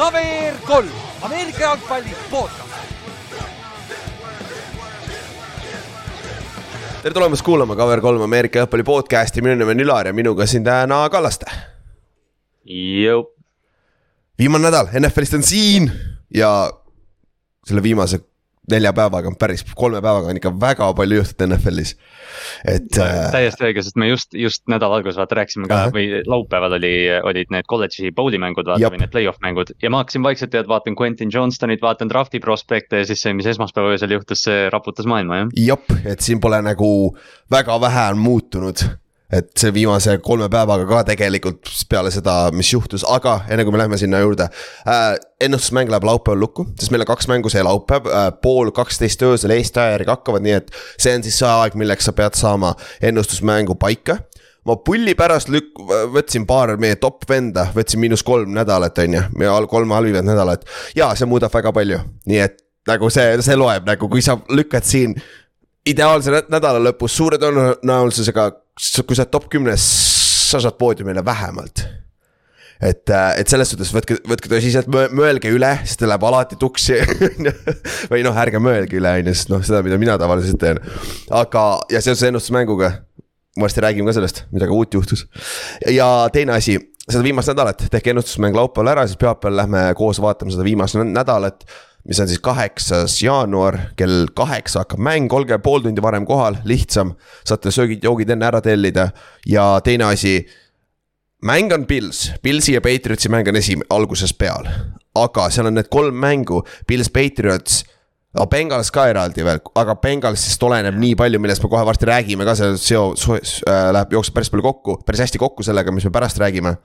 KVR kolm, Ameerika jalgpalli podcast. tere tulemast kuulama KVR3 Ameerika jalgpalli podcast'i, minu nimi on Ülar ja minuga siin täna Kallaste. viimane nädal NFL-ist on siin ja selle viimase nelja päevaga on päris, kolme päevaga on ikka väga palju juhtunud NFL-is, et äh,. täiesti õige, sest me just, just nädala alguses vaata rääkisime ka Ahah. või laupäeval oli, olid need kolledži bowl'i mängud vaata Jap. või need play-off mängud. ja ma hakkasin vaikselt tead vaatan Quentin Johnstonit, vaatan draft'i prospekte ja siis see, mis esmaspäeva öösel juhtus, see raputas maailma jah. jep, et siin pole nagu väga vähe on muutunud. Et see viimase kolme päevaga ka tegelikult peale seda, mis juhtus, aga enne kui me läheme sinna juurde äh,. ennustusmäng läheb laupäeval lukku, sest meil on kaks mängu see laupäev äh,, pool kaksteist öösel Eesti aja järgi hakkavad, nii et see on siis see aeg, milleks sa pead saama ennustusmängu paika ma pulli pärast lükk-, võtsin paar meie top venda, võtsin miinus kolm nädalat, on ju, meie all kolm halvimat nädalat. ja see muudab väga palju, nii et nagu see, see loeb nagu, kui sa lükkad siin ideaalse nä- nädala lõpus suure tõenäosusega, kui sa oled top kümnes, sa saad poodiumile vähemalt et, et selles suhtes võtke, võtke tõsiselt, mõelge üle, sest ta läheb alati tuksi või noh, ärge mõelge üle, on ju, sest noh, seda, mida mina tavaliselt teen. aga, ja seoses ennustusmänguga, varsti räägime ka sellest, midagi uut juhtus. ja teine asi, seda viimast nädalat tehke ennustusmäng laupäeval ära, siis pühapäeval lähme koos vaatama seda viimast nä- nädalat mis on siis kaheksas jaanuar kell kaheksa hakkab mäng, olge pool tundi varem kohal, lihtsam. saate söögid-joogid enne ära tellida ja teine asi mäng on Pils, Pilsi ja Patriotsi mäng on esim-, alguses peal. aga seal on need kolm mängu, Pils, Patriots, Bengals ka eraldi veel, aga Bengalsist oleneb nii palju, millest me kohe varsti räägime ka, see seo-, äh, läheb, jookseb päris palju kokku, päris hästi kokku sellega, mis me pärast räägime.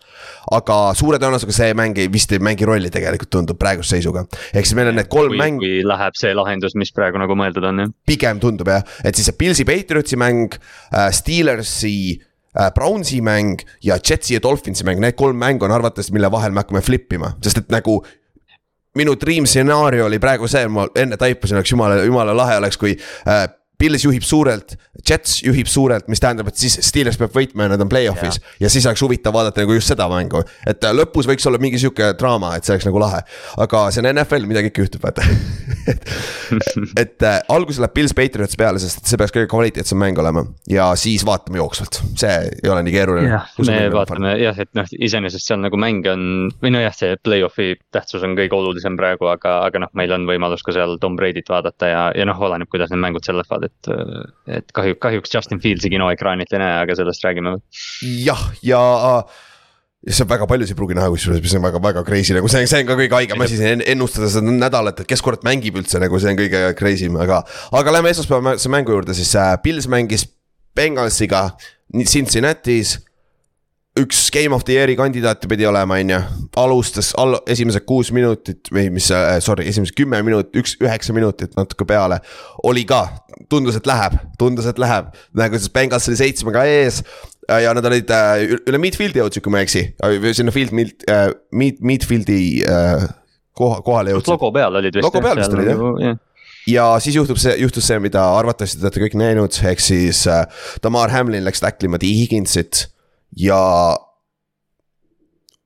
aga suure tõenäosusega see mäng ei, vist ei mängi rolli tegelikult tundub praeguse seisuga. ehk siis meil on need kolm kui, mängu, kui läheb see lahendus, mis praegu nagu mõeldud on jah. pigem tundub jah, et siis see Pilsi Patriotsi mäng äh,, Steelersi äh, Brownsi mäng ja Jetsi ja Dolphinsi mäng, need kolm mängu on arvates, mille vahel me hakkame flip ima, sest et nagu minu dream stsenaarium oli praegu see, ma enne taipasin, oleks jumala, jumala lahe oleks, kui äh, Pils juhib suurelt, Jets juhib suurelt, mis tähendab, et siis Steelers peab võitma ja nad on play-off'is. Ja. ja siis oleks huvitav vaadata nagu just seda mängu. et äh, lõpus võiks olla mingi sihuke draama, et see oleks nagu lahe, aga see on NFL, midagi ikka juhtub, vaata. Et, et äh, alguses läheb Pils Patriots peale, sest see peaks kõige kvaliteetsem mäng olema. Ja siis vaatame jooksvalt, see ei ole nii keeruline. me vaatame. jah, et noh, iseenesest seal nagu mäng on või nojah, see play-off'i tähtsus on kõige olulisem praegu, aga, aga noh, meil on võimalus ka seal Tom Brady't vaadata ja, ja noh, oleneb, kuidas need mängud seal lähevad, et. et kahju, kahjuks Justin Fieldsi kinoekraanilt ei näe, aga sellest räägime. jah, ja ja see on väga paljusid ei pruugi näha, kusjuures, mis on väga-väga crazy nagu see, see on ka kõige haigem asi siin en- ennustada seda nädalat, et kes kurat mängib üldse nagu see on kõige crazy im, aga. aga lähme esmaspäevase mängu juurde siis äh,, Pils mängis Bengalsiga Cincinnati's. üks Game of the Year'i kandidaate pidi olema, on ju, alustas all-, esimesed kuus minutit või mis äh,, sorry, esimesed kümme minutit, üks, üheksa minutit natuke peale. oli ka, tundus, et läheb, tundus, et läheb, nagu siis Bengals oli seitsmega ees äh, ja nad olid äh, üle midfield'i jõudsid, kui ma ei eksi, sinna field, mid- äh,, mid-, midfield'i äh, koha, kohale jõudsid. logo peal olid vist. Logo peal vist olid, jah. jah. ja siis juhtub see, juhtus see, mida arvatavasti te olete kõik näinud, ehk siis äh, Tamar Hamlin läks tacklima T Higginsit ja.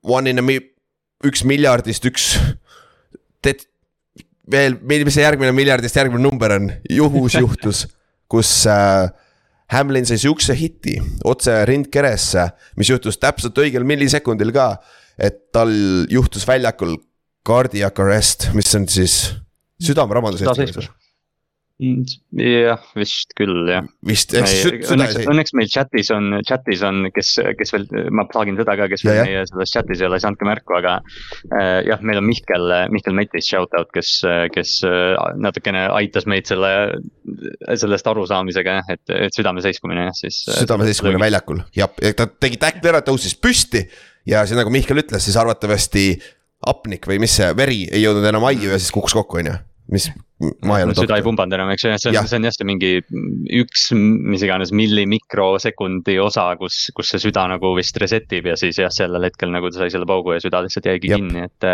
One in a mi-, üks miljardist üks. Tead veel, mis see järgmine miljardist järgmine number on, juhus juhtus, kus äh, Hamlin sai siukse hiti otse rindkeresse, mis juhtus täpselt õigel millisekundil ka. et tal juhtus väljakul cardiac arrest, mis on siis südamerabandus. Südaseiskus. jah, vist küll jah. vist, ehk siis süd- õnneks, süda, õnneks meil chat'is on, chat'is on, kes, kes veel, ma plugin teda ka, kes Ja, veel meie selles chat'is ei ole, siis andke märku, aga äh, jah, meil on Mihkel, Mihkel Metis shout out, kes, kes äh, natukene aitas meid selle, sellest arusaamisega, et, et südame seiskumine jah, siis. südame seiskumine. väljakul ja ta tegi tackli ära, tõusis püsti ja siis nagu Mihkel ütles, siis arvatavasti hapnik või mis see veri ei jõudnud enam aiu ja siis kukkus kokku, on ju, mis ma ei ole süda ei pumbanud enam, eks ju, see on, see on jah see mingi üks, mis iganes millimicrosekundi osa, kus, kus see süda nagu vist reset ib ja siis jah, sellel hetkel nagu ta sai selle paugu ja süda lihtsalt jäigi Jep. kinni, et.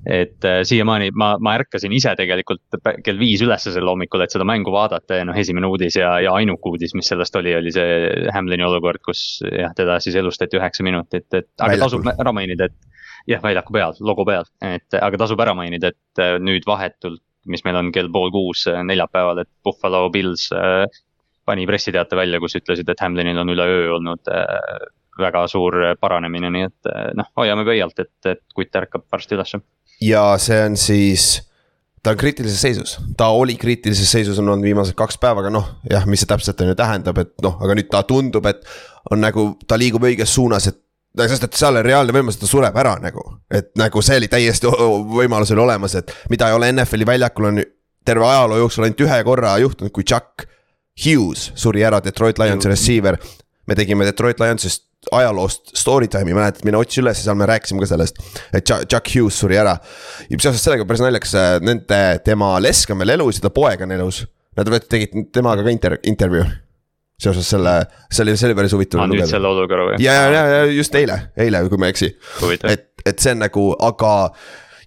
et äh, siiamaani ma, ma ärkasin ise tegelikult kell viis ülesse sel hommikul, et seda mängu vaadata ja noh, esimene uudis ja, ja ainuke uudis, mis sellest oli, oli see Hamlini olukord, kus jah, teda siis elustati üheksa minutit, et aga tasub ära mainida, et. jah, väljaku peal, logo peal, et aga tasub ära mainida, et äh, nüüd vahetult, mis meil on kell pool kuus äh, neljapäeval, et Buffalo Bills äh, pani pressiteate välja, kus ütlesid, et Hamlinil on üleöö olnud äh, väga suur paranemine, nii et noh, hoiame pöialt, et, et kutt ärkab varsti ülesse. ja see on siis ta on kriitilises seisus, ta oli kriitilises seisus on olnud viimased kaks päeva, aga noh, jah, mis see täpselt on ju tähendab, et noh, aga nüüd ta tundub, et on nagu, ta liigub õiges suunas, et sest et seal on reaalne võimalus, et ta sureb ära nagu, et nagu see oli täiesti võimalus oli olemas, et mida ei ole NFL-i väljakul on terve ajaloo jooksul ainult ühe korra juhtunud, kui Chuck Hughes suri ära, Detroit Lionsi receiver. me tegime Detroit Lionsist ajaloost story time'i, mäletad, mine otsi üles ja seal me rääkisime ka sellest. et Chuck, Hughes suri ära. ja seoses sellega päris naljakas, nende, tema lesk on veel elus ja ta poeg on elus. Nad tegid temaga ka inter-, intervjuu. Seoses selle, see oli, see oli päris huvitav aa, nüüd selle olukorra või? ja, ja, ja, just eile, eile, kui ma ei eksi. et, et see on nagu, aga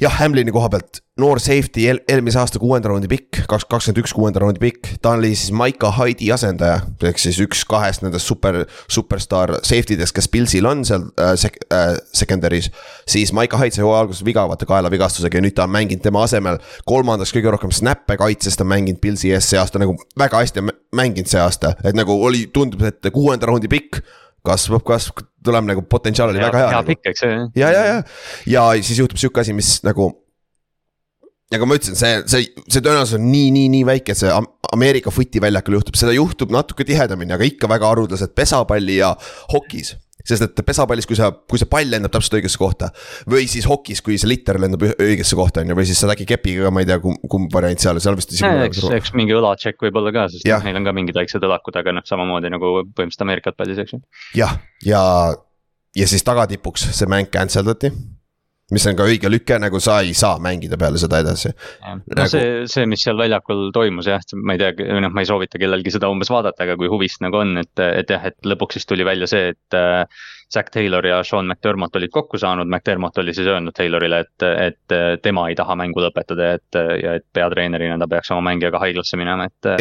jah, Hamlini koha pealt noor safety eel, eelmise aasta kuuenda raundi pikk, kaks, kakskümmend üks kuuenda raundi pikk. ta oli siis Maika Hyde'i asendaja, ehk siis üks kahest nendest super, superstaar safety dest, kes Pilsil on seal äh, sek- äh, secondary's. siis Maika Hyde sai hooaja alguses viga, vaata kaelavigastusega ja nüüd ta on mänginud tema asemel kolmandaks kõige rohkem snap'e kaitses, ta on mänginud Pilsi ees see aasta nagu väga hästi on mänginud see aasta, et nagu oli, tundub, et kuuenda raundi pikk kasvab, kasvab, tuleb nagu potentsiaal oli hea, väga hea, hea nagu. pikk, eks see ja, ja, ja, ja siis juhtub sihuke asi, mis nagu. nagu ma ütlesin, see, see, see tõenäosus on nii, nii, nii väike, see Am- Ameerika footi väljakul juhtub, seda juhtub natuke tihedamini, aga ikka väga haruldaselt pesapalli ja hokis sest et pesapallis, kui sa, kui see pall lendab täpselt õigesse kohta või siis hokis, kui see litter lendab õigesse kohta, on ju, või siis saad äkki kepiga ma ei tea, kumb, kumb variant seal, seal vist isegi. eks, eks mingi õlatšekk võib olla ka, sest noh, neil on ka mingid väiksed õlakud, aga noh, samamoodi nagu põhimõtteliselt Ameerikat pallis, eks ju. jah, ja, ja siis tagatipuks see mäng cancel dati. Mis on ka õige lüke, nagu sa ei saa mängida peale seda edasi. no Nagu- see, see, mis seal väljakul toimus jah, ma ei tea, või noh, ma ei soovita kellelgi seda umbes vaadata, aga kui huvist nagu on, et, et jah, et lõpuks siis tuli välja see, et Zack Taylor ja Sean McDermott olid kokku saanud, McDermott oli siis öelnud Taylorile, et, et tema ei taha mängu lõpetada, et ja et peatreenerina ta peaks oma mängijaga haiglasse minema, et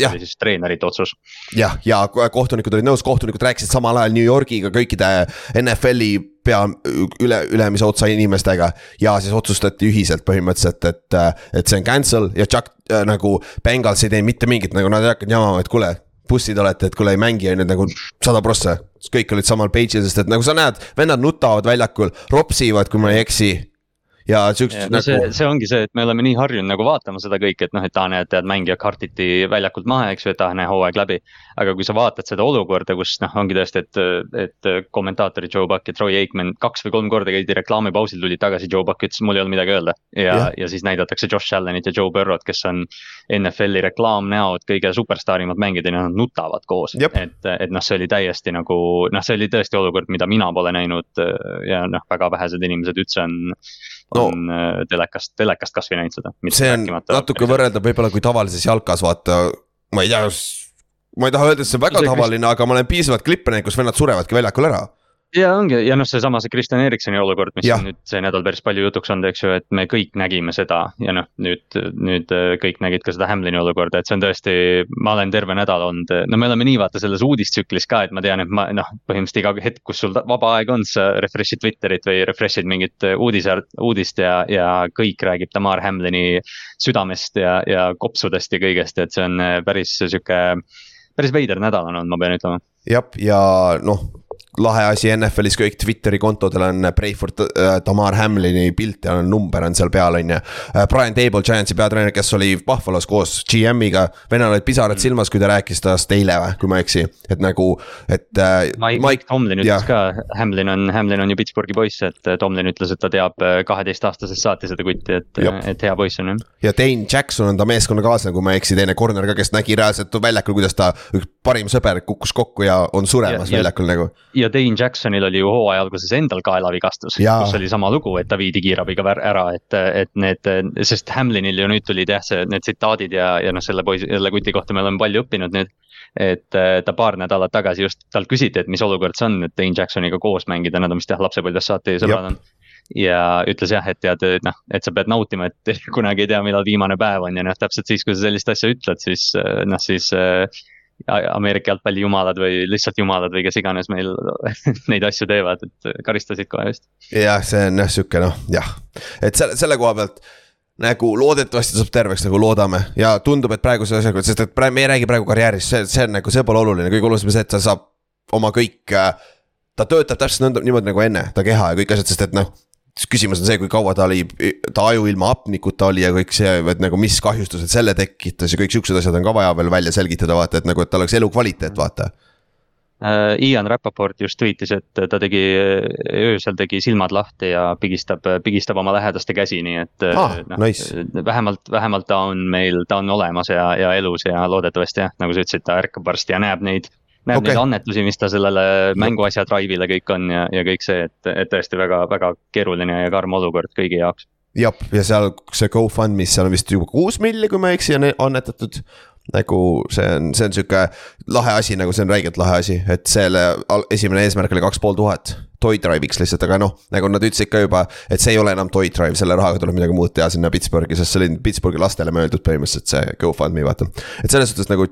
jah. oli siis treenerite otsus. jah, ja ko- kohtunikud olid nõus, kohtunikud rääkisid samal ajal New Yorgiga kõikide NFL-i pea üle, ülemise otsa inimestega. ja siis otsustati ühiselt põhimõtteliselt, et, et see on cancel ja Chuck äh, nagu Bengals ei teinud mitte mingit, nagu nad ei hakanud jamama, et kuule. Bussid olete, et kuule ei mängi on ju nagu sada prossa, kõik olid samal page'il, sest et nagu sa näed, vennad nutavad väljakul, ropsivad, kui ma ei eksi ja siuksed no see nagu,, see ongi see, et me oleme nii harjunud nagu vaatama seda kõike, et noh, et aa, näed, tead mängija kartiti väljakult maha, eks ju, et ah, näe hooaeg läbi. aga kui sa vaatad seda olukorda, kus noh, ongi tõesti, et, et kommentaatorid Joe Buck ja Troy Aikman kaks või kolm korda käidi reklaamipausil, tulid tagasi, Joe Buck ütles, mul ei olnud midagi öelda. ja Jah., ja siis näidatakse Josh Allanit ja Joe Burrow't, kes on NFL-i reklaamnäod, kõige superstaarimad mängijad ja nad nutavad koos. Et, et noh, see oli täiesti nagu noh, see oli tõesti olukord, mida mina pole näinud ja noh, väga vähesed inimesed üldse on. On no, telekast, telekast kasvõi näinud seda. see on natuke võrreldav võib-olla kui tavalises jalkas vaata, ma ei tea, ma ei taha öelda, et see on väga See, tavaline, aga ma olen piisavalt klippe näinud, kus vennad surevadki väljakul ära. Ja ongi. Ja noh, seesama see Kristjan Ericssoni olukord, mis Jah. on nüüd see nädal päris palju jutuks olnud, eks ju, et me kõik nägime seda. Ja noh, nüüd, nüüd äh, kõik nägid ka seda Hamlini olukorda, et see on tõesti, ma olen terve nädal olnud, no me oleme nii vaata selles uudistsüklis ka, et ma tean, et ma noh, põhimõtteliselt iga hetk, kus sul vaba aeg on, sa refresh'id Twitterit või refresh'id mingit uudise, uudist ja, ja kõik räägib Tamar Hamlini südamest ja, ja kopsudest ja kõigest, et see on äh, päris sihuke, päris veider nädal on olnud, ma pean ütlema. Jah, ja noh, lahe asi NFL-is kõik Twitteri kontodel on for T- äh, Tamar Hamlini pilt ja on number on seal peal, on ju. Brian Table, Giantsi peatreener, kes oli Buffalo's koos GM-iga, vennal olid pisarad Mm. silmas, kui ta rääkis tast eile või, kui ma ei eksi, et nagu, et äh, Mike, Mike Tomlin ütles ka, Hamlin on, Hamlin on ju Pittsburghi poiss, et Tomlin ütles, et ta teab kaheteistaastasest saati seda kutti, et et hea poiss on jah. ja Dane Jackson on ta meeskonnakaaslane, kui ma ei eksi, teine corner ka, kes nägi reaalselt väljakul, kuidas ta üks parim sõber kukkus kokku ja on suremas Ja- ja- väljakul nagu. Ja Dane Jacksonil oli ju hooaja alguses endal kaelavigastus, kus oli sama lugu, et ta viidi kiirabiga ära, et, et need, sest Hamlinil ju nüüd tulid jah, see, need tsitaadid ja, ja noh, selle poisi, selle kuti kohta me oleme palju õppinud nüüd. et ta paar nädalat tagasi just talt küsiti, et mis olukord see on, et Dane Jacksoniga koos mängida, nad on vist jah lapsepõlvest saati sõbrad on. ja ütles jah, et tead, noh, et sa pead nautima, et kunagi ei tea, millal viimane päev on ja noh, täpselt siis, kui sa sellist asja ütled, siis noh, siis äh, Ameerika jalgpalli jumalad või lihtsalt jumalad või kes iganes meil neid asju teevad, et karistasid kohe vist. jah, see on jah sihuke noh, jah, et selle, selle koha pealt nagu loodetavasti saab terveks, nagu loodame. Ja tundub, et praeguse asjaga, sest et praegu me ei räägi praegu karjäärist, see, see on nagu, see pole oluline, kõige olulisem on see, et ta saab oma kõik äh, ta töötab täpselt nõnda, niimoodi nagu enne, ta keha ja kõik asjad, sest et noh, küsimus on see, kui kaua ta oli, ta aju ilma hapnikuta oli ja kõik see, et nagu mis kahjustused selle tekitas ja kõik siuksed asjad on ka vaja veel välja selgitada, vaata, et nagu, et tal oleks elukvaliteet, vaata uh,. Ian Rapaport just tweetis, et ta tegi, öösel tegi silmad lahti ja pigistab, pigistab oma lähedaste käsi, nii et ah, no, nice. vähemalt, vähemalt ta on meil, ta on olemas ja, ja elus ja loodetavasti jah, nagu sa ütlesid, ta ärkab varsti ja näeb neid näeb okay. neid annetusi, mis ta sellele mänguasja drive'ile kõik on ja, ja kõik see, et, et tõesti väga, väga keeruline ja karm olukord kõigi jaoks. jah, ja seal see GoFundMe'is, seal on vist juba kuus milli, kui ma ei eksi, on annetatud nagu see on, see on sihuke lahe asi, nagu see on räigelt lahe asi, et selle esimene eesmärk oli kaks pool tuhat toy drive'iks lihtsalt, aga noh, nagu nad ütlesid ka juba, et see ei ole enam toy drive, selle rahaga tuleb midagi muud teha sinna Pittsburghi, sest see oli Pittsburghi lastele mõeldud põhimõtteliselt see GoFundMe, vaata. et selles suhtes nagu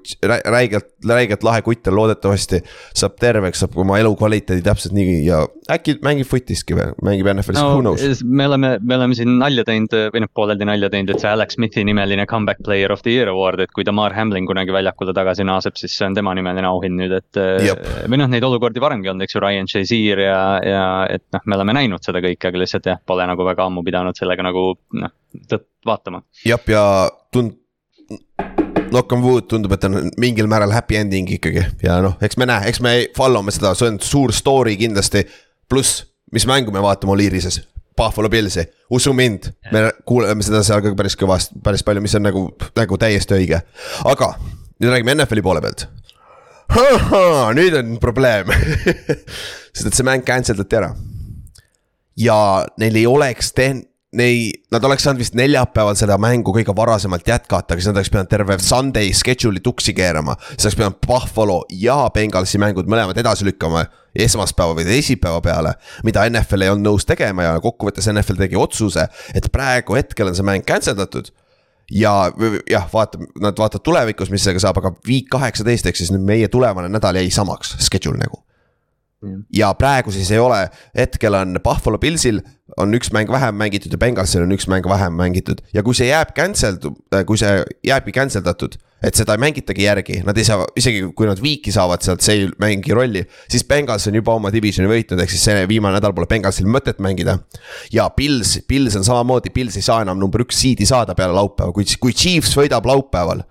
räigelt, räigelt lahe kutt on, loodetavasti saab terveks, saab oma elukvaliteedi täpselt nii ja äkki mängib futiski või, mängib NFL-is no,, who knows. me oleme, me oleme siin nalja teinud või noh, pooleldi nalja teinud, et see Alex Smithi nimeline comeback player of the year award, et kui Damar Hamlin kunagi väljakule tagasi naaseb, siis see on tema nimeline auhind nüüd, et. või noh, neid olukordi varemgi olnud, eks ju, Ryan Shazier ja, ja et noh, me oleme näinud seda kõike, aga lihtsalt jah, pole nagu väga ammu pidanud sellega nagu noh, vaatama. jah, ja tund-, knock on wood tundub, et on mingil määral happy ending ikkagi ja noh, eks me näe, eks me follow me seda, see on suur story kindlasti. pluss, mis mängu me vaatame Oliirises, Buffalo Pillsi, usu mind, me kuuleme seda seal ka päris kõvasti, päris palju, mis on nagu, nagu täiesti õige. aga nüüd räägime NFL-i poole pealt nüüd on probleem sest et see mäng cancel dati ära. ja neil ei oleks tehn-, nei-, nad oleks saanud vist neljapäeval seda mängu kõige varasemalt jätkata, aga siis nad oleks pidanud terve Sunday schedule'i tuksi keerama. siis oleks pidanud Buffalo ja Bengalsi mängud mõlemad edasi lükkama esmaspäeva või teisipäeva peale. mida NFL ei olnud nõus tegema ja kokkuvõttes NFL tegi otsuse, et praegu hetkel on see mäng cancel datud ja jah, vaata, nad vaatavad tulevikus, mis sellega saab, aga week kaheksateist ehk siis nüüd meie tulevane nädal jäi samaks, schedule nagu. ja praegu siis ei ole, hetkel on Buffalo Pillsil on üks mäng vähem mängitud ja Bengalsil on üks mäng vähem mängitud ja kui see jääb cancel, kui see jääbki cancel datud et seda ei mängitagi järgi, nad ei saa, isegi kui nad viiki saavad sealt, see ei mängi rolli. siis Bengals on juba oma divisioni võitnud, ehk siis see viimane nädal pole Bengalsil mõtet mängida. ja Pils, Pils on samamoodi, Pils ei saa enam number üks seed'i saada peale laupäeva, kui, kui Chiefs võidab laupäeval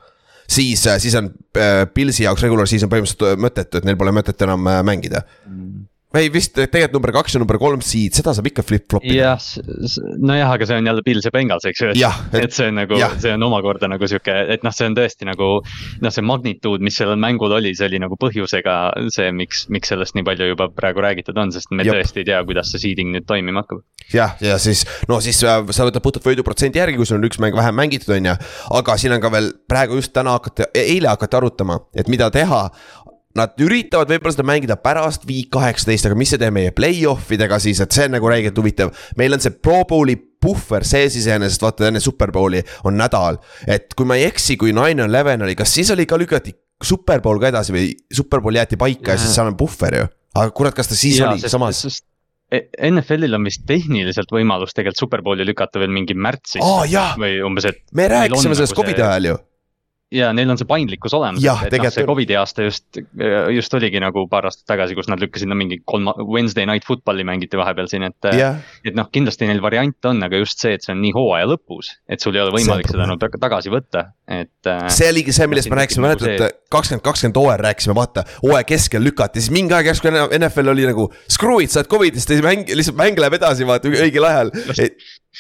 siis, siis on äh, Pilsi jaoks regular season põhimõtteliselt mõttetu, et neil pole mõtet enam äh, mängida mm ei vist tegelikult number kaks ja number kolm seed, seda saab ikka flip-flopida. jah, nojah, aga see on jälle Pils ja Bengals, eks ju, et, et see on nagu, see on omakorda nagu sihuke, et noh, see on tõesti nagu. noh, see magnituud, mis sellel mängul oli, see oli nagu põhjusega see, miks, miks sellest nii palju juba praegu räägitud on, sest me Jop. tõesti ei tea, kuidas see seeding nüüd toimima hakkab. jah, ja siis no siis äh, sa võtad puhtalt võiduprotsendi järgi, kui sul on üks mäng vähem mängitud, on ju. aga siin on ka veel praegu just täna hakati, eile hakati arutama, et mida teha Nad üritavad võib-olla seda mängida pärast week kaheksateist, aga mis see teeb meie play-off idega siis, et see on nagu räigelt huvitav. meil on see Pro Bowli puhver sees iseenesest, vaata enne Superbowli on nädal. et kui ma ei eksi, kui nine eleven oli, kas siis oli ka lükati Superbowl ka edasi või Superbowl jäeti paika ja, ja siis seal on puhver ju. aga kurat, kas ta siis ja, oli sest, samas? E, NFL-il on vist tehniliselt võimalus tegelikult Superbowli lükata veel mingi märtsis oh,. või umbes, et. me rääkisime sellest nagu Covidi ajal ju ja neil on see paindlikkus olemas, et noh, see Covidi aasta just, just oligi nagu paar aastat tagasi, kus nad lükkasid no mingi kolm, Wednesday night football'i mängiti vahepeal siin, et yeah.. et noh, kindlasti neil variant on, aga just see, et see on nii hooaja lõpus, et sul ei ole võimalik seda no tagasi võtta, et. Äh, see oligi see, millest me rääkisime, mäletad nagu see... kakskümmend, kakskümmend hooaja rääkisime, vaata, hooaja keskel lükati, siis mingi aeg järsku NFL oli nagu. Screw it, sa oled Covidist ja mäng, lihtsalt mäng läheb edasi, vaata õigel ajal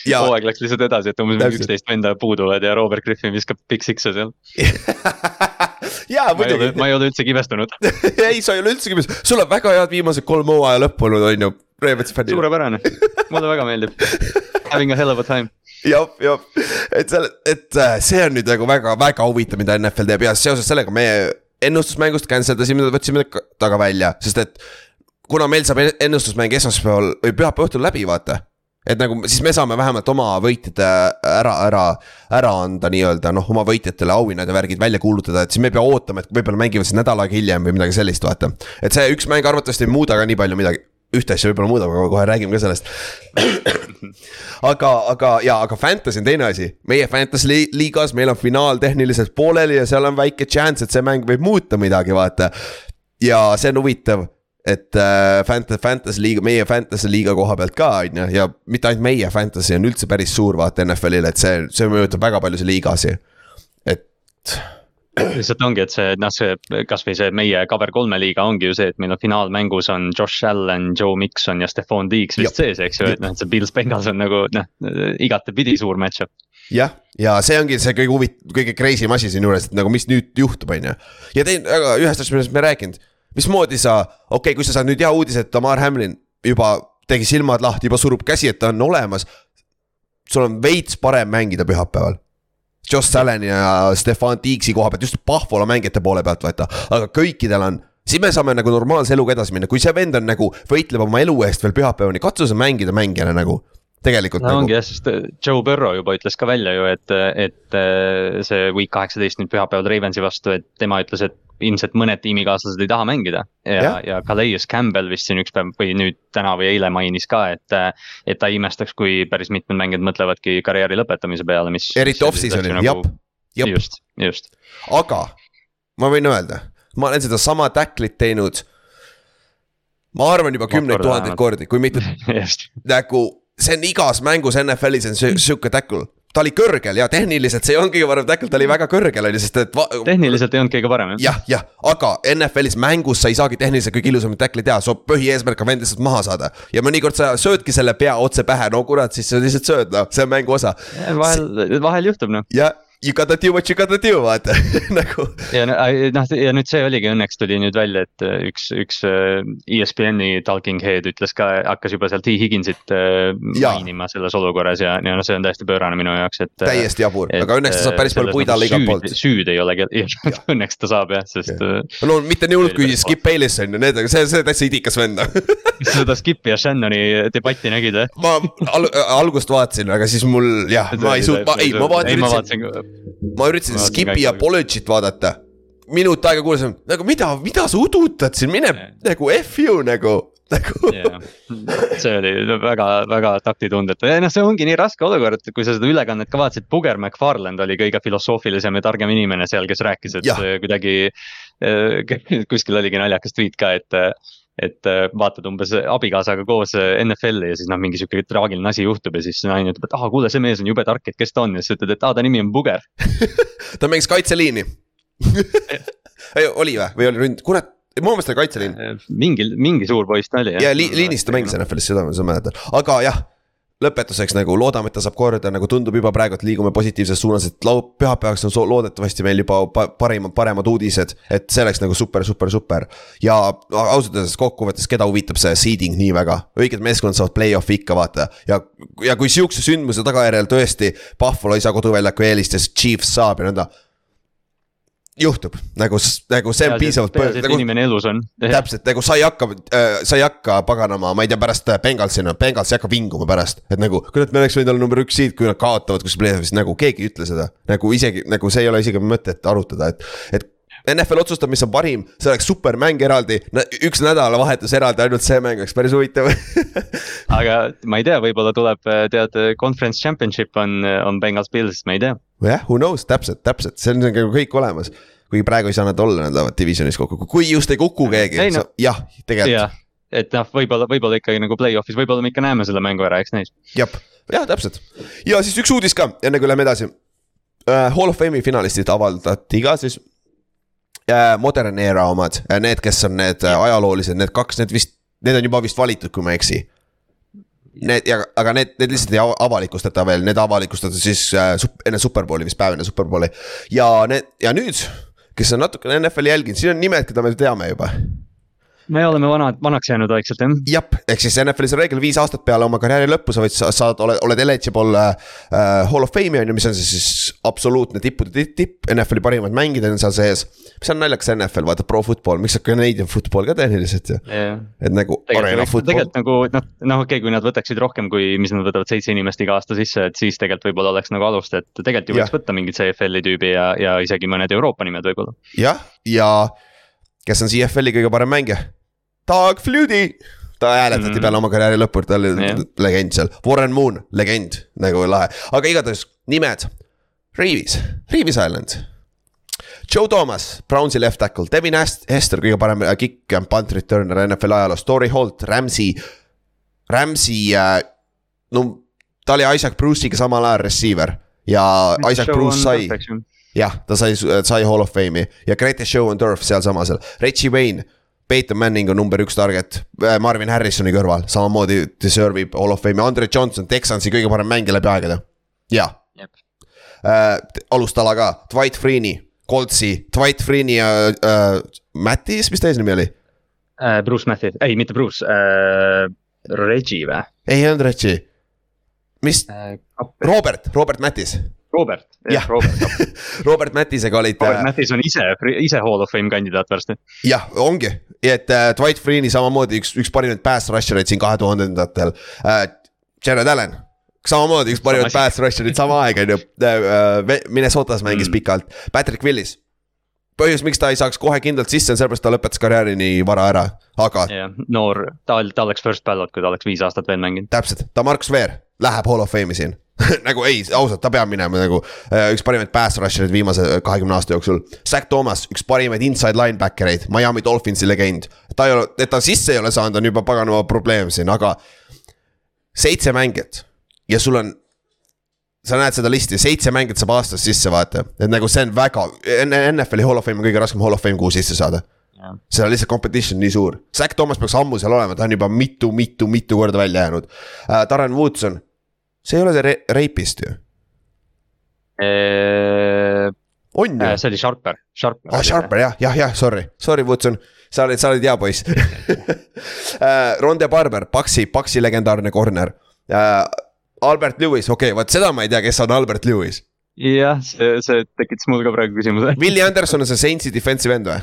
hooaeg läks lihtsalt edasi, et umbes mingi üksteist venda puuduvad ja Robert Griffin viskab Big Six'e seal jaa, muidugi. ma ei ole üldse kibestunud ei, sa ei ole üldse kibestunud, sul on väga head viimased kolm hooaja lõppu olnud, on ju, Ravens fännina. suurepärane, mulle väga meeldib. Having a hell of a time jah, jah, et seal, et äh, see on nüüd nagu väga, väga huvitav, mida NFL teeb. Ja seoses sellega meie ennustusmängust cancel dasime, võtsime taga välja, sest et kuna meil saab ennustusmäng esmaspäeval või pühapäeva õhtul läbi, vaata. Et nagu siis me saame vähemalt oma võitjate ära, ära, ära anda nii-öelda noh, oma võitjatele auhinnad ja värgid välja kuulutada, et siis me ei pea ootama, et võib-olla mängivad siis nädal aega hiljem või midagi sellist, vaata. et see üks mäng arvatavasti ei muuda ka nii palju midagi ühte asja võib-olla muudab, aga kohe räägime ka sellest. aga, aga ja, aga Fantasy on teine asi, meie Fantasy liigas, meil on finaal tehniliselt pooleli ja seal on väike chance, et see mäng võib muuta midagi, vaata. ja see on huvitav, et äh, Fantasy, Fantasy liiga, meie Fantasy liiga koha pealt ka on ju, ja mitte ainult meie Fantasy on üldse päris suur vaata NFL-ile, et see, see mõjutab väga paljusid liigasi, et lihtsalt ongi, et see noh, see kasvõi see meie cover kolme liiga ongi ju see, et meil on finaalmängus on Josh Allan, Joe Mikson ja Stefan Diggs vist sees, eks ju, et noh, et see Pils Bengals on nagu noh, igatepidi suur match-up jah, ja see ongi see kõige huvit-, kõige crazy im asi siinjuures, et nagu mis nüüd juhtub, on ju. ja teine, aga ühest asjast, millest me rääkinud, mismoodi sa, okei okay,, kui sa saad nüüd hea uudise, et Tamar Hamlin juba tegi silmad lahti, juba surub käsi, et ta on olemas. sul on veits parem mängida pühapäeval Josh Allan'i ja Stefan Tiigsi koha pealt, just Pahvola mängijate poole pealt vaata, aga kõikidel on siis me saame nagu normaalse eluga edasi minna, kui see vend on nagu, võitleb oma elu eest veel pühapäevani, katsu sa mängida mängijana nagu tegelikult no nagu. ongi jah, sest äh, Joe Burrow juba ütles ka välja ju, et, et äh, see week kaheksateist nüüd pühapäeval Ravensi vastu, et tema ütles, et ilmselt mõned tiimikaaslased ei taha mängida. ja, ja, Calais Campbell vist siin üks päev või nüüd täna või eile mainis ka, et, et ta ei imestaks, kui päris mitmed mängijad mõtlevadki karjääri lõpetamise peale, mis. eriti off-season'il nagu,, jep, jep. just, just. aga ma võin öelda, ma olen sedasama tacklit teinud. ma arvan juba kümneid tuhandeid kordi, kui mitte nagu see on igas mängus NFL-is on sihuke tackle ta oli kõrgel ja tehniliselt see ei olnud kõige parem tackle, ta oli väga kõrgel ju, sest et. tehniliselt ei olnud kõige parem jah. jah, jah, aga NFL-is mängus sa ei saagi tehniliselt kõige ilusamat tackle'i teha, su põhieesmärk on vend lihtsalt maha saada. ja mõnikord sa söödki selle pea otse pähe, no kurat, siis sa lihtsalt sööd, noh, see on mängu osa. vahel, vahel juhtub noh. ja you gotta do what you gotta do, vaata nagu. ja noh, ja nüüd see oligi, õnneks tuli nüüd välja, et äh, üks, üks äh, ESPN-i talking head ütles ka, hakkas juba seal T Higginsit äh, mainima selles olukorras ja, ja noh, see on täiesti pöörane minu jaoks, et. täiesti jabur, aga õnneks ta saab päris palju puid alla igalt poolt. süüd ei ole, õnneks ta saab jah, sest. no mitte nii hullult kui Skip Bayless on ju, need, see, see täitsa idikas vend seda Skipi ja Shannoni debatti nägid või? ma al algust vaatasin, aga siis mul jah, ma ei suutnud, ei ma vaatasin ma üritasin Skipi Apology't vaadata. minut aega kuulasin, nagu mida, mida sa udutad siin, mine yeah. nagu F you nagu nagu yeah.. see oli väga, väga taktitundetu ja noh, see ongi nii raske olukord, kui sa seda ülekannet ka vaatasid, Puger McFarland oli kõige filosoofilisem ja targem inimene seal, kes rääkis, et ja. kuidagi. Äh, kuskil oligi naljakas tweet ka, et et äh, vaatad umbes abikaasaga koos äh, NFL-i ja siis noh, mingi sihuke traagiline asi juhtub ja siis naine ütleb, et ah, kuule, see mees on jube tark, et kes ta on. Ja siis ütled, et aa, ta nimi on Puger. Ta mängis kaitseliini. Oli või, või oli ründ-, kurat mu meelest oli kaitseliin. Äh, mingi, mingi suur poiss ta oli jah. ja li, liinis ta mängis NFL-is, seda ma mäletan, aga jah lõpetuseks nagu loodame, et ta saab korda, nagu tundub juba praegu, et liigume positiivses suunas, et lau-, pühapäevaks on loodetavasti meil juba pa parimad, paremad uudised. et see oleks nagu super, super, super. ja ausalt öeldes kokkuvõttes, keda huvitab see seeding nii väga, õiged meeskonnad saavad play-off'i ikka vaata. ja, ja kui sihukese sündmuse tagajärjel tõesti Buffalo ei saa koduväljaku eelist ja siis Chiefs saab ja nõnda juhtub, nagu, nagu see on piisavalt. peaasi, et nagu, inimene elus on. täpselt, nagu sa ei hakka äh,, sa ei hakka paganama, ma ei tea, pärast äh, Bengalsina, Bengals ei hakka vinguma pärast. et nagu, kurat, me oleks võinud olla number üks seed, kui nad kaotavad kuskil play-off'is, nagu keegi ei ütle seda. nagu isegi, nagu see ei ole isegi mõtet arutada, et, et NFL otsustab, mis on parim, see oleks super mäng eraldi, üks nädalavahetus eraldi, ainult see mäng oleks päris huvitav aga ma ei tea, võib-olla tuleb, äh, tead, conference championship on, on Bengals Bills, ma ei tea. Jah, who knows, täpselt, täpselt, see on nagu kõik olemas. kuigi praegu ei saa nad olla, nad lähevad divisionis kokku, kui just ei kuku keegi, no, jah, tegelikult. et noh, võib-olla, võib-olla ikkagi nagu play-off'is, võib-olla me ikka näeme selle mängu ära, eks näis. jah, jah, täpselt ja siis üks uudis ka, enne kui lähme edasi uh,. Hall of Fame'i finalistid avaldati ka siis Äh, modern era omad, äh, need, kes on need äh, ajaloolised, need kaks, need vist, need on juba vist valitud, kui ma ei eksi. Need ja, aga need, need lihtsalt ei avalikustata veel, need avalikustatakse siis äh, enne superbowli vist päev enne superbowli. ja need ja nüüd, kes on natukene NFL-i jälginud, siin on nimed, keda me teame juba. Me oleme vanad, vanaks jäänud vaikselt jah. jah, ehk siis NFL-is on reegel viis aastat peale oma karjääri lõppu sa võid, sa saad, oled, oled eligible äh, Hall of Fame'i on ju, mis on siis, siis absoluutne tippude tipp, NFL-i parimad mängijad on seal sees. mis on naljakas NFL, vaata pro football, miks sa Canadian football ka tehniliselt ju yeah.. et nagu arena football. tegelikult nagu noh, noh okei okay,, kui nad võtaksid rohkem kui, mis nad võtavad seitse inimest iga aasta sisse, et siis tegelikult võib-olla oleks nagu alust, et tegelikult ju võiks võtta mingit CFL-i tüübi ja, ja isegi mõned Euroopa nimed võib-olla. jah, ja kes on CFL-i kõige parem mängija? Doug Flutie ta hääletati mm -hmm. peale oma karjääri lõppu, ta oli yeah. legend seal, Warren Moon, legend, nagu lahe, aga igatahes nimed. Reavis, Reavis Island. Joe Thomas, Brownsi left tackle, Devin Hester, kõige parem kick and punt returner NFL ajaloos, Tori Holt, Ramsey, Ramsey äh,. no ta oli Isaac Bruce'iga samal ajal receiver ja Isaac Bruce sai jah, ta sai, sai Hall of Fame'i ja Greatest Show on Turf sealsamas, Reggie Wayne. Peyton Manning on number üks target, äh, Marvin Harrisoni kõrval, samamoodi deserve ib Hall of Fame'i, Andre Johnson, Texansi kõige parem mängija läbi aegade, jaa. Äh, alustala ka, Dwight Freeney, Coltsi, Dwight Freeney ja äh, Mattis, mis ta eesnimi oli? Äh,? Bruce Mattis, ei mitte Bruce äh,, Reggie või? ei olnud Reggie, mis? Äh,, Robert, Robert Mattis Robert, jah, Robert Robert Mattisega olid. Robert äh, Mattis on ise, ise Hall of Fame kandidaat varsti. jah, ongi, et äh, Dwight Freeney samamoodi üks, üks parimaid pass rusher eid siin kahe tuhandendatel äh,. Jared Allan, samamoodi üks parimaid pass rusher eid sama aeg on ju äh,, Minnesotas mängis mm. pikalt, Patrick Willis põhjus, miks ta ei saaks kohe kindlalt sisse, on sellepärast ta lõpetas karjääri nii vara ära, aga. jah, noor, ta, ta oleks first ballot, kui ta oleks viis aastat veel mänginud. täpselt, ta Mark Sveer läheb Hall of Fame'i siin nagu ei, ausalt, ta peab minema nagu äh, üks parimaid pass rusher'id viimase äh, kahekümne aasta jooksul. Zack Thomas, üks parimaid inside linebacker eid, Miami Dolphinsi legend. ta ei ole, et ta sisse ei ole saanud, on juba paganama probleem siin, aga. seitse mängijat ja sul on sa näed seda listi, seitse mängijat saab aastas sisse vaata, et nagu see on väga, NFL-i Hall of Fame on kõige raskem Hall of Fame, kuhu sisse saada. seal on lihtsalt competition nii suur, Zack Thomas peaks ammu seal olema, ta on juba mitu, mitu, mitu korda välja jäänud uh,. Darren Woodson see ei ole see re Reipist ju eee.... on ju? Äh, see oli Sharper, Sharper. ah Sharper jah, jah, jah, sorry, sorry, Woodson, sa olid, sa olid hea poiss äh, Ronde Barber, Paxi, Paxi legendaarne corner. Äh, Albert Lewis, okei okay,, vot seda ma ei tea, kes on Albert Lewis. jah, see, see tekitas mul ka praegu küsimuse Willie Anderson on see Saintsi defensive end või?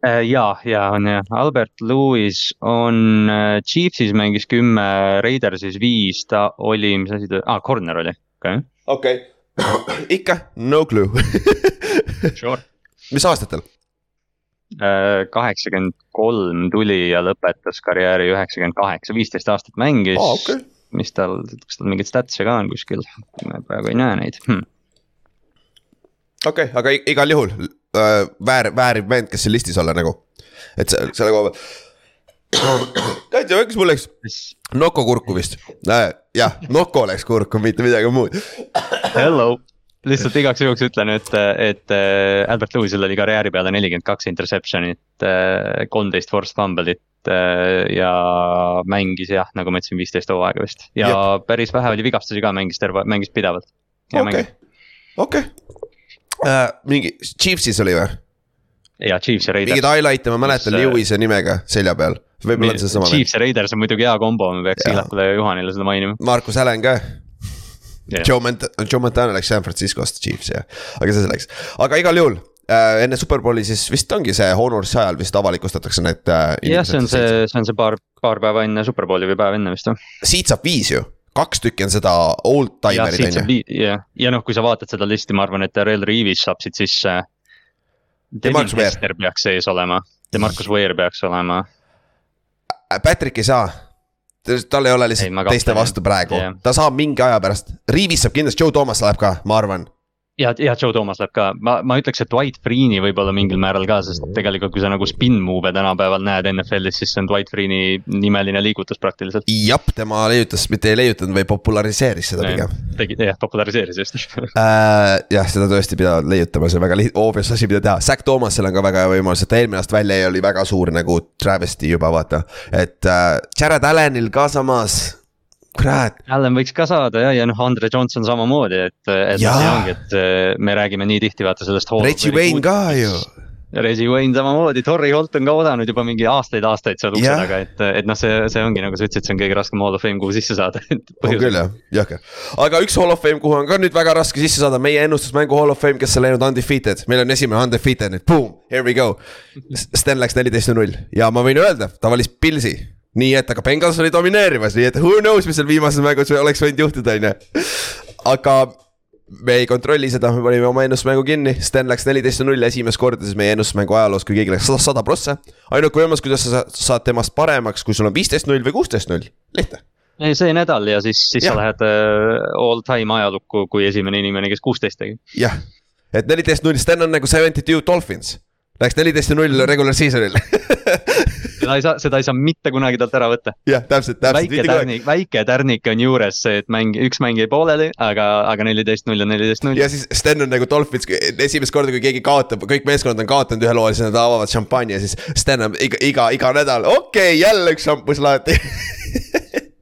Äh, ja, ja on jah, Albert Lewis on äh, Chiefsis mängis kümme, Raidersis viis, ta oli, mis asi ta, aa ah, corner oli, okei okei ikka no clue Sure. mis aastatel? Äh, kaheksakümmend kolm tuli ja lõpetas karjääri üheksakümmend kaheksa, viisteist aastat mängis oh,. Okay. mis tal, kas tal mingeid stats'e ka on kuskil, praegu ei näe neid hm.. okei okay,, aga igal juhul äh, väär, väärib vend, kes siin listis olla nagu. et see, selle koha pealt. teate, kas mul läks Noko kurku vist äh,? jah, Noko läks kurku, mitte midagi muud. Hello lihtsalt igaks juhuks ütlen, et, et äh, Albert Lewisel oli karjääri peale nelikümmend kaks interception'it, äh, kolmteist forced fumble'it äh, ja mängis jah, nagu ma ütlesin, viisteist hooaega vist ja Jep. päris vähe oli vigastusi ka, mängis terve, mängis pidevalt. okei, okei, äh, mingi, Chiefsis oli või? ja Chiefs ja Raiders. mingeid highlight'e ma mäletan mis, Lewise nimega selja peal, võib-olla on see sama. Chiefs ja Raiders on muidugi hea kombo, me peaks Ilakule ja Juhanile seda mainima. Markus Allan ka yeah.. Joe Mont-, Joe Montana läks San Franciscost Chiefs jah, aga see selleks, aga igal juhul äh, enne Superbowli siis vist ongi see Honor's ajal vist avalikustatakse need äh,. jah, see on see, see on see paar, paar päeva enne Superbowli või päev enne vist või? siit saab viis ju kaks tükki on seda old timer'it on ju. jah, ja noh, kui sa vaatad seda listi, ma arvan, et Darrell Reavis saab siit sisse. Demarcus Ware. Peaks sees olema, Demarcus Ware peaks olema. Patrick ei saa. Tal ei ole lihtsalt ei, teiste vastu praegu. Ta saab mingi aja pärast, Reavis saab kindlasti, Joe Thomas läheb ka, ma arvan ja, ja Joe Thomas läheb ka, ma, ma ütleks, et Dwight Freeney võib-olla mingil määral ka, sest tegelikult, kui sa nagu spin move'e tänapäeval näed NFL-is, siis see on Dwight Freeney nimeline liigutus praktiliselt. jah, tema leiutas, mitte ei leiutanud, vaid populariseeris seda pigem. tegi, jah, populariseeris just äh,. jah, seda tõesti pidavad leiutama, see on väga liht-, obvious asi, mida teha, Zack Thomasel on ka väga hea võimalus, et ta eelmine aasta välja jäi, oli väga suur nagu travesty juba vaata. et äh, Jared Allanil ka samas kurat. Allan võiks ka saada ja, ja noh, Andre Johnson samamoodi, et, et see ongi, et me räägime nii tihti vaata sellest. Reggie Wayne ka ju. Resi Wayne samamoodi, Torrey Holt on ka oodanud juba mingi aastaid-aastaid seal ukse Jah. taga, et, et noh, see, see ongi nagu sa ütlesid, see on kõige raskem hall of fame, kuhu sisse saada on küll jah, jõhker. aga üks hall of fame, kuhu on ka nüüd väga raske sisse saada, meie ennustusmängu hall of fame, kes on läinud undefeated, meil on esimene undefeated nüüd, boom, here we go. Sten läks neliteist null ja ma võin öelda, ta valis Pilsi. Nii et, aga Bengals oli domineerimas, nii et who knows, mis seal viimases mängus oleks võinud juhtuda, on ju. aga me ei kontrolli seda, me panime oma ennustusmängu kinni, Sten läks neliteist null esimest korda siis meie ennustusmängu ajaloos, kui keegi läks sada, sada prossa. ainuke võimalus, kuidas sa sa- saad temast paremaks, kui sul on viisteist null või kuusteist null, lihtne ei, see nädal ja siis, siis Jah. sa lähed äh, all time ajalukku kui esimene inimene, kes kuusteist tegi. jah, et neliteist null, Sten on nagu seventy two Dolphins. Läks neliteist ja null regular season'il. seda ei saa, seda ei saa mitte kunagi talt ära võtta. jah, täpselt, täpselt. väike tärnik, väike tärnik on juures see, et mäng, üks mäng jäi pooleli, aga, aga neliteist null ja neliteist null. ja siis Sten on nagu Dolphins, esimest korda, kui keegi kaotab, kõik meeskonnad on kaotanud ühe loo ja siis nad avavad šampanji ja siis Sten on iga, iga, iga nädal, okei okay,, jälle üks šampus lahti.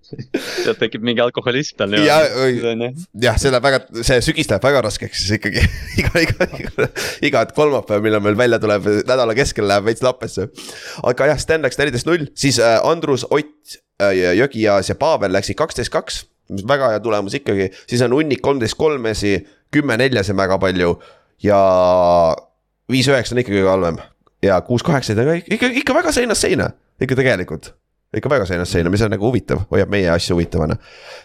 sealt tekib mingi alkoholism tal Ja, jah, see läheb väga, see sügis läheb väga raskeks siis ikkagi. Iga, iga, iga, iga kolmapäev, millal meil välja tuleb, nädala keskel läheb veits lappesse. aga jah, Sten läks neliteist null, siis äh, Andrus, Ott äh,, Jõgiaas ja Pavel läksid kaksteist kaks. mis väga hea tulemus ikkagi, siis on hunnik kolmteist kolmesi, kümme neljasi väga palju ja viis üheksa on ikkagi halvem. Ja kuus kaheksaid on ka ikka, ikka, ikka väga seinast seina, ikka tegelikult ikka väga seinast seina, mis on nagu huvitav, hoiab meie asju huvitavana.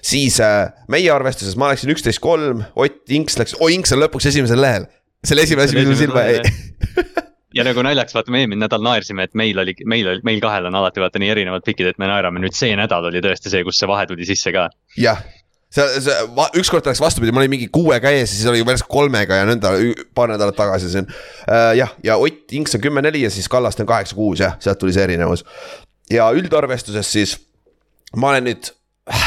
siis äh, meie arvestuses ma läksin üksteist kolm, Ott Inks läks, oi Inks on lõpuks esimesel lehel. selle esimene asi, mis mul silma jäi. ja nagu naljaks, vaata me eelmine nädal naersime, et meil oli, meil oli, meil kahel on alati vaata nii erinevad pikid, et me naerame, nüüd see nädal oli tõesti see, kus see vahe tuli sisse ka. jah, see, see, ükskord läks vastupidi, ma olin mingi kuuega ees ja siis oli järsku kolmega ja nõnda paar nädalat tagasi siin uh,. jah, ja Ott Inks on kümme-neli ja siis Kallaste on kaheksa-kuus jah, sealt tuli see erinevus. Ja üldarvestuses siis ma olen nüüd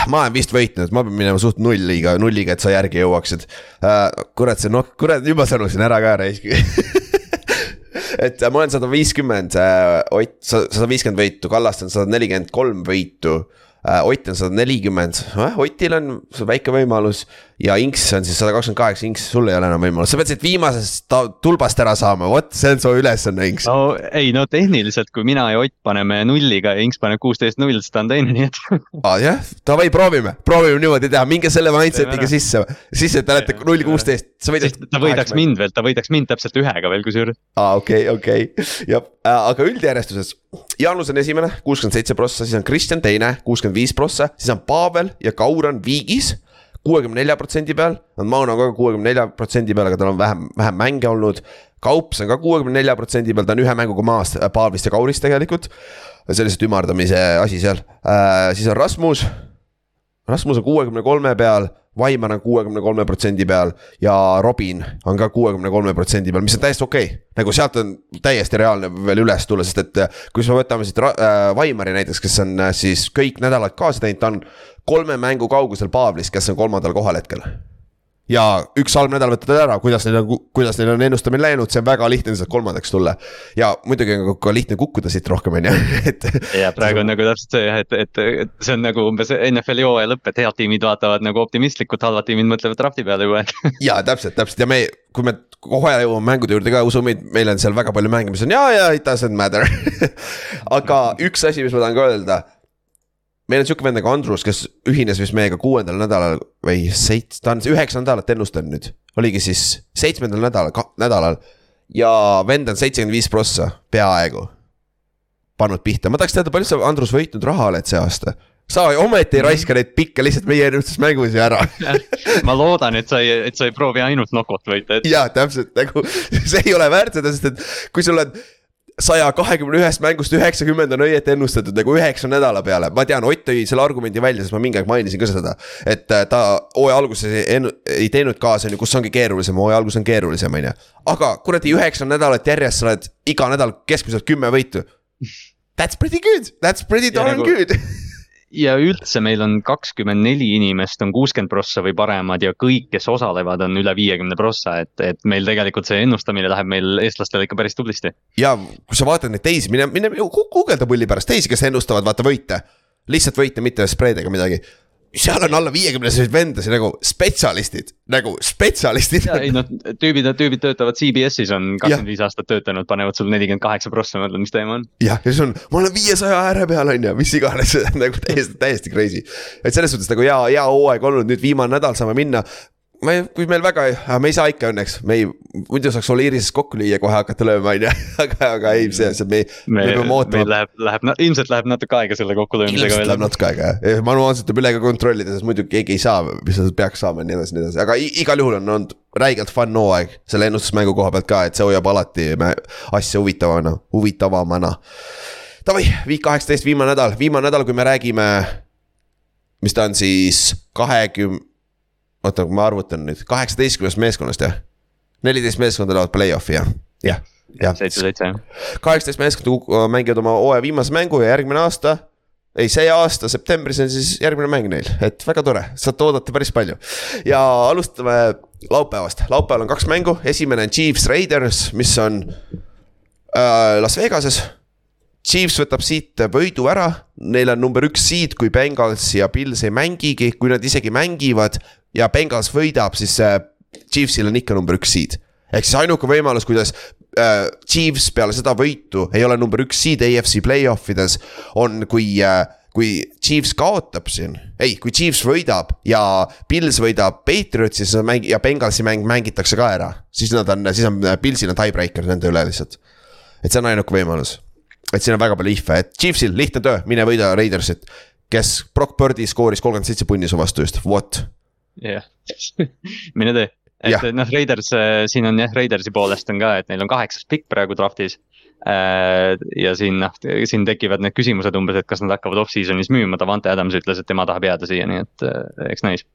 ma olen vist võitnud, ma pean minema suht nulliga, nulliga, et sa järgi jõuaksid uh,. kurat, see noh, kurat, juba sõnusin ära ka raisk et äh, ma olen sada viiskümmend, Ott sada viiskümmend võitu, Kallaste on sada nelikümmend kolm võitu. Ott on sada nelikümmend, Otil on väike võimalus ja Inks on siis sada kakskümmend kaheksa, Inks, sul ei ole enam võimalust, sa pead siit viimasest tulbast ära saama, vot see on su ülesanne, Inks. no ei, no tehniliselt, kui mina ja Ott paneme nulliga ja Inks paneb kuusteist null, siis ta on teine, nii et aa ah, jah, davai, proovime, proovime niimoodi teha, minge selle mindset'iga sisse, sisse, et te olete null kuusteist, sa võidad. ta võidaks. mind veel, ta võidaks mind täpselt ühega veel kusjuures. aa, okei, okei, jah, aga üldjärjestuses. Jaanus on esimene, kuuskümmend seitse prossa, siis on Kristjan teine, kuuskümmend viis prossa, siis on Pavel ja Kaur on viigis. kuuekümne nelja protsendi peal, Mauno on ka kuuekümne nelja protsendi peal, aga tal on vähem, vähem mänge olnud. Kaups on ka kuuekümne nelja protsendi peal, ta on ühe mänguga maas Pavlist ja Kaurist tegelikult. see on lihtsalt ümardamise asi seal äh,, siis on Rasmus. Rasmus on kuuekümne kolme peal, Vaimar on kuuekümne kolme protsendi peal ja Robin on ka kuuekümne kolme protsendi peal, mis on täiesti okei okay.. nagu sealt on täiesti reaalne veel üles tulla, sest et äh, kui me võtame siit Ra- äh, Vaimari näiteks, kes on äh, siis kõik nädalad kaasa teinud, ta on kolme mängu kaugusel Pavlist, kes on kolmandal kohal hetkel ja üks halb nädal võtad ära, kuidas neil on, kuidas neil on ennustamine läinud, see on väga lihtne lihtsalt kolmandaks tulla. ja muidugi on ka lihtne kukkuda siit rohkem, on ju, et. ja praegu on nagu täpselt see jah, et, et et see on nagu umbes NFL-i hooaja lõpp, et head tiimid vaatavad nagu optimistlikult, halvad tiimid mõtlevad drafti peale juba, ja täpselt, täpselt ja me, kui me kohe jõuame mängude juurde ka, usu meid, meil on seal väga palju mänge, mis on ja, ja it doesn't matter. aga üks asi, mis ma tahan ka öelda. Meil on sihuke vend nagu Andrus, kes ühines vist meiega kuuendal nädalal või seits-, ta on üheksa nädalat ennustanud nüüd. oligi siis seitsmendal nädalal, nädalal ja vend on seitsekümmend viis prossa, peaaegu. pannud pihta, ma tahaks teada, palju sa, Andrus, võitnud raha oled see aasta? sa ometi ei raiska neid pikke lihtsalt meie ennustusmängus ju ära ma loodan, et sa ei, et sa ei proovi ainult nokot võita, et jaa, täpselt nagu see ei ole väärt seda, sest et kui sul on saja kahekümne ühest mängust üheksakümmend on õieti ennustatud nagu üheksa nädala peale, ma tean, Ott tõi selle argumendi välja, sest ma mingi aeg mainisin ka seda. et äh, ta hooaja alguses ei, ei teinud kaasa, on ju, kus ongi keerulisem, hooaja algus on keerulisem, on ju. aga kuradi üheksa nädalat järjest sa oled iga nädal keskmiselt kümme võitu. That's pretty good, that's pretty Ja darn nagu- good. ja üldse meil on kakskümmend neli inimest on kuuskümmend prossa või paremad ja kõik, kes osalevad, on üle viiekümne prossa, et, et meil tegelikult see ennustamine läheb meil eestlastele ikka päris tublisti. ja kui sa vaatad neid teisi, mine, mine gu- guugelda pulli pärast teisi, kes ennustavad, vaata võite. lihtsalt võite, mitte spreed ega midagi. Seal on alla viiekümneseid vendasid nagu spetsialistid, nagu spetsialistid. ja ei noh, tüübid, tüübid töötavad CBS-is on kakskümmend viis aastat töötanud, panevad sul nelikümmend kaheksa prossa, mõtled, mis teema on. jah, ja siis on, ma olen viiesaja ääre peal on ju, mis iganes nagu täiesti, täiesti crazy. et selles suhtes nagu hea, hea hooaeg olnud, nüüd viimane nädal saame minna ma ei, kui meil väga, me ei saa ikka õnneks, me ei, muidu saaks Oliirises kokku lüüa, kohe hakata lööma, on ju, aga, aga ei, see, see me, me, me peame ootama. läheb, läheb, ilmselt läheb natuke aega selle kokkulöömisega ilmselt läheb natuke aega jah, manuaalselt tuleb üle ka kontrollida, sest muidu keegi ei saa, mis ta peaks saama ja nii edasi, nii edasi, aga igal juhul on olnud räigelt fun hooaeg selle ennustusmängu koha pealt ka, et see hoiab alati asja huvitavana, huvitavamana. Davai, viik kaheksateist, viimane nädal, viimane nädal, kui me räägime, mis ta on siis kahekümne oota, ma arvutan nüüd, kaheksateistkümnest meeskonnast jah? neliteist meeskonda lähevad play-off'i jah, jah, jah. seitse, seitse jah. kaheksateist meeskonda mängivad oma hooaja viimase mängu ja järgmine aasta ei, see aasta septembris on siis järgmine mäng neil, et väga tore, saate oodata päris palju. ja alustame laupäevast, laupäeval on kaks mängu, esimene on Chiefs Raiders, mis on äh, Las Vegases. Chiefs võtab siit võidu ära, neil on number üks seed, kui Bengals ja Pils ei mängigi, kui nad isegi mängivad, ja Bengals võidab, siis äh, Chiefsil on ikka number üks seed. ehk siis ainuke võimalus, kuidas äh, Chiefs peale seda võitu ei ole number üks seed AFC play-off ides, on kui äh, kui Chiefs kaotab siin, ei, kui Chiefs võidab ja Pils võidab Patriotsi, siis mäng ja Bengalsi mäng mängitakse ka ära. siis nad on, siis on Pilsil on tiebreaker nende üle lihtsalt. et see on ainuke võimalus. et siin on väga palju ihve, et Chiefsil lihtne töö, mine võida Raidersit. kes Brock Birdi skooris kolmkümmend seitse punni su vastu just, what jah. Mine tee, et noh, Raiders, äh, siin on jah, Raidersi poolest on ka, et neil on kaheksas pikk praegu draft'is. Äh, ja siin noh, siin tekivad need küsimused umbes, et kas nad hakkavad off-season'is müüma, Davante Adams ütles, et tema tahab jääda siia, nii et äh, eks näis.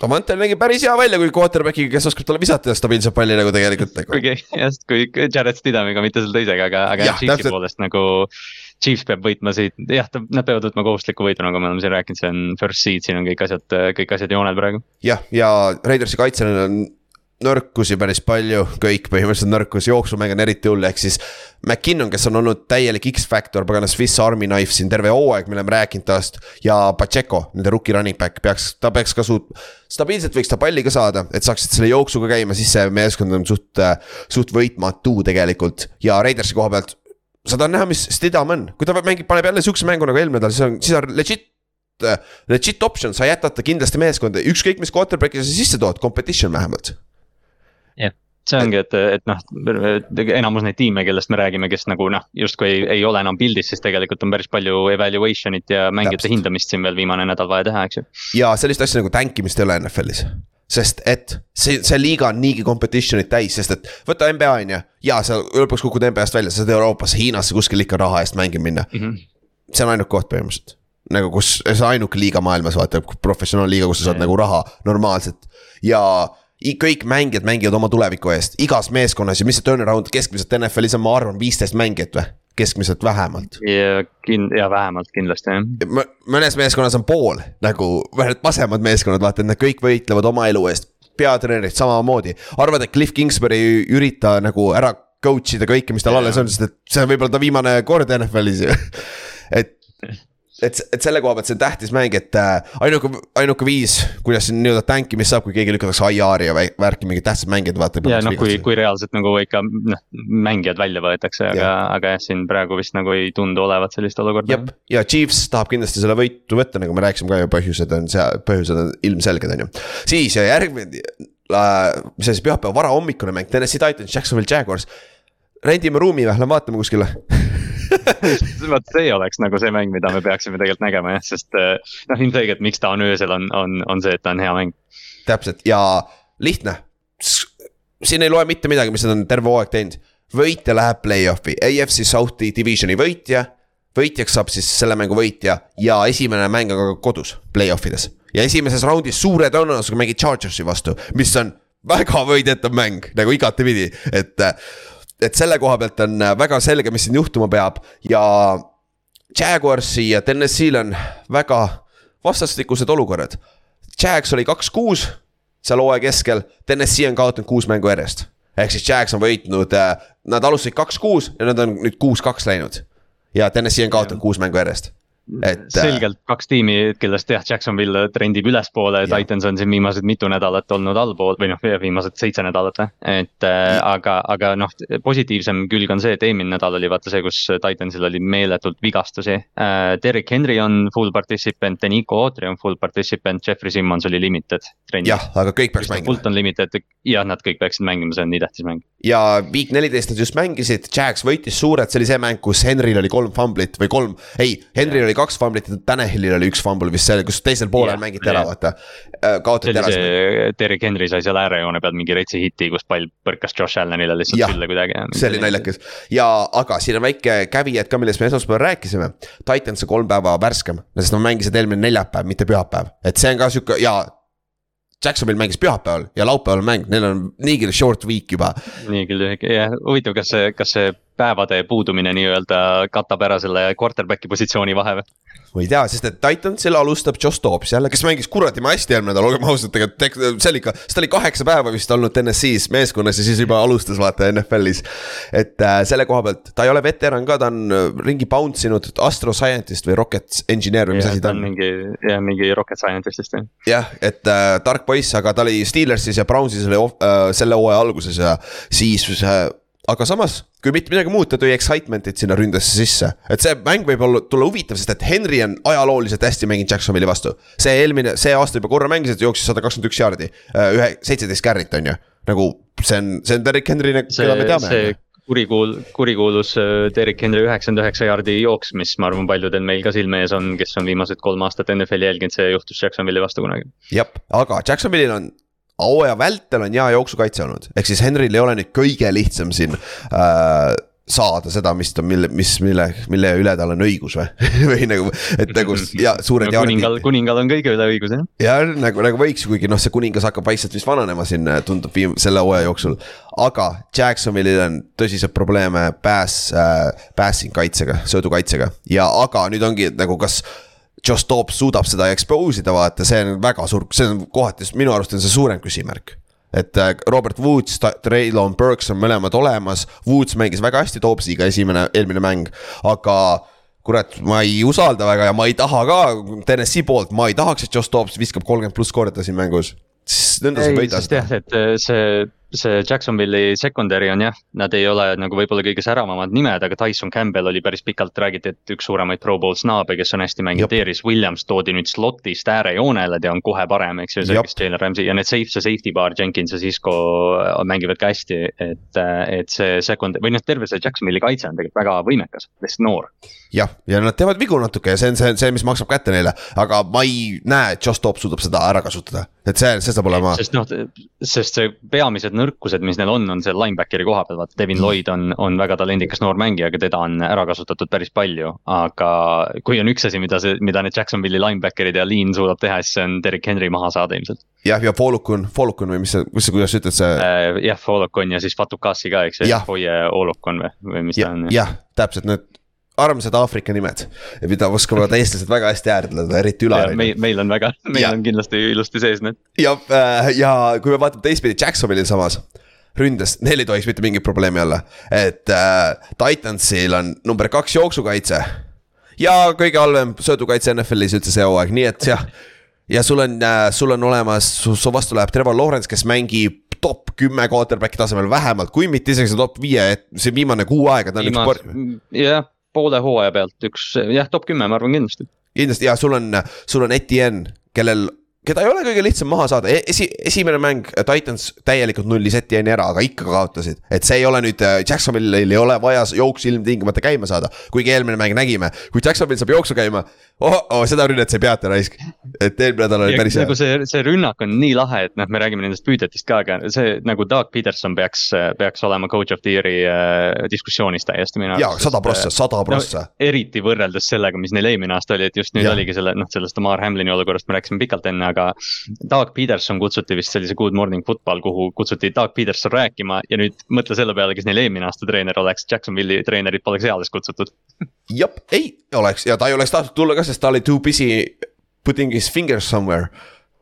Davante nägi päris hea välja, kui quarterback'iga, kes oskab talle visata stabiilset palli nagu tegelikult nagu. kuigi jah, kui Jared Stidhamiga, mitte selle teisega, aga, aga jah, Chiefsi poolest nagu Chiefs peab võitma siit, jah, nad peavad võtma kohustusliku võidu, nagu me oleme siin rääkinud, see on first seed, siin on kõik asjad, kõik asjad joonel praegu. jah, ja Raidersi kaitsel on nõrkusi päris palju, kõik põhimõtteliselt nõrkus, jooksumäng on eriti hull, ehk siis. McKinnon, kes on olnud täielik X-Factor, pagana Swiss Army knife siin terve hooaeg, me oleme rääkinud tast. ja Pacheco, nende rookie running back peaks, ta peaks ka suut-, stabiilselt võiks ta palli ka saada, et saaksid selle jooksuga käima, siis see meeskond on suht, suht võitmatu tegelikult. ja Raidersi koha pealt sa tahad näha, mis Stidham on, kui ta mängib, paneb jälle sihukese mängu nagu eelmine nädal, siis on, siis on legit. Legit option, sa jätad ta kindlasti meeskonda, ükskõik mis quarterback'i sa sisse tood, competition vähemalt. jah, see ongi, et, et noh, enamus neid tiime, kellest me räägime, kes nagu noh, justkui ei, ei ole enam pildis, siis tegelikult on päris palju evaluation'it ja mängijate hindamist siin veel viimane nädal vaja teha, eks ju. ja sellist asja nagu tänkimist ei ole NFL-is sest et see, see liiga on niigi competition'it täis, sest et võta NBA on ju. ja sa lõpuks kukud NBA-st välja, sa saad Euroopasse, Hiinasse kuskil ikka raha eest mängima minna mm. -hmm. see on ainuke koht põhimõtteliselt. nagu kus, see ainuke liiga maailmas vaata, professionaalliiga, kus sa saad mm -hmm. nagu raha normaalselt ja kõik mängijad mängivad oma tuleviku eest, igas meeskonnas ja mis see turnaround keskmiselt NFL-is on, ma arvan, viisteist mängijat või? Keskmiselt vähemalt. ja kin-, ja vähemalt kindlasti jah. mõnes meeskonnas on pool nagu, vähemalt vasemad meeskonnad, vaata, et nad kõik võitlevad oma elu eest. peatreenerid samamoodi, arvad, et Cliff Kingsbury ei ürita nagu ära coach ida kõike, mis tal alles on, sest et see on võib-olla ta viimane kord NFL-is ju et et, et selle koha pealt see on tähtis mäng, et äh, ainuke, ainuke viis, kuidas nii-öelda tankimist saab, kui keegi lükatakse IR-i ja värki mingid tähtsad mängijad vaata. ja noh, kui, kui reaalselt nagu ikka noh, mängijad välja võetakse, aga, aga jah, siin praegu vist nagu ei tundu olevat sellist olukorda. jep, ja Chiefs tahab kindlasti selle võitu võtta, nagu me rääkisime ka ju, põhjused on seal, põhjused on ilmselged, on ju. siis järgmine mis asi, pühapäeva varahommikune mäng, Tennessee Titans, Jacksonville Jaguars. rendime ruumi või, lähme vaatame kuskile vot see oleks nagu see mäng, mida me peaksime tegelikult nägema jah, sest eh, noh, ilmselgelt, miks ta on öösel, on, on, on see, et ta on hea mäng. täpselt ja lihtne. siin ei loe mitte midagi, mis nad on terve hooaeg teinud. võitja läheb play-off'i, AFC South'i divisioni võitja. võitjaks saab siis selle mängu võitja ja esimene mäng on ka kodus, play-off ides. ja esimeses raundis suure tõenäosusega mängid Chargersi vastu, mis on väga võidetav mäng nagu igatepidi, et et selle koha pealt on äh, väga selge, mis siin juhtuma peab ja Jaguarsi ja Tennessee'l on väga vastastikused olukorrad. Jags oli kaks-kuus seal hooaja keskel, Tennessee on kaotanud kuus mängu järjest. ehk siis Jags on võitnud, äh, nad alustasid kaks-kuus ja nad on nüüd kuus-kaks läinud. ja Tennessee on kaotanud kuus mängu järjest et. selgelt kaks tiimi, kellest jah, Jacksonville trendib ülespoole, Titans on siin viimased mitu nädalat olnud allpool või noh, viimased seitse nädalat või. et äh, aga, aga noh, positiivsem külg on see, et eelmine nädal oli vaata see, kus Titansil oli meeletult vigastusi äh,. Derek Henry on full participant, Denico Autry on full participant, Jeffrey Simmons oli limited. jah, aga kõik peaks mängima. Fulton limited, jah, nad kõik peaksid mängima, see on nii tähtis mäng. ja week neliteist nad just mängisid, Jax võitis suurelt, see oli see mäng, kus Henryl oli kolm fumblit või kolm, ei, Henryl oli kaks fumblit ja Tanahilil oli üks fumble vist seal, kus teisel poolel yeah, mängiti ära, vaata. Äh, kaotati ära. Derek Henry sai seal äärejoone peal mingi retsi hiti, kus pall põrkas Josh Allanile lihtsalt sülle kuidagi. see oli naljakas ja, aga siin on väike caveat ka, millest me esmaspäeval rääkisime. Titans on kolm päeva värskem, sest nad mängisid eelmine neljapäev, mitte pühapäev, et see on ka sihuke ja Jacksonville mängis pühapäeval ja laupäeval mäng, neil on niigi short week juba. niigi lühike, jah, huvitav, kas see, kas see päevade puudumine nii-öelda katab ära selle quarterback'i positsiooni vahe või? ma ei tea, sest et Titansil alustab Josh Dobbs jälle, kes mängis kuradi hästi eelmine nädal, olgem ausad, tegelikult see oli ikka, sest ta oli kaheksa päeva vist olnud TNS-is meeskonnas ja siis juba alustas vaata NFL-is. et äh, selle koha pealt, ta ei ole veteran ka, ta on äh, ringi bounce inud astro scientist või rocket engineer või mis asi ta on. mingi, jah, mingi rocket scientist vist jah. jah, et äh, tark poiss, aga ta oli Steelersis ja Brownsis oli äh, selle hooaja alguses ja siis äh, aga samas, kui mitte midagi muud, ta tõi excitement'it sinna ründesse sisse. et see mäng võib olla, tulla huvitav, sest et Henry on ajalooliselt hästi mänginud Jacksonville'i vastu. see eelmine, see aasta juba korra mängis, et jooksis sada kakskümmend üks jaardi, äh, ühe, seitseteist carry't on ju. nagu see on, see on Derek Henry, keda me teame. kurikuul-, kurikuulus äh, Derek Henry üheksakümmend üheksa jaardi jooks, mis ma arvan, paljudel meil ka silme ees on, kes on viimased kolm aastat NFL-i jälginud, see juhtus Jacksonville'i vastu kunagi. jah, aga Jacksonville'il on hooaja vältel on hea jooksukaitse olnud, ehk siis Henryl ei ole nüüd kõige lihtsam siin äh, saada seda, mis ta, mille, mis, mille, mille üle tal on õigus või või nagu, et nagu ja suured no, kuningal, kuningal on kõige üle õigus jah. ja nagu, nagu võiks, kuigi noh, see kuningas hakkab vaikselt vist vananema siin, tundub viim-, selle hooaja jooksul. aga Jacksonville'il on tõsiseid probleeme pass äh,, passing kaitsega, söödukaitsega ja aga nüüd ongi nagu kas Josh Dobbs suudab seda expose ida, vaata, see on väga suur, see on kohati, minu arust on see suurem küsimärk. et äh, Robert Woods, Traylon Burks on mõlemad olemas, Woods mängis väga hästi Dobbsiga esimene, eelmine mäng, aga kurat, ma ei usalda väga ja ma ei taha ka TNS-i poolt, ma ei tahaks, et Josh Dobbs viskab kolmkümmend pluss korda siin mängus. nõnda sa võidad. jah, et äh, see see Jacksonville'i secondary on jah, nad ei ole nagu võib-olla kõige säravamad nimed, aga Tyson Campbell oli päris pikalt räägiti, et üks suuremaid pro bowl snaabe, kes on hästi mänginud, Darius Williams toodi nüüd slot'ist äärejoonele, ta on kohe parem, eks ju, see kes Jalen Ramsey. Ja need safe, see safety bar, Jenkins ja Cisco äh, mängivad ka hästi, et, äh, et see second või noh, terve see Jacksonville'i kaitse on tegelikult väga võimekas, lihtsalt noor. Jah, ja nad teevad vigu natuke ja see on see, see, mis maksab kätte neile, aga ma ei näe, et Josh Dobbs suudab seda ära kasutada. Et see, see saab olema. sest noh, sest see peamised nõrkused, mis neil on, on seal linebackeri koha peal, vaata Devin Lloyd on, on väga talendikas noor mängija, aga teda on ära kasutatud päris palju. aga kui on üks asi, mida see, mida need Jacksonville'i linebacker'id ja lean suudab teha, siis see on Derek Henry maha saada ilmselt. jah, ja Folukun, Folukun või mis see, mis sa, kuidas sa ütled see äh,? jah, Folukun ja siis Fatukasi ka, eks, Foye Olukon või, või mis ja, ta on. jah, täpselt need armsad Aafrika nimed, mida oskavad eestlased väga hästi hääldada, eriti Ülar. meil, meil on väga, meil ja. on kindlasti ilusti sees need. ja, äh, ja kui me vaatame teistpidi Jacksonville'i samas ründes, neil ei tohiks mitte mingit probleemi olla, et äh, Titansil on number kaks jooksukaitse. ja kõige halvem söödukaitse NFL-is üldse see hooaeg, nii et jah. ja sul on äh,, sul on olemas, su vastu läheb Trevor Lawrence, kes mängib top kümme quarterback'i tasemel vähemalt, kui mitte isegi top viie, et see viimane kuu aega, ta on Viimas, üks. jah poole hooaja pealt üks, jah, top kümme, ma arvan kindlasti. kindlasti ja sul on, sul on Etienne, kellel keda ei ole kõige lihtsam maha saada, e-, esi, esimene mäng Titans täielikult nullis Etienne'i ära, aga ikka kaotasid. et see ei ole nüüd, äh, Jacksonville'il ei ole vaja jooks ilmtingimata käima saada, kuigi eelmine mäng nägime, kui Jacksonville saab jooksu käima oh, oh, seda rünnet sa ei peata raisk. et eelmine nädal oli päris hea. nagu see, see rünnak on nii lahe, et noh, me räägime nendest püüdjatest ka, aga see nagu Doug Peterson peaks, peaks olema coach of the year'i äh, diskussioonis täiesti minu arust. jaa, sada prossa, sada prossa no,. eriti võrreldes sellega, mis neil eelmine aasta oli, et just nüüd ja. oligi selle, noh, sellest Omar Hamlini olukorrast me rääkisime pikalt enne, aga. Doug Peterson kutsuti vist sellise Good Morning Football, kuhu kutsuti Doug Peterson rääkima ja nüüd mõtle selle peale, kes neil eelmine aasta treener oleks, Jacksonville'i treenerit poleks eales kutsutud jah, ei oleks ja ta ei oleks tahtnud tulla ka, ta oli too busy putting his fingers somewhere.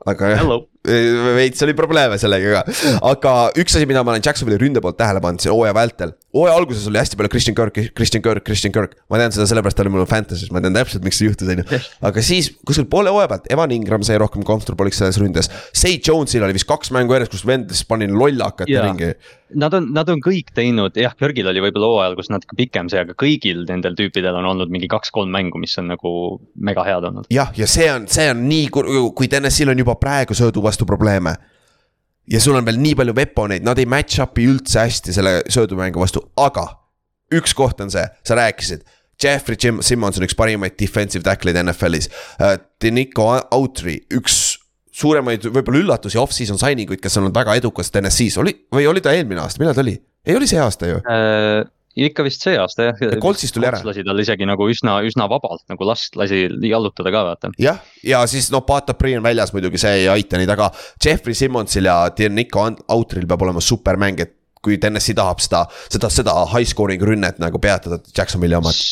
aga jah, veits oli probleeme sellega ka, aga üks asi, mida ma olen Jacksonville'i ründe poolt tähele pannud siin hooaja vältel. hooaja alguses oli hästi palju Christian Kirk, Christian Kirk, Christian Kirk, ma tean seda sellepärast, ta oli mul Fantasy's, ma tean täpselt, miks see juhtus, on ju. aga siis kuskil poole hooaja pealt, Evan Ingram sai rohkem comfortable'iks selles ründes. Say Jones'il oli vist kaks mängu järjest, kus vend lihtsalt pani lollakat Jaa. ringi. Nad on, nad on kõik teinud, jah, Kirgil oli võib-olla hooajal, kus natuke pikem see, aga kõigil nendel tüüpidel on olnud mingi kaks-kolm mängu, mis on nagu mega head olnud. jah, ja see on, see on nii, kui TNS-il on juba praegu söödu vastu probleeme. ja sul on veel nii palju veponeid, nad ei match up'i üldse hästi selle söödumängu vastu, aga üks koht on see, sa rääkisid. Jeffrey Jim Simmons on üks parimaid defensive tackle'id NFL-is uh,. Denico Autry, üks suuremaid võib-olla üllatusi off-season signing uid, kes on olnud väga edukas TNS-is, oli või oli ta eelmine aasta, millal ta oli? ei, oli see aasta ju äh,. Ikka vist see aasta jah. Coltsist tuli ära. lasi tal isegi nagu üsna, üsna vabalt nagu last lasi jallutada ka vaata. jah, ja siis noh, Pat Apri on väljas muidugi, see ei aita neid, aga Jeffrey Simmonsil ja Nico Outril peab olema supermäng, et kui TNS-i tahab seda, seda, seda high scoring rünnet nagu peatada Jacksonville'i omad.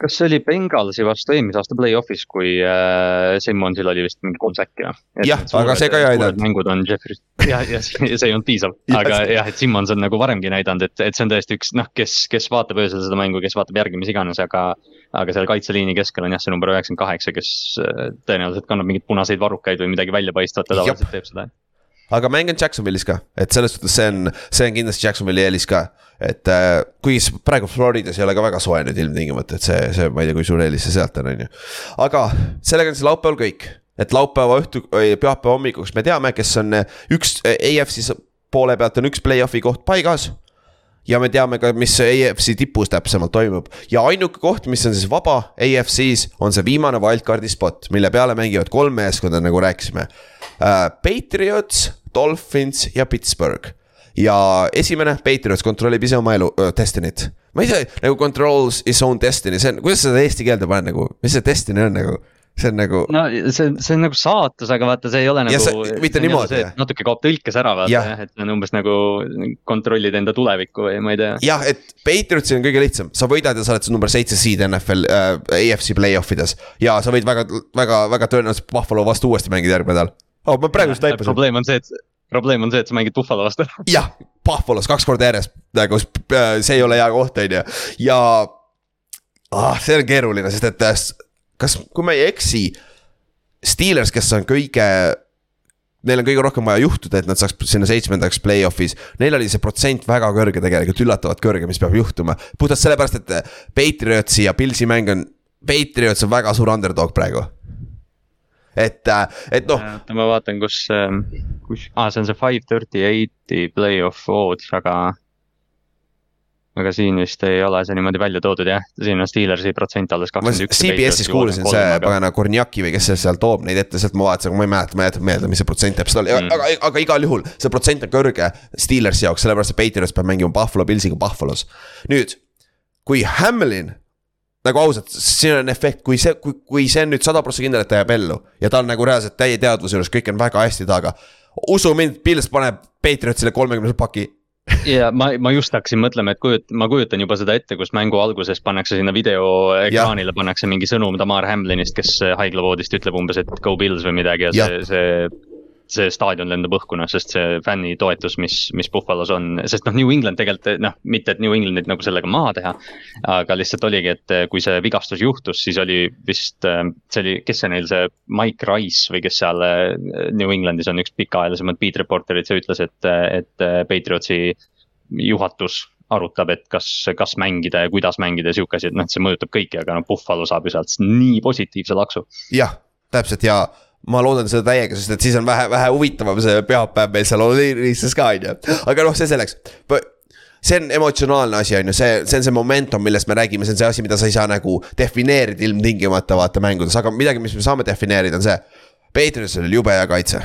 Kas see oli Bengalsi vastu eelmise aasta play-off'is, kui äh, Simmonsil oli vist mingi kolm säkki või? jah, aga see ka ei aidanud. mängud on Jeffrey, jah, ja see ei olnud piisav aga jah, et Simmons on nagu varemgi näidanud, et, et see on tõesti üks noh, kes, kes vaatab öösel seda mängu, kes vaatab järgi, mis iganes, aga. aga seal kaitseliini keskel on jah, see number üheksakümmend kaheksa, kes äh, tõenäoliselt kannab mingeid punaseid varrukaid või midagi väljapaistvat ja tavaliselt teeb seda aga mäng on Jacksonville'is ka, et selles suhtes see on, see on kindlasti Jacksonville'i eelis ka. et äh, kuigi praegu Floridas ei ole ka väga soe nüüd ilmtingimata, et see, see, ma ei tea, kui suur eelis see sealt on, on ju. aga sellega on siis laupäeval kõik, et laupäeva õhtu pühapäeva hommikuks me teame, kes on üks AFC poole pealt on üks play-off'i koht paigas ja me teame ka, mis AFC tipus täpsemalt toimub ja ainuke koht, mis on siis vaba AFC-s, on see viimane wildcard'i spot, mille peale mängivad kolm meeskonda, nagu rääkisime. Patriots, Dolphins ja Pittsburgh ja esimene, Patriots kontrollib ise oma elu Destiny't. ma ei tea, nagu controls his own destiny, see on, kuidas seda eesti keelde paned nagu, mis see destiny on nagu? see on nagu. no see, see on nagu saatus, aga vaata, see ei ole nagu. mitte niimoodi, natuke kaob tõlkes ära vaata Jah. et see on umbes nagu kontrollid enda tulevikku või ma ei tea. jah, et Patriotsil on kõige lihtsam, sa võidad ja sa oled number seitse seed NFL äh, AFC play-off ides. ja sa võid väga, väga, väga tõenäoliselt Buffalo vastu uuesti mängida järgmine nädal. Oh, ma praegu just taipasin. probleem on see, et, probleem on see, et sa mängid Buffalo vastu jah, Buffalo's kaks korda järjest, nagu äh, see ei ole hea koht, on ju, ja. ah, see on keeruline, sest et äh, kas, kui ma ei eksi. Steelers, kes on kõige, neil on kõige rohkem vaja juhtuda, et nad saaks sinna seitsmendaks play-off'is. Neil oli see protsent väga kõrge tegelikult, üllatavalt kõrge, mis peab juhtuma. puhtalt sellepärast, et äh, Patriotsi ja Pilsi mäng on, Patriots on väga suur underdog praegu. Et, et noh oota, ma vaatan, kus, kus, aa, see on see five thirty eight'i play-off odds, aga. aga siin vist ei ole see niimoodi välja toodud jah, siin on Steelersi protsent alles kakskümmend üks. CBS-is kuulsin see pagana Kornjaki või kes seal toob neid ette, sealt ma vaatasin, aga ma ei mäleta, ma ei jäta meelde, mis see protsent täpselt oli mm., aga, aga igal juhul see protsent on kõrge Steelersi jaoks, sellepärast et Patriots peab mängima Buffalo Pillsiga Buffalo's. nüüd, kui Hamlin nagu ausalt, siin on efekt, kui see, kui, kui see on nüüd sada prossa kindel, et ta jääb ellu ja ta on nagu reaalselt täie teadvuse juures, kõik on väga hästi taga. usu mind, Pils paneb Patriotsile kolmekümne paki ja ma, ma just hakkasin mõtlema, et kujut-, ma kujutan juba seda ette, kus mängu alguses pannakse sinna videoekraanile, pannakse mingi sõnum Damar Hamlinist, kes haiglavoodist ütleb umbes, et go Bills või midagi Ja. ja. see, see. See staadion lendab õhku noh, sest see fännitoetus, mis, mis Buffalo's on, sest noh, New England tegelikult noh, mitte et New Englandit nagu sellega maha teha. aga lihtsalt oligi, et kui see vigastus juhtus, siis oli vist, see oli, kes see neil see Mike Rice või kes seal New Englandis on üks pikaajalisemad beat reporter'id, see ütles, et, et Patriotsi juhatus arutab, et kas, kas mängida ja kuidas mängida ja sihuke asi, et noh, et see mõjutab kõiki, aga noh, Buffalo saab ju sealt nii positiivse laksu. jah, täpselt ja ma loodan seda täiega, sest et siis on vähe, vähe huvitavam see pühapäev meil seal Oliiristes ka on ju, aga noh, see selleks. See on emotsionaalne asi, on ju, see, see on see momentum, millest me räägime, see on see asi, mida sa ei saa nagu defineerida ilmtingimata vaata mängudes, aga midagi, mis me saame defineerida, on see. Patriotsil oli jube hea kaitse,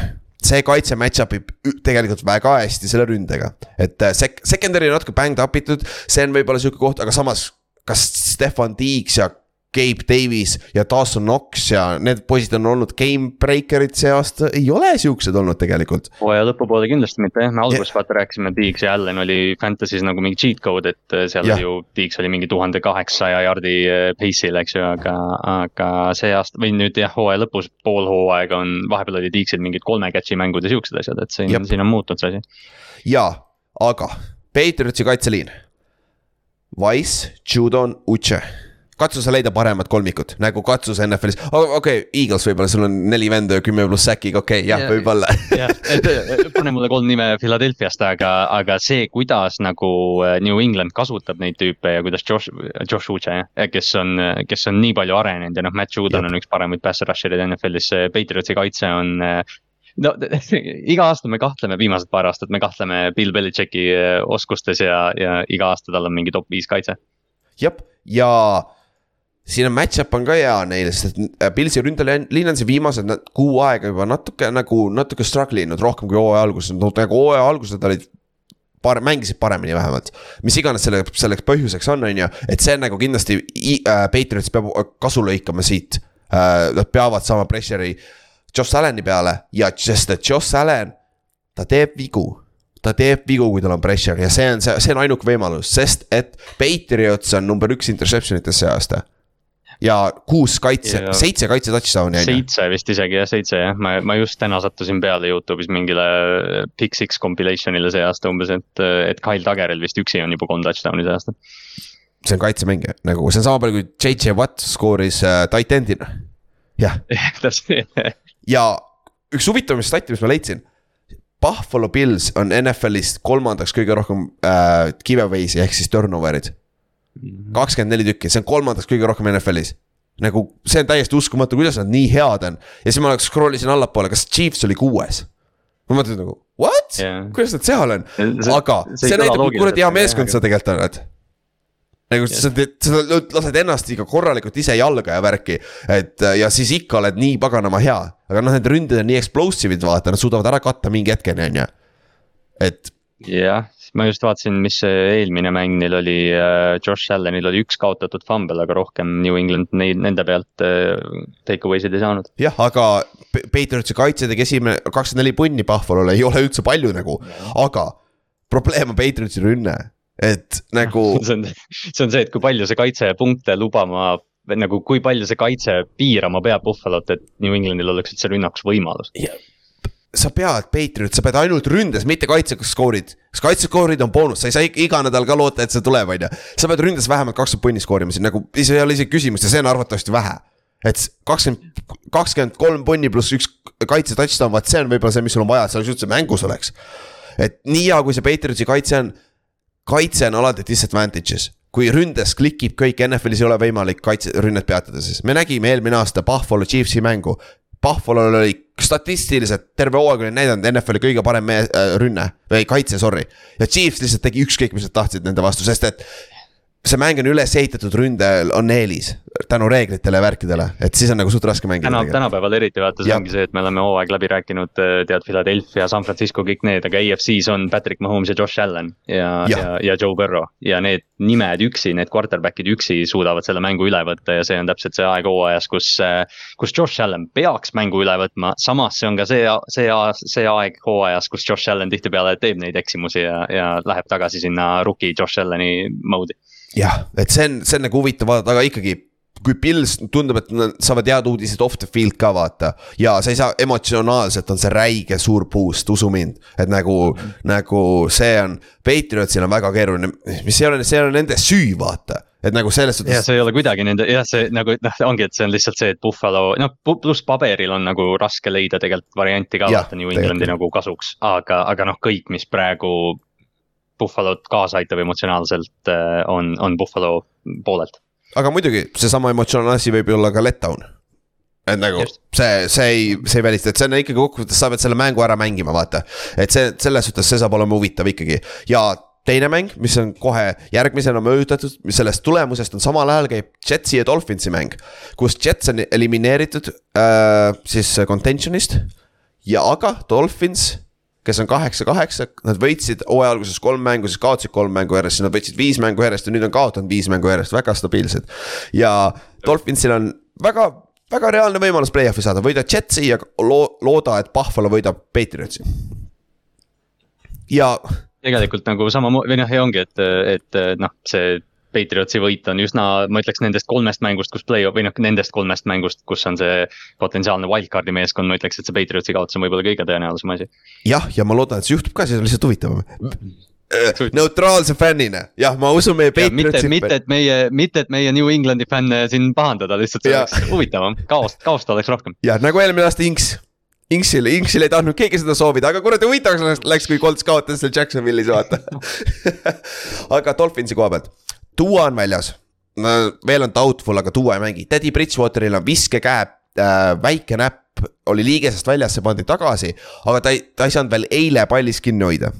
see kaitse match up ib tegelikult väga hästi selle ründega. et äh, sek-, secondary on natuke banged up itud, see on võib-olla sihuke koht, aga samas, kas Stefan Tiiks ja Gabe Davis ja Dawson Knox ja need poisid on olnud game breaker'id see aasta, ei ole siuksed olnud tegelikult. hooaja lõpupoole kindlasti mitte jah, me alguses vaata rääkisime, Diggs ja Allan oli Fantasy's nagu mingi cheat code, et äh, seal ja. oli ju, Diggs oli mingi tuhande kaheksasaja jardi äh, pace'il, eks ju, aga, aga see aasta või nüüd jah, hooaja lõpus pool hooaega on, vahepeal oli Diggsil mingid kolme catch'i mängud ja siuksed asjad, et siin, siin on muutunud see asi. jaa, aga Patriotsi kaitseliin. Wise, Judon, Uche katsu sa leida paremat kolmikut, nagu katsus NFL-is, okei okay,, Eagles võib-olla, sul on neli venda ja kümme pluss säkiga, okei okay,, jah ja,, võib-olla. jah, pane mulle kolm nime Philadelphia'st, aga, aga see, kuidas nagu äh, New England kasutab neid tüüpe ja kuidas Josh, Josh Uche jah, kes on, kes on nii palju arenenud ja noh, Matt Judon on üks paremaid pass rusher eid NFL-is, Patriotsi kaitse on äh, no iga aasta me kahtleme, viimased paar aastat me kahtleme Bill Belichicki äh, oskustes ja, ja iga aasta tal on mingi top viis kaitse. jah, ja siin on match-up on ka hea neil, sest et äh, Pilsi ründeliin on siin viimased kuu aega juba natuke nagu natuke struggle inud rohkem kui hooaja alguses, nagu hooaja alguses nad olid parem, mängisid paremini vähemalt. mis iganes selle, selleks põhjuseks on, on ju, et see nagu kindlasti äh, Patriots peab kasu lõikama siit äh,. Nad peavad saama pressure'i Josh Allan'i peale ja sest, et Josh Allan, ta teeb vigu ta teeb vigu, kui tal on pressure ja see on see, see on ainuke võimalus, sest et Patriots on number üks interception ites see aasta ja kuus kaitse, seitse kaitse touchdown'i on ju. seitse vist isegi jah, seitse jah, ma, ma just täna sattusin peale Youtube'is mingile Big Six compilation'ile see aasta umbes, et, et Kyle Taggeril vist üksi on juba kolm touchdown'i see aasta. see on kaitsemäng nagu, see on sama palju kui JJ Watt skooris äh, tight end'ina, jah. ja üks huvitavam stat, mis ma leidsin. Buffalo Bills on NFL-is kolmandaks kõige rohkem äh, giveaway'si ehk siis turnover'id kakskümmend neli tükki, see on kolmandaks kõige rohkem NFL-is. nagu see on täiesti uskumatu, kuidas nad nii head on ja siis ma scroll isin allapoole, kas Chiefs oli kuues. ma mõtlesin nagu what yeah., kuidas nad seal on, aga see, see näitab, kui kuradi hea meeskond sa tegelikult oled nagu yeah. sa teed, sa lased ennast ikka korralikult ise jalga ja värki, et ja siis ikka oled nii paganama hea. aga noh, need ründed on nii explosive'id, vaata, nad suudavad ära katta mingi hetkeni, on ju. et. jah, ma just vaatasin, mis see eelmine mäng neil oli, äh, Josh Allanil oli üks kaotatud fumble, aga rohkem New England neid, nende pealt äh, take away sid ei saanud. jah, aga Patriotsi kaitse tegi esimene kakskümmend neli punni Buffalo'le, ei ole üldse palju nagu, aga probleem on Patriotsi rünne, et nagu see on, see on see, et kui palju see kaitse punkte lubama nagu kui palju see kaitse piirama peab Buffalot, et New Englandil oleks üldse rünnakus võimalus yeah sa pead, Patriot, sa pead ainult ründes, mitte kaitsega skoorid. kas kaitseskoorid on boonus, sa ei saa iga nädal ka loota, et see tuleb, on ju. sa pead ründes vähemalt kakskümmend punni skoorima siin nagu, see ei ole isegi küsimust ja see on arvatavasti vähe. et kakskümmend, kakskümmend kolm punni pluss üks kaitse touchdown, vaat see on võib-olla see, mis sul on vaja, et sa üldse mängus oleks. et nii hea, kui see Patriotsi kaitse on, kaitse on alati disadvantage'is kui ründes klikib kõik, NFL-is ei ole võimalik kaitse, rünnet peatada, siis me nägime eelmine aasta Buffalo Chiefsi mängu. Buffalo'l oli statistiliselt terve hooaeg oli näidanud NFL-i kõige parem mees äh, rünne või kaitse, sorry. ja Chiefs lihtsalt tegi ükskõik, mis nad tahtsid nende vastu, sest et see mäng on üles ehitatud, ründajal on eelis tänu reeglitele ja värkidele, et siis on nagu suht raske mängida. täna, tänapäeval eriti vaata, see ja. ongi see, et me oleme hooaeg läbi rääkinud, äh, tead, Philadelphia, San Francisco, kõik need, aga EFC-s on Patrick Mahomes ja Josh Allan ja, ja, ja, ja Joe Burrow. ja need nimed üksi, need quarterback'id üksi suudavad selle mängu üle võtta ja see on täpselt see aeg hooajas, kus. Äh, kus Josh Allan peaks mängu üle võtma, samas see on ka see, see, see aeg hooajas, kus Josh Allan tihtipeale teeb neid eksimusi ja, ja läheb tagasi sinna rookie Josh Allani mode'i jah, et see on, see on nagu huvitav vaadata, aga ikkagi kui Pils tundub, et nad saavad head uudised off the field ka vaata. ja sa ei saa, emotsionaalselt on see räige suur boost, usu mind. et nagu mm, -hmm. nagu see on, Patriotsil on väga keeruline, mis ei ole, see ei ole nende süü, vaata et nagu selles suhtes. jah, see ei ole kuidagi nende, jah, see nagu noh, ongi, et see on lihtsalt see, et Buffalo, noh pluss paberil on nagu raske leida tegelikult varianti ka vaata New Englandi nagu kasuks. aga, aga noh, kõik, mis praegu Buffalo't kaasa aitab emotsionaalselt, äh, on, on Buffalo poolelt. aga muidugi, seesama emotsionaalne asi võib ju olla ka letdown. et nagu Just. see, see ei, see ei välista, et see on ikkagi kokkuvõttes, sa pead selle mängu ära mängima, vaata. et see, selles suhtes, see saab olema huvitav ikkagi ja teine mäng, mis on kohe järgmisena mõjutatud, mis sellest tulemusest on samal ajal käib Jetsi ja Dolphinsi mäng. kus Jets on elimineeritud äh, siis contention'ist ja aga Dolphins kes on kaheksa-kaheksa, nad võitsid hooaja alguses kolm mängu, siis kaotasid kolm mängu järjest, siis nad võitsid viis mängu järjest ja nüüd on kaotanud viis mängu järjest, väga stabiilsed. ja Dolphinsil on väga, väga reaalne võimalus play-off'i saada, võida Jetsi ja loo-, looda, et Buffalo võidab Patriotsi. ja. tegelikult nagu samamoodi või noh, ongi, et, et noh, see Patriotsi võit on üsna, ma ütleks nendest kolmest mängust, kus play-off või noh, nendest kolmest mängust, kus on see potentsiaalne wildcard'i meeskond, ma ütleks, et see Patriotsi kaotus on võib-olla kõige tõenäolisem asi. jah, ja ma loodan, et see juhtub ka, siis on lihtsalt huvitavam. Neutraalse fännina, jah, ma usun meie Patriotsi. mitte, et meie, mitte, et meie New Englandi fänne siin pahandada, lihtsalt see oleks huvitavam, kaost, kaost oleks rohkem. jah, nagu eelmine aasta Inks. Inksil, Inksil ei tahtnud keegi seda soovida, aga kuradi huvitavaks läks, läks, kui Colts kaotas seal Jacksonville'is, vaata. Aga Dolphinsi koha pealt, Duo on väljas. veel on doubtful, aga Duo ei mängi, Teddy Bridgewateril on viskekäe äh,, väike näpp oli liigesest väljas, see pandi tagasi, aga ta ei, ta ei saanud veel eile pallis kinni hoida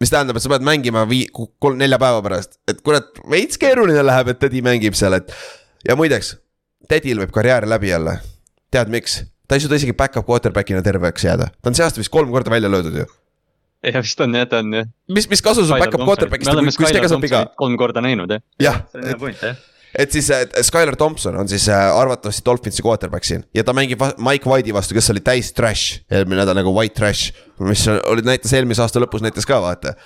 mis tähendab, et sa pead mängima vii-, kolm, nelja päeva pärast, et kurat, veits keeruline läheb, et Teddy mängib seal, et. ja muideks, Teddyl võib karjäär läbi jälle, tead miks? ta ei suuda isegi back-up quarterback'ina terveks jääda, ta on see aasta vist kolm korda välja löödud ju jah, vist on jah, ta on jah. mis, mis kasu sul back-up quarterback'ist on, kui Stegas on viga? kolm korda näinud jah. jah, et, et siis Skylar Thompson on siis äh, arvatavasti Dolphinsi quarterback siin ja ta mängib Mike White'i vastu, kes oli täis trash, eelmine nädal nagu white trash. mis oli, näitas eelmise aasta lõpus näitas ka vaata,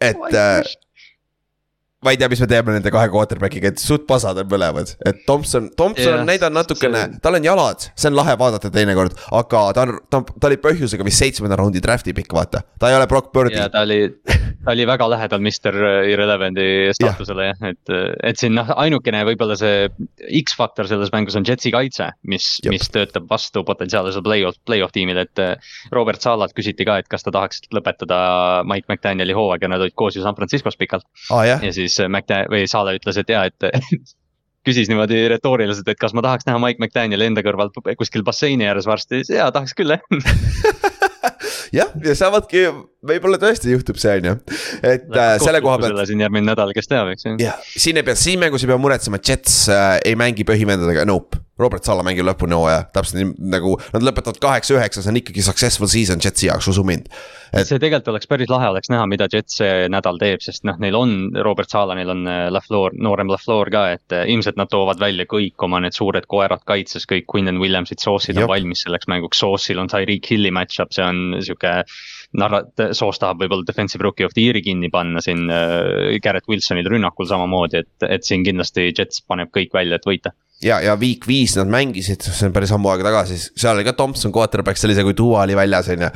et ma ei tea, mis me teeme nende kahe quarterback'iga, et suht pasad on mõlemad, et Thompson, Thompson yeah, on näidanud natukene tal on jalad, see on lahe vaadata teinekord, aga ta on, ta, ta oli põhjusega vist seitsmenda raundi draft'i pikk, vaata, ta ei ole Brock Birdi. ja ta oli, ta oli väga lähedal Mr Irrelevanti staatusele jah, et, et siin noh, ainukene võib-olla see X-faktor selles mängus on Jetsi kaitse, mis, mis töötab vastu potentsiaalsele play-off, play-off tiimile, et. Robert Salalt küsiti ka, et kas ta tahaks lõpetada Mike McDanieli hooaeg ja nad olid koos ju San Franciscos pikalt. Ah,. ja siis Mac- või Saale ütles, et jaa, et küsis niimoodi retooriliselt, et kas ma tahaks näha Mike McDanieli enda kõrval kuskil basseini ääres varsti, jaa, tahaks küll jah jah, ja saavadki, võib-olla tõesti juhtub see, on ju, et äh, selle koha pealt. siin järgmine nädal, kes teab, eks ju. jah, siin ei pea, siin mängus ei pea muretsema, Jets äh, ei mängi põhivendadega, nope Robert Salla mängib lõpuni hooaja, täpselt nii nagu nad lõpetavad kaheksa-üheksa, see on ikkagi successful season Jetsi jaoks, usu mind. Et.... see tegelikult oleks päris lahe oleks näha, mida Jets see nädal teeb, sest noh, neil on Robert Salla, neil on äh, LaFleur, noorem LaFleur ka, et äh, ilmselt nad toovad välja kõik oma need suured koerad kaitses, kõik Quinnen Williamsid, Sauce'id on valmis selleks mänguks, Sauce'il on Tyreek Hilli match-up, see on sihuke narra-, Soos tahab võib-olla defensive rookie of the year'i kinni panna siin äh, Garrett Wilsonil rünnakul samamoodi, et, et siin kindlasti Jets paneb kõik välja, et võita ja, ja week viis nad mängisid, see on päris ammu aega tagasi, seal oli ka Thompson quarterback sellise, kui Duo oli väljas, on ju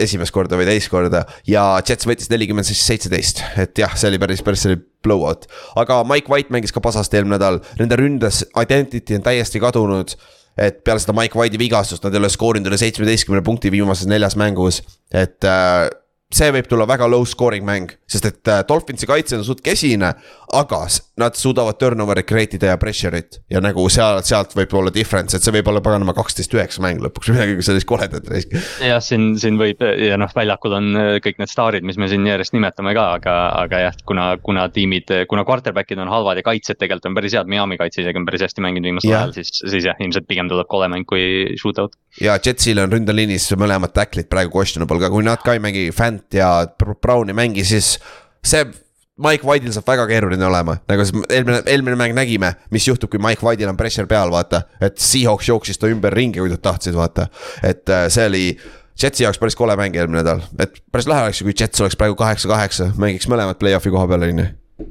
esimest korda või teist korda. Ja Jets võttis nelikümmend siis seitseteist, et jah, see oli päris, päris see oli blowout. aga Mike White mängis ka pasast eelmine nädal, nende ründes identity on täiesti kadunud. et peale seda Mike White'i vigastust nad ei ole skoorinud üle seitsmeteistkümne punkti viimases neljas mängus, et äh, see võib tulla väga low scoring mäng, sest et äh, Dolphinsi kaitse on suht kesine, aga nad suudavad turnover'i create ida ja pressure'it. ja nagu seal, sealt võib olla difference, et see võib olla paganama kaksteist üheksa mäng lõpuks, midagi sellist koledat risk. jah, siin, siin võib ja noh, väljakul on äh, kõik need staarid, mis me siin järjest nimetame ka, aga, aga jah, kuna, kuna tiimid, kuna quarterback'id on halvad ja kaitsjad tegelikult on päris head, Miami kaitse isegi on päris hästi mänginud viimasel ajal, siis, siis jah, ilmselt pigem tuleb kole mäng kui shootout. ja Jetsil on ründeliinis mõlemad tackle'id praegu questionable ka, kui nad ka ei mängi Grant ja Brown ei mängi, siis see Mike White'il saab väga keeruline olema, nagu eelmine, eelmine mäng nägime, mis juhtub, kui Mike White'il on pressure peal, vaata. et Seahawks jooksis ta ümber ringi, kui nad tahtsid, vaata, et äh, see oli. Jetsi jaoks päris kole mäng eelmine nädal, et päris lahe oleks ju, kui Jets oleks praegu kaheksa-kaheksa, mängiks mõlemad play-off'i koha peal, on ju.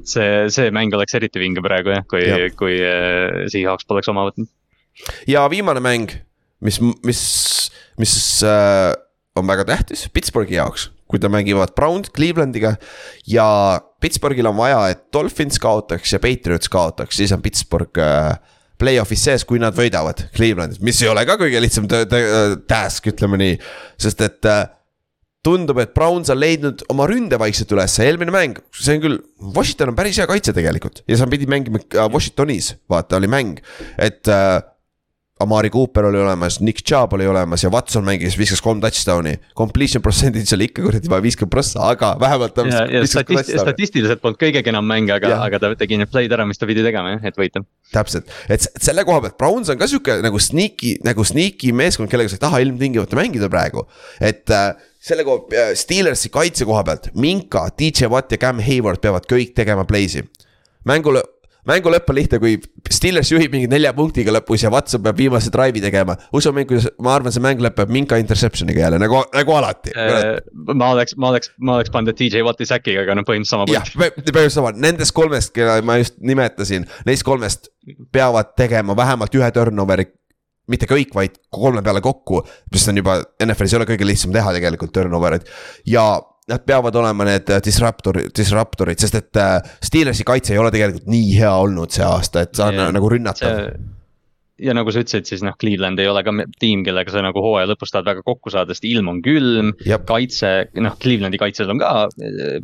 see, see mäng oleks eriti vinge praegu jah, kui ja., kui äh, Seahawks poleks oma võtnud. ja viimane mäng, mis, mis, mis äh, on väga tähtis Pittsburghi jaoks kui ta mängivad Brown Clevelandiga. ja Pittsburghil on vaja, et Dolphins kaotaks ja Patriots kaotaks, siis on Pittsburgh äh, play-off'is sees, kui nad võidavad Clevelandis, mis ei ole ka kõige lihtsam task, ütleme nii, sest et äh, tundub, et Browns on leidnud oma ründe vaikselt üles, eelmine mäng, see on küll, Washington on päris hea kaitse tegelikult ja sa pidid mängima äh, Washingtonis, vaata, oli mäng, et äh, Amari Cooper oli olemas, Nick Chubb oli olemas ja Watson mängis, viskas kolm touchdown'i. Completion percentage oli ikka kuradi vaja viiskümmend prossa, aga vähemalt ta. ja, ja statist, statistiliselt polnud kõige kenam mäng, aga, aga ta tegi need play'd ära, mis ta pidi tegema jah, et võita. täpselt, et selle koha pealt Browns on ka sihuke nagu sneaky, nagu sneaky meeskond, kellega sa ei taha ilmtingimata mängida praegu. et äh, selle koha, Steelersi kaitse koha pealt, Minka, DJ Watt ja Cam Hayward peavad kõik tegema play'si. mängu, mängu lõpp on lihtne, kui Steelers juhib mingi nelja punktiga lõpus ja Watson peab viimase drive'i tegema. usu mind, kuidas, ma arvan, see mäng lõpeb Minka interception'iga jälle nagu, nagu alati. ma oleks, ma oleks, ma oleks pannud DJ Watti säkiga, aga noh, põhimõtteliselt sama jah, põhimõtteliselt sama, nendest kolmest, keda ma just nimetasin, neist kolmest peavad tegema vähemalt ühe turnoveri. mitte kõik, vaid kolme peale kokku, mis on juba NFL-is ei ole kõige lihtsam teha tegelikult turnover'id ja nad peavad olema need disruptor, disruptorid, sest et äh, Steelersi kaitse ei ole tegelikult nii hea olnud see aasta, et see on Jah, nagu rünnatav. see ja nagu sa ütlesid, siis noh, Cleveland ei ole ka tiim, kellega sa nagu hooaja lõpus tahad väga kokku saada, sest ilm on külm. Kaitse, noh, Clevelandi kaitsel on ka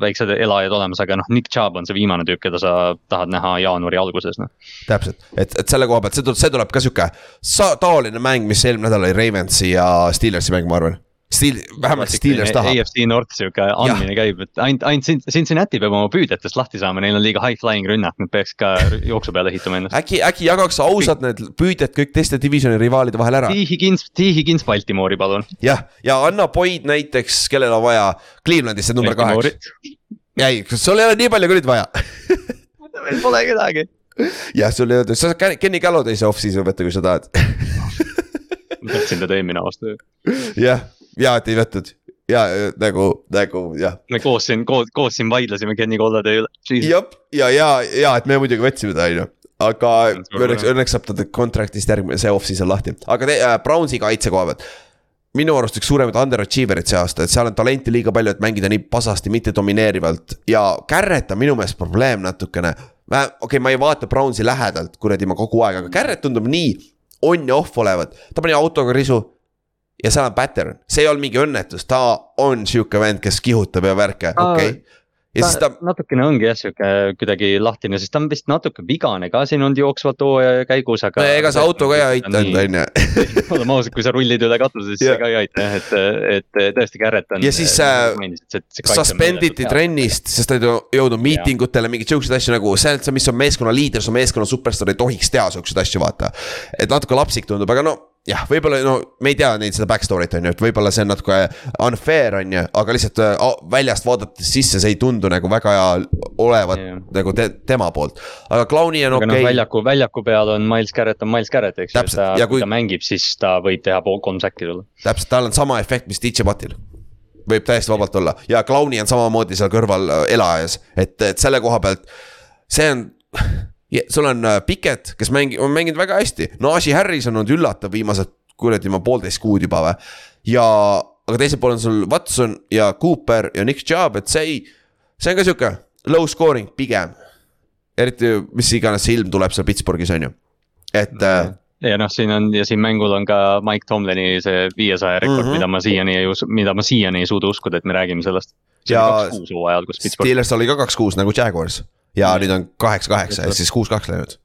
väiksed elajad olemas, aga noh, Nick Chubb on see viimane tüüp, keda sa tahad näha jaanuari alguses, noh. täpselt, et, et selle koha pealt, see tuleb, see tuleb ka sihuke sa-, taoline mäng, mis eelmine nädal oli Ravensi ja Steelersi mäng, ma arvan. Steel, vähemalt Steelers tahab. AFC North sihuke andmine käib, et ainult, ainult Cin- Cincinnati peab oma püüdjatest lahti saama, neil on liiga high flying rünnak, nad peaks ka jooksu peale ehitama ennast. äkki, äkki jagaks ausalt need püüdjad kõik teiste divisioni rivaalide vahel ära T Higgins, T Higgins Baltimoori, palun. jah, ja anna Boyd näiteks, kellel on vaja Clevelandisse number kaheksa. ei, sul ei ole nii palju küll vaja? meil pole kedagi. jah, sul ei ole, sa saad Kenny Gallauday'se off-season võtta, kui sa tahad. ma tahtsin teda eelmine aasta. jah, ja ei võtnud ja äh, nagu, nagu jah. me koos siin, koos, koos siin vaidlesime Kenny Kollatöö üle. jah, ja, ja, ja et me muidugi võtsime ta, on ju. aga õnneks, õnneks saab ta contract'ist järgmine, see off-season lahti, aga te, äh, Brownsi kaitse koha pealt minu arust üks suuremaid underachiever'id see aasta, et seal on talenti liiga palju, et mängida nii pasasti, mitte domineerivalt ja Garrett on minu meelest probleem natukene. okei okay,, ma ei vaata Brownsi lähedalt kuradi ma kogu aeg, aga Garrett tundub nii on ja off olevat, ta pani autoga risu. Ja seal on pattern, see ei olnud mingi õnnetus, ta on sihuke vend, kes kihutab ja värke, okei okay.. ja siis ta, natukene ongi jah sihuke kuidagi lahtine, sest ta on vist natuke vigane ka siin olnud jooksvalt hooaja käigus, aga. ega see auto ka ei aitanud, on ju. oleme ausad, kui sa rullid üle katuse, siis see ka ei aita jah, et, et tõesti Garrett on. Ja siis, äh, suspenditi. trennist, sest ta ei jõudnud miitingutele, mingeid siukseid asju nagu see, see, mis on meeskonna liider, su meeskonna superstaar ei tohiks teha siukseid asju, vaata. et natuke lapsik tundub, aga no jah, võib-olla no me ei tea neid seda back story't on ju, et võib-olla see on natuke unfair on ju, aga lihtsalt a- väljast vaadates sisse, see ei tundu nagu väga hea olevat Jah. nagu te, tema poolt. aga Clowni on noh, okei okay., väljaku, väljaku peal on Miles Garrett on Miles Garrett, eks ju, et ta, ja kui ta mängib, siis ta võib teha pool kolm säkki sulle. täpselt, tal on sama efekt, mis DJ Watil. võib täiesti vabalt olla ja Clowni on samamoodi seal kõrval äh, elajas, et, et selle koha pealt. see on, sul on äh, Piket, kes mängi-, on mänginud väga hästi, Najee Harris on olnud üllatav viimased kuradi ma poolteist kuud juba või. ja, aga teisel pool on sul Watson ja Cooper ja Nick Chubb, et see ei, see on ka sihuke low scoring pigem. eriti, mis iganes see ilm tuleb seal Pittsburghis on ju, et äh, ja noh, siin on ja siin mängul on ka Mike Tomlini see viiesaja rekord mm. -hmm. mida ma siiani ei usu, mida ma siiani ei suuda uskuda, et me räägime sellest. Ja Pittsburgh, Steelers oli ka kaks-kuus nagu Jaguars ja Mm. nüüd on kaheksa-kaheksa ehk siis kuus-kaks läinud.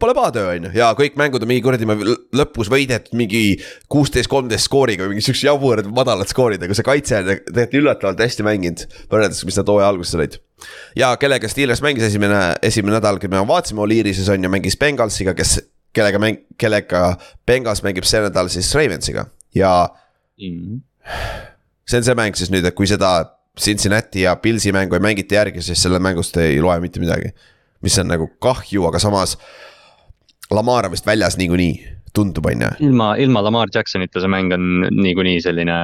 Pole paha töö on ju ja kõik mängud on mingi kuradi l- lõpus võidetud mingi kuusteist, kolmteist skooriga või mingi siukse jaburad madalad skoorid, aga see kaitse on tegelikult üllatavalt hästi mänginud. võrreldes, mis nad hooaja alguses olid. ja kellega Steelers mängis esimene, esimene nädal, kui me vaatasime Oliirises on ju, mängis Bengalsiga, kes, kellega mäng, kellega Bengals mängib see nädal siis Ravensiga ja Mhm. see on see mäng siis nüüd, et kui seda Cincinnati ja Pilsi mängu ei mängita järgi, siis selle mängust ei loe mitte midagi. mis on nagu kahju, aga samas Lamar on vist väljas niikuinii, tundub on ju. ilma, ilma Lamar Jacksonita see mäng on niikuinii selline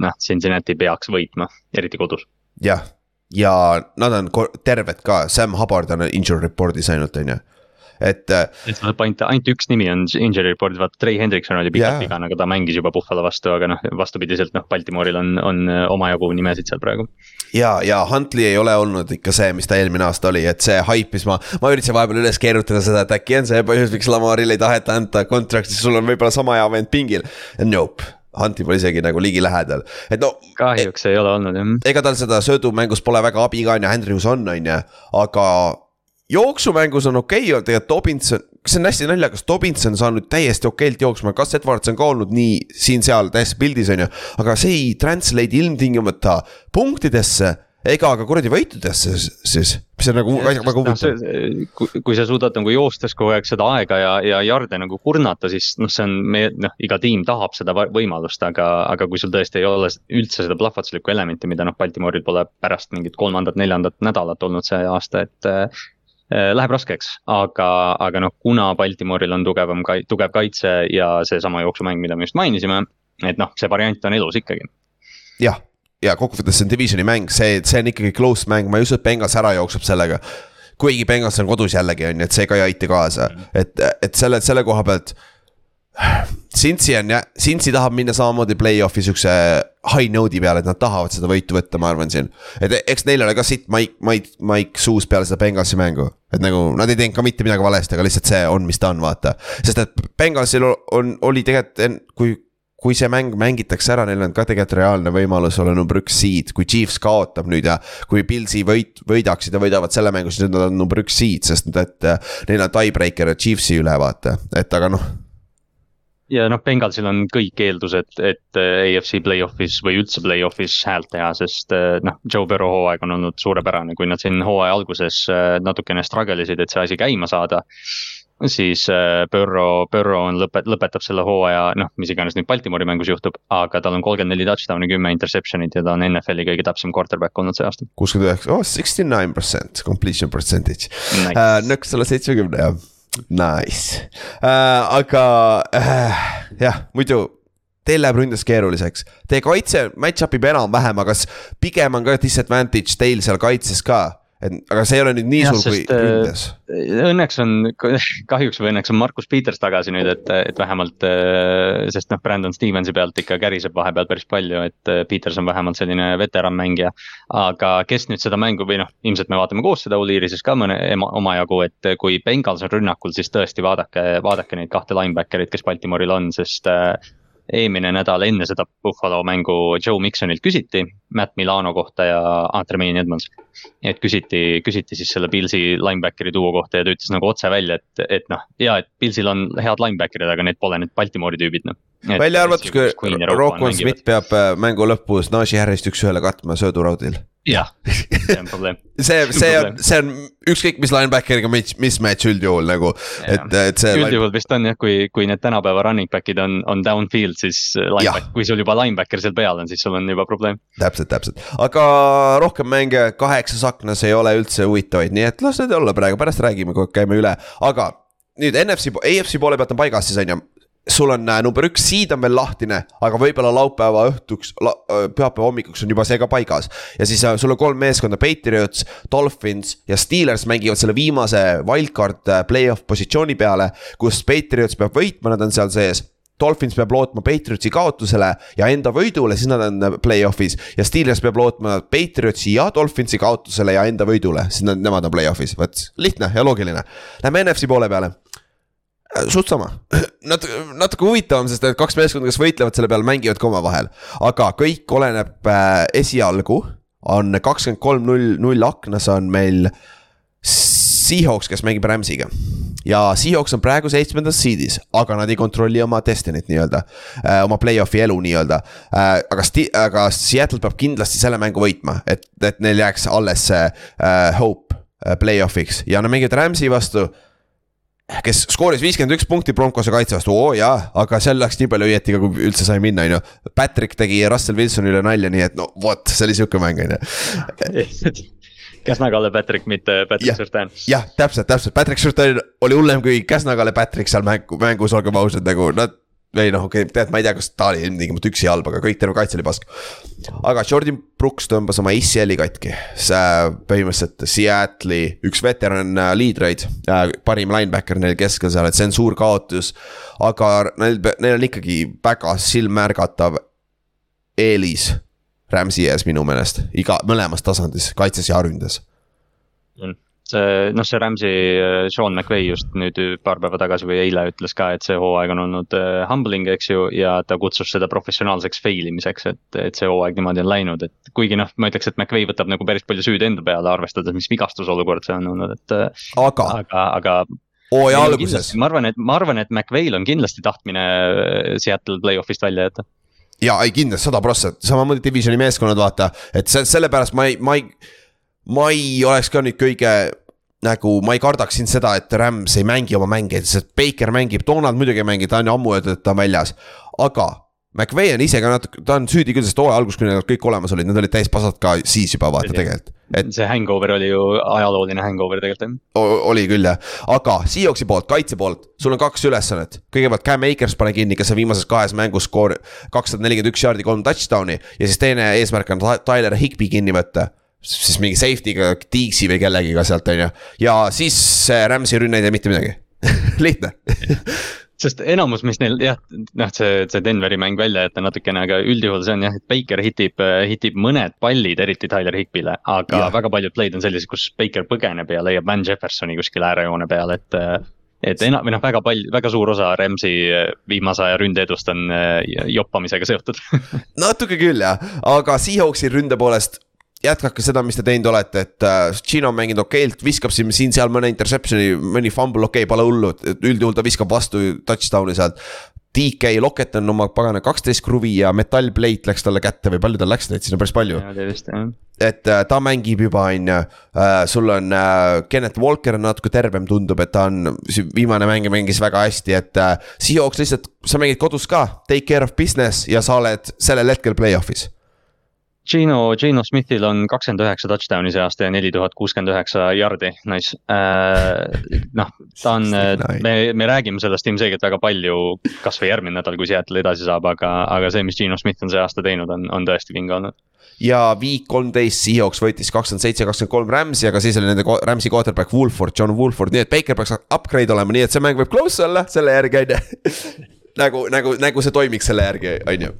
noh, Cincinnati peaks võitma, eriti kodus. jah, ja nad on terved ka, Sam Hubbard on injury report'is ainult on ju, et äh, et saab ainult, ainult üks nimi on injury report'is, vaata Trey Hendrikson oli pikalt vigane, aga ta mängis juba Buffalo vastu, aga noh, vastupidiselt noh, Baltimooril on, on omajagu nimesid seal praegu. ja, ja Huntley ei ole olnud ikka see, mis ta eelmine aasta oli, et see hype, mis ma, ma üritasin vahepeal üles keerutada seda, et äkki on see põhjus, miks Lamaril ei taheta anda contract'i, sul on võib-olla sama hea vend pingil. Nope, Huntley pole isegi nagu ligilähedal, et no kahjuks ei ole olnud jah. ega tal seda söödumängus pole väga abi ka on ju, Andrews on, on ju, aga jooksumängus on okei okay,, tegelikult Dobinson, see on hästi naljakas, Dobinson on saanud täiesti okeilt jooksma, kas Edwards on ka olnud nii siin-seal täiesti pildis on ju. aga see ei translate ilmtingimata punktidesse ega ka kuradi võitudesse siis, mis on nagu väga, väga huvitav. kui, kui sa suudad nagu joostes kogu aeg seda aega ja, ja jarde nagu kurnata, siis noh, see on meie, noh, iga tiim tahab seda võimalust, aga, aga kui sul tõesti ei ole üldse seda plahvatuslikku elementi, mida noh, Baltimooril pole pärast mingit kolmandat-neljandat nädalat olnud see aasta, et Läheb raskeks, aga, aga noh, kuna Baltimooril on tugevam, tugev kaitse ja seesama jooksumäng, mida me just mainisime, et noh, see variant on elus ikkagi. jah ja kokkuvõttes see on divisioni mäng, see, see on ikkagi close mäng, ma ei usu, et Bengals ära jookseb sellega. kuigi Bengals on kodus jällegi on ju, et see ka ei aita kaasa, et, et selle, selle koha pealt. Cincy on jah, Cincy tahab minna samamoodi play-off'i siukse high node'i peale, et nad tahavad seda võitu võtta, ma arvan siin. et eks neil ole ka sitt Mike, Mike, Mike suus peale seda Bengalsi mängu. et nagu nad ei teinud ka mitte midagi valesti, aga lihtsalt see on, mis ta on, vaata. sest et Bengalsil on, oli tegelikult, kui kui see mäng mängitakse ära, neil on ka tegelikult reaalne võimalus olla number üks seed, kui Chiefs kaotab nüüd ja. kui Pilsi võit, võidaksid ja võidavad selle mängu, siis nüüd nad on number üks seed, sest et neil on tiebreaker Chiefsi üle vaata, et aga noh ja noh, Bengalsil on kõik eeldused, et AFC play-off'is või üldse play-off'is häält teha, sest noh, Joe Burrow hooaeg on olnud suurepärane, kui nad siin hooaja alguses natukene struggle isid, et see asi käima saada siis Burrow, äh, Burrow on lõpet-, lõpetab selle hooaja, noh, mis iganes nüüd Baltimori mängus juhtub, aga tal on kolmkümmend neli touchdown'i, kümme interception'it ja ta on NFL-i kõige täpsem quarterback olnud see aasta. kuuskümmend üheksa, oh sixty nine percent completion percentage nice. uh,, nõks alla seitsmekümne jah, nice uh,, aga uh, jah, muidu teil läheb ründes keeruliseks. Teie kaitse match-up ib enam-vähem, aga kas pigem on ka disadvantage teil seal kaitses ka? Et aga see ei ole nüüd nii ja, suur kui äh, ründes. Õnneks on, kahjuks või õnneks on Markus Peters tagasi nüüd, et, et vähemalt. Äh, sest noh, Brandon Stevensi pealt ikka käriseb vahepeal päris palju, et äh, Peters on vähemalt selline veteranmängija. aga kes nüüd seda mängu või noh, ilmselt me vaatame koos seda Uliirises ka mõne omajagu, et kui Bengals on rünnakul, siis tõesti vaadake, vaadake neid kahte linebacker'it, kes Baltimooril on, sest eelmine nädal enne seda Buffalo mängu Joe Miksonilt küsiti Matt Milano kohta ja ah, Tremaine Edmonds. et küsiti, küsiti siis selle Pilsi linebackeri duo kohta ja ta ütles nagu otse välja, et, et noh, ja et Pilsil on head linebacker'id, aga need pole need Baltimoori tüübid noh. Välja arvatud, kui Rocco Smith peab äh, mängu lõpus Najee Harrist üks-ühele katma sööduraudil. Jah, see on probleem. See, see on, see on ükskõik mis linebackeriga mismatch üldjuhul nagu, et, et see. üldjuhul vist on jah, kui, kui need tänapäeva running back'id on, on downfield, siis kui sul juba linebacker seal peal on, siis sul on juba probleem. täpselt, täpselt, aga rohkem mänge kaheksas aknas ei ole üldse huvitavaid, nii et las need olla praegu, pärast räägime, kui käime üle, aga nüüd NFC, AFC poole pealt on paigas siis on ju, sul on äh, number üks seed on veel lahtine, aga võib-olla laupäeva õhtuks, äh, pühapäeva hommikuks on juba see ka paigas. ja siis äh, sul on kolm meeskonda, Patriots, Dolphins ja Steelers mängivad selle viimase wildcard play-off positsiooni peale, kus Patriots peab võitma, nad on seal sees. Dolphins peab lootma Patriotsi kaotusele ja enda võidule, siis nad on play-off'is ja Steelers peab lootma Patriotsi ja Dolphinsi kaotusele ja enda võidule, siis nad, nemad on play-off'is, vot lihtne ja loogiline. Lähme NFC poole peale suht sama, natuke, natuke huvitavam, sest need kaks meeskonda, kes võitlevad selle peale, mängivad ka omavahel. aga kõik oleneb äh, esialgu, on kakskümmend kolm null, null aknas on meil Seahawks, kes mängib Rams'iga. ja Seahawks on praegu seitsmendas seed'is, aga nad ei kontrolli oma destiny't nii-öelda äh,, oma play-off'i elu nii-öelda äh,. aga sti-, aga Seattle peab kindlasti selle mängu võitma, et, et neil jääks alles see äh, hope äh, play-off'iks ja nad mängivad Rams'i vastu kes skooris viiskümmend üks punkti Broncose kaitse vastu, oo jaa, aga seal läks nii palju õieti ka, kui üldse sai minna, on ju. Patrick tegi Russell Wilsonile nalja, nii et no vot, see oli sihuke mäng, on ju. Käsnagale Patrick, mitte Patrick Surtain. jah, täpselt, täpselt, Patrick Surtain oli hullem kui Käsnagale Patrick seal mängu, mängus, olgem ausad, nagu nad või noh, okei okay,, tead, ma ei tea, kas ta oli ilmtingimata üksi halb, aga kõik terve kaitse oli pask. aga Jordan Brooks tõmbas oma ACL-i katki, see põhimõtteliselt Seattle'i üks veteran äh, liidreid äh,, parim linebacker neil keskel seal, et see on suur kaotus. aga neil, neil on ikkagi väga silmärgatav eelis Rams'i ees minu meelest, iga, mõlemas tasandis, kaitses ja ründes see noh, see Rams'i, äh, Sean McVay just nüüd paar päeva tagasi või eile ütles ka, et see hooaeg on olnud äh, humbling, eks ju. ja ta kutsus seda professionaalseks fail imiseks, et, et see hooaeg niimoodi on läinud, et kuigi noh, ma ütleks, et McVay võtab nagu päris palju süüd enda peale, arvestades, mis vigastusolukord see on olnud, et. Äh, aga, aga, aga hooaja alguses. ma arvan, et, ma arvan, et McVay'l on kindlasti tahtmine Seattle play-off'ist välja jätta ja ei kindlasti sada prossa, samamoodi divisioni meeskonnad, vaata, et sellepärast ma ei, ma ei. Ma ei oleks ka nüüd kõige nagu ma ei kardaks siin seda, et Rams ei mängi oma mänge, sest Baker mängib, Donald muidugi ei mängi, ta on ju ammu öeldud, et ta on väljas. aga McVay on ise ka natuke, ta on süüdi küll, sest hooaja alguses, kui neil kõik olemas olid, need olid täis pasad ka siis juba vaata tegelikult. et see hangover oli ju ajalooline hangover tegelikult jah. oli küll jah, aga Seahawksi poolt, kaitse poolt, sul on kaks ülesannet. kõigepealt Cam Akers pane kinni, kes on viimases kahes mängus skoor kakssada nelikümmend üks jaardi, kolm touchdown'i. ja siis teine eesmärk on Tyler Higby kinni võtta siis mingi safety'ga, Deaks'i või kellegiga sealt on ju. ja siis Rams'i rünne ei tee mitte midagi lihtne sest enamus, mis neil jah, noh, see, see Denveri mäng välja jätta natukene, aga üldjuhul see on jah, et Baker hitib, hitib mõned pallid, eriti Tyler Higbile. aga ja. väga paljud play'd on sellised, kus Baker põgeneb ja leiab Van Jeffersoni kuskil äärejoone peal, et. et enam, või noh, väga palju, väga suur osa Rams'i viimase aja ründeedust on joppamisega seotud natuke küll jah, aga Seahawksi ründe poolest jätkake seda, mis te teinud olete, et äh, Gino on mänginud okeilt, viskab siin siin-seal mõne interception'i, mõni fumble, okei okay,, pole hullu, et üldjuhul ta viskab vastu touchdown'i sealt. DK Locket on oma pagana kaksteist kruvi ja metallplate läks talle kätte või palju tal läks neid sinna päris palju. et äh, ta mängib juba, on ju äh,, sul on Kenneth Walker on natuke tervem, tundub, et ta on, viimane mäng mängis väga hästi, et. Seahawks lihtsalt, sa mängid kodus ka, take care of business ja sa oled sellel hetkel play-off'is Gino, Gino Smithil on kakskümmend üheksa touchdown'i see aasta ja neli tuhat kuuskümmend üheksa yard'i, nice äh,. noh, ta on nice., me, me räägime sellest ilmselgelt väga palju, kasvõi järgmine nädal, kui Seattle edasi saab, aga, aga see, mis Gino Smith on see aasta teinud, on, on tõesti vinge olnud ja Week kolmteist Seahawks võitis kakskümmend seitse, kakskümmend kolm Rams'i, aga siis oli nende Rams'i quarterback Woolford, John Woolford, nii et Baker peaks upgrade olema, nii et see mäng võib close olla selle järgi on ju nagu, nagu, nagu see toimiks selle järgi, on ju.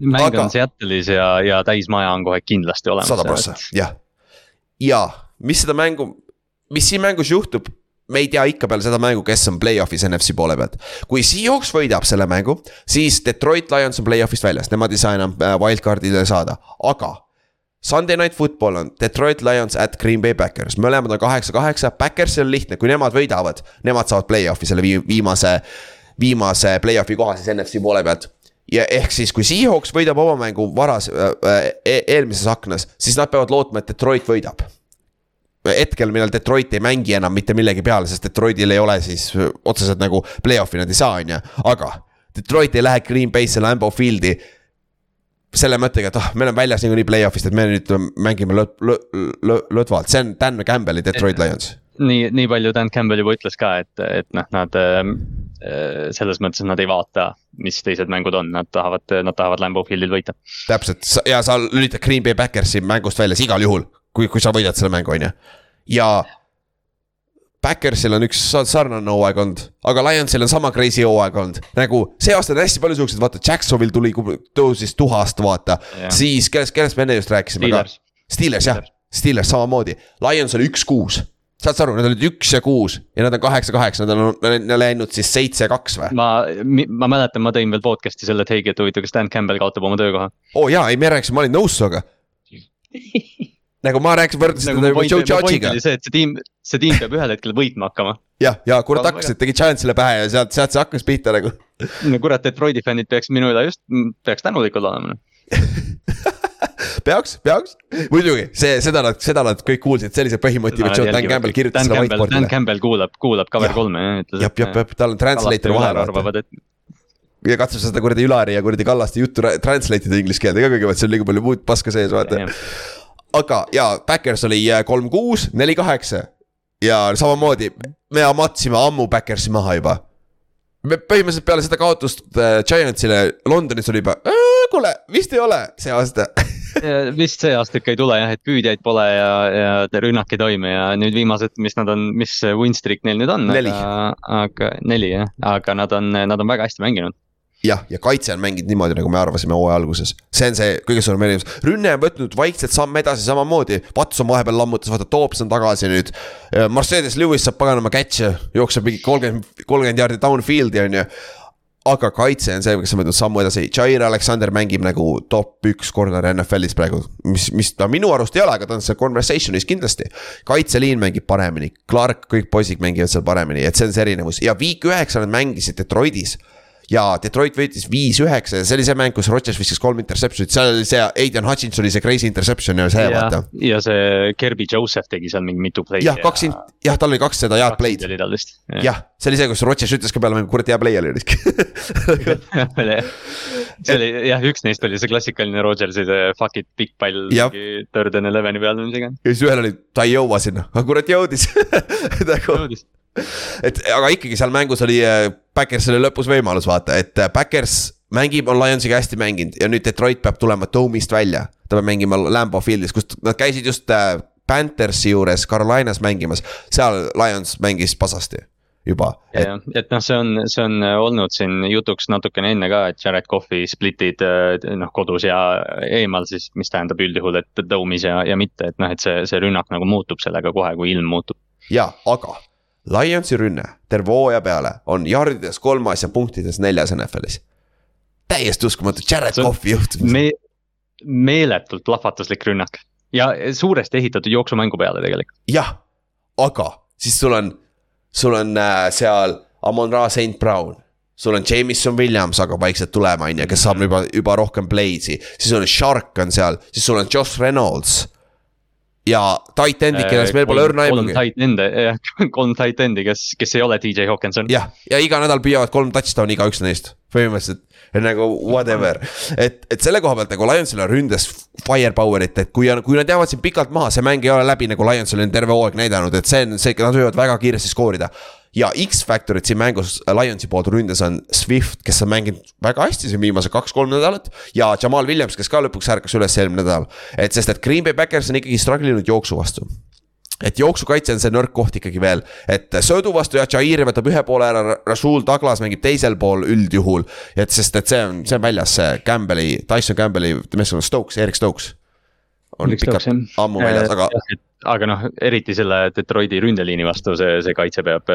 mäng Aga... on Seattle'is ja, ja täismaja on kohe kindlasti olemas. sada prossa, jah. ja mis seda mängu, mis siin mängus juhtub, me ei tea ikka peale seda mängu, kes on play-off'is NFC poole pealt. kui Seahawks võidab selle mängu, siis Detroit Lions on play-off'ist väljas, nemad ei saa enam äh, wildcard'ile saada, aga. Sunday night football on Detroit Lions at Green Bay Backers, mõlemad on kaheksa-kaheksa, Backersil on lihtne, kui nemad võidavad, nemad saavad play-off'i selle viimase viimase play-off'i koha siis NFC poole pealt ja ehk siis, kui Seahawks võidab oma mängu varas äh, e eelmises aknas, siis nad peavad lootma, et Detroit võidab. hetkel, millal Detroit ei mängi enam mitte millegi peale, sest Detroitil ei ole siis otseselt nagu play-off'i nad ei saa, on ju, aga. Detroit ei lähe Green Bay'sse Lambeau Field'i selle mõttega, et ah oh,, me oleme väljas niikuinii play-off'ist, et me nüüd mängime lõt-, lõt-, lõtvalt, see on Dan Campbell'i Detroit Lions. nii, nii palju Dan Campbell juba ütles ka, et, et noh, nad Äh, selles mõttes, et nad ei vaata, mis teised mängud on, nad tahavad, nad tahavad Lambeau Fieldil võita. täpselt ja sa lülitad Green Bay Backersi mängust väljas igal juhul, kui, kui sa võidad selle mängu, on ju. ja Backersil on üks sarnane hooaeg olnud, aga Lionsil on sama crazy hooaeg olnud. nagu see aasta on hästi palju siukseid, vaata Jacksonvil tuli, tõusis tuhast, vaata. siis kellest, kellest me enne just rääkisime Steelers. ka. Steelers jah, Steelers samamoodi, Lions oli üks-kuus saad sa aru, nad olid üks ja kuus ja nad on kaheksa-kaheksa, nad on, nad on läinud siis seitse-kaks või? ma, ma mäletan, ma tõin veel podcast'i selle, et heigi, et huvitav, kas Dan Campbell kaotab oma töökoha. oo oh, jaa, ei me rääkisime, ma olin nõus sinuga nagu ma rääkisin, võrdlesin nagu teda Joe Judge'iga. see, et see tiim, see tiim peab ühel hetkel võitma hakkama. jah, ja kurat hakkasid, tegi Giantsile pähe ja sealt, sealt see hakkas pihta nagu. no kurat, Detroiti fännid peaks minu üle just, peaks tänulikud olema peaks, peaks, muidugi see, seda nad, seda nad kõik kuulsid, sellise põhimotivatsioon, Dan Campbell kirjutas seda whiteboard'ile. Dan Campbell kuulab, kuulab cover kolme jah, ütles. jah, jah, jah, tal on translator vahel. et ja katsus seda kuradi Ülari ja kuradi Kallaste juttu translate ida inglise keelde ka kõigepealt, seal liiga palju muud paska sees, vaata. aga jaa, Backers oli äh, kolm, kuus, neli, kaheksa ja samamoodi me matsime ammu Backersi maha juba. me põhimõtteliselt peale seda kaotust äh, Giantsile Londonis oli juba, kuule, vist ei ole see aasta vist see aasta ikka ei tule jah, et püüdjaid pole ja, ja rünnak ei toimi ja nüüd viimased, mis nad on, mis win streak neil nüüd on. aga, aga neli jah, aga nad on, nad on väga hästi mänginud. Jah, ja kaitse on mänginud niimoodi, nagu me arvasime hooaja alguses, see on see kõige suurem erinevus, rünne on võtnud vaikselt samm edasi samamoodi, Watson vahepeal lammutas, vaata Toobs on tagasi nüüd. Mercedes Lewis saab paganama catch'e, jookseb mingi kolmkümmend, kolmkümmend jaardi downfield'i on ju aga kaitse on see, kes on võtnud sammu edasi, Jair Alexander mängib nagu top üks corner NFL-is praegu, mis, mis ta minu arust ei ole, aga ta on seal conversation'is kindlasti. kaitseliin mängib paremini, Clark, kõik poisid mängivad seal paremini, et see on see erinevus ja week üheksa nad mängisid Detroitis. Ja Detroit võitis viis-üheksa ja see oli see mäng, kus Rodgers viskas kolm interception'it, seal oli see Aidan Hutchinson oli see crazy interception ja see ja, vaata. ja see Kirby Joseph tegi seal mingi mitu play'd. jah, kaks, jah, tal oli kakssada head play'd. vist. jah, see oli see, kus Rodgers ütles ka peale mängu, kurat hea play oli see oli jah, üks neist oli see klassikaline Rodgersi see fuck it, pikk pall mingi third and eleven'i peal või mis iganes. ja siis ühel oli, ta ei jõua sinna, aga kurat jõudis nagu jõudis et aga ikkagi seal mängus oli Backersile äh, lõpus võimalus vaata, et Backers äh, mängib, on Lionsiga hästi mänginud ja nüüd Detroit peab tulema Dome'ist välja. ta peab mängima Lambo Fieldis, kus nad käisid just äh, Panthersi juures Carolinas mängimas, seal Lions mängis pasasti juba. jah, et noh, see on, see on olnud siin jutuks natukene enne ka, et Jared Cough'i split'id noh, kodus ja eemal siis, mis tähendab üldjuhul, et dome'is ja, ja mitte, et noh, et see, see rünnak nagu muutub sellega kohe, kui ilm muutub. ja, aga Lionsi rünne terve hooaja peale on jardides kolmas ja punktides neljas NFL-is. täiesti uskumatu, Jared Cough'i juhtumine me,. meeletult plahvatuslik rünnak ja suuresti ehitatud jooksumängu peale tegelikult. jah, aga siis sul on, sul on äh, seal Amon-Ra St Brown sul on Jameson Williams hakkab vaikselt tulema, on ju, kes saab juba, juba rohkem play'si, siis on Shark on seal, siis sul on Josh Reynolds ja tight end'id, kellest meil pole õrna aimugi. kolm tight end'i, jah, kolm tight end'i, kes, kes ei ole DJ Hawkinson. jah, ja iga nädal püüavad kolm touchdown'i igaüks neist, põhimõtteliselt nagu whatever. et, et selle koha pealt nagu Lionsil on ründes firepower'it, et kui, kui nad jäävad siin pikalt maha, see mäng ei ole läbi nagu Lionsil on terve hooaeg näidanud, et see on see, nad võivad väga kiiresti skoorida ja X-Factorit siin mängus Lionsi poolt ründes on Swift, kes on mänginud väga hästi siin viimased kaks-kolm nädalat. ja Jamal Williams, kes ka lõpuks ärkas üles eelmine nädal. et sest, et Green Bay Backers on ikkagi struggle inud jooksu vastu et jooksukaitse on see nõrk koht ikkagi veel, et söödu vastu jah, Jair võtab ühe poole ära, Rasul Douglas mängib teisel pool üldjuhul. et sest, et see on, see on väljas, see Campbell'i, Tyson Campbell'i, meeskond Stokes, Erik Stokes. on Erik pikalt ammu väljas, aga aga noh, eriti selle Detroiti ründeliini vastu see, see kaitse peab,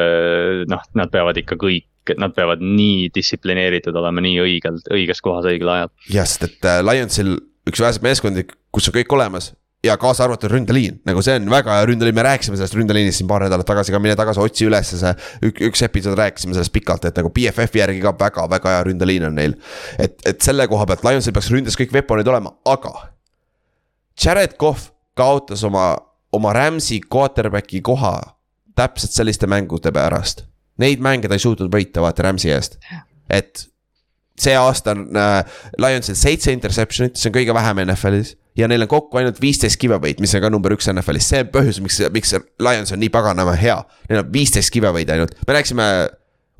noh, nad peavad ikka kõik, nad peavad nii distsiplineeritud olema, nii õigelt, õiges kohas õigel ajal. jah, sest et äh, Lionsil üks väheseid meeskondi, kus on kõik olemas ja kaasa arvatud ründeliin, nagu see on väga hea ründeliin, me rääkisime sellest ründeliinist siin paar nädalat tagasi ka, mine tagasi, otsi üles see ük,. üks episood rääkisime sellest pikalt, et nagu BFF-i järgi ka väga-väga hea ründeliin on neil. et, et selle koha pealt Lionsil peaks ründes kõik veponid olema, aga. Jared Cough kaotas oma oma Rams'i quarterback'i koha täpselt selliste mängude pärast. Neid mänge ta ei suutnud võita, vaata Rams'i eest. et see aasta on äh, Lionsil seitse interception'it, see on kõige vähem NFL-is. ja neil on kokku ainult viisteist giveaway'd, mis on ka number üks NFL-is, see on põhjus, miks, miks Lions on nii paganama hea. Neil on viisteist giveaway'd ainult, me rääkisime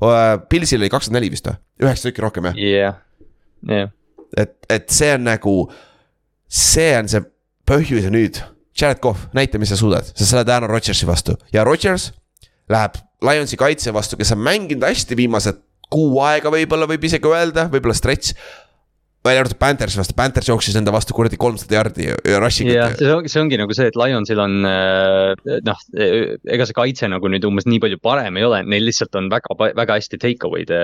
uh,, Pilsil oli kakskümmend neli vist või, üheksa tükki rohkem jah? jah, jah. et, et see on nagu, see on see põhjus ja nüüd Jared Cough, näita, mis sa suudad, sa saad Aaron Rodgersi vastu. Ja Rodgers läheb Lionsi kaitse vastu, kes on mänginud hästi viimased kuu aega võib-olla võib isegi öelda, võib-olla stretch. Välja arvatud Panthers vastu, Panthers jooksis enda vastu kuradi kolmsada jardi ja rushing ut. jah, see ongi, see ongi nagu see, et Lionsil on äh, noh, ega see kaitse nagu nüüd umbes nii palju parem ei ole, neil lihtsalt on väga, väga hästi take away'de,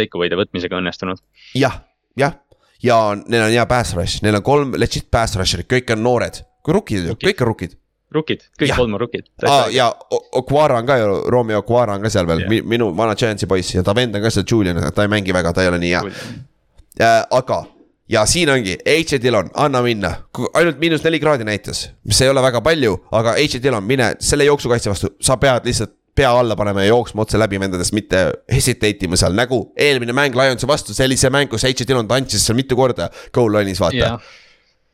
take away'de võtmisega õnnestunud. jah, jah, ja neil on hea pass rush, neil on kolm legit pass rusher'it, kõik on noored kui rukid? Ju, kõik on rukid. rukid, kõik kolm on rukid. aa ja Okuara on ka ju, Romeo Okuara on ka seal veel. Minu vana Giantsi poiss ja ta vend on ka seal Julian, ta ei mängi väga, ta ei ole nii hea. Aga ja siin ongi, H. Dillon, anna minna, ainult miinus neli kraadi näitas, mis ei ole väga palju, aga H. Dillon, mine selle jooksukaitse vastu, sa pead lihtsalt pea alla panema ja jooksma otse läbi vendadest, mitte hesitate ima seal. Nagu eelmine mäng Lionsi vastu, see oli see mäng, kus H. Dillon tantsis seal mitu korda goal line'is vaata. Yeah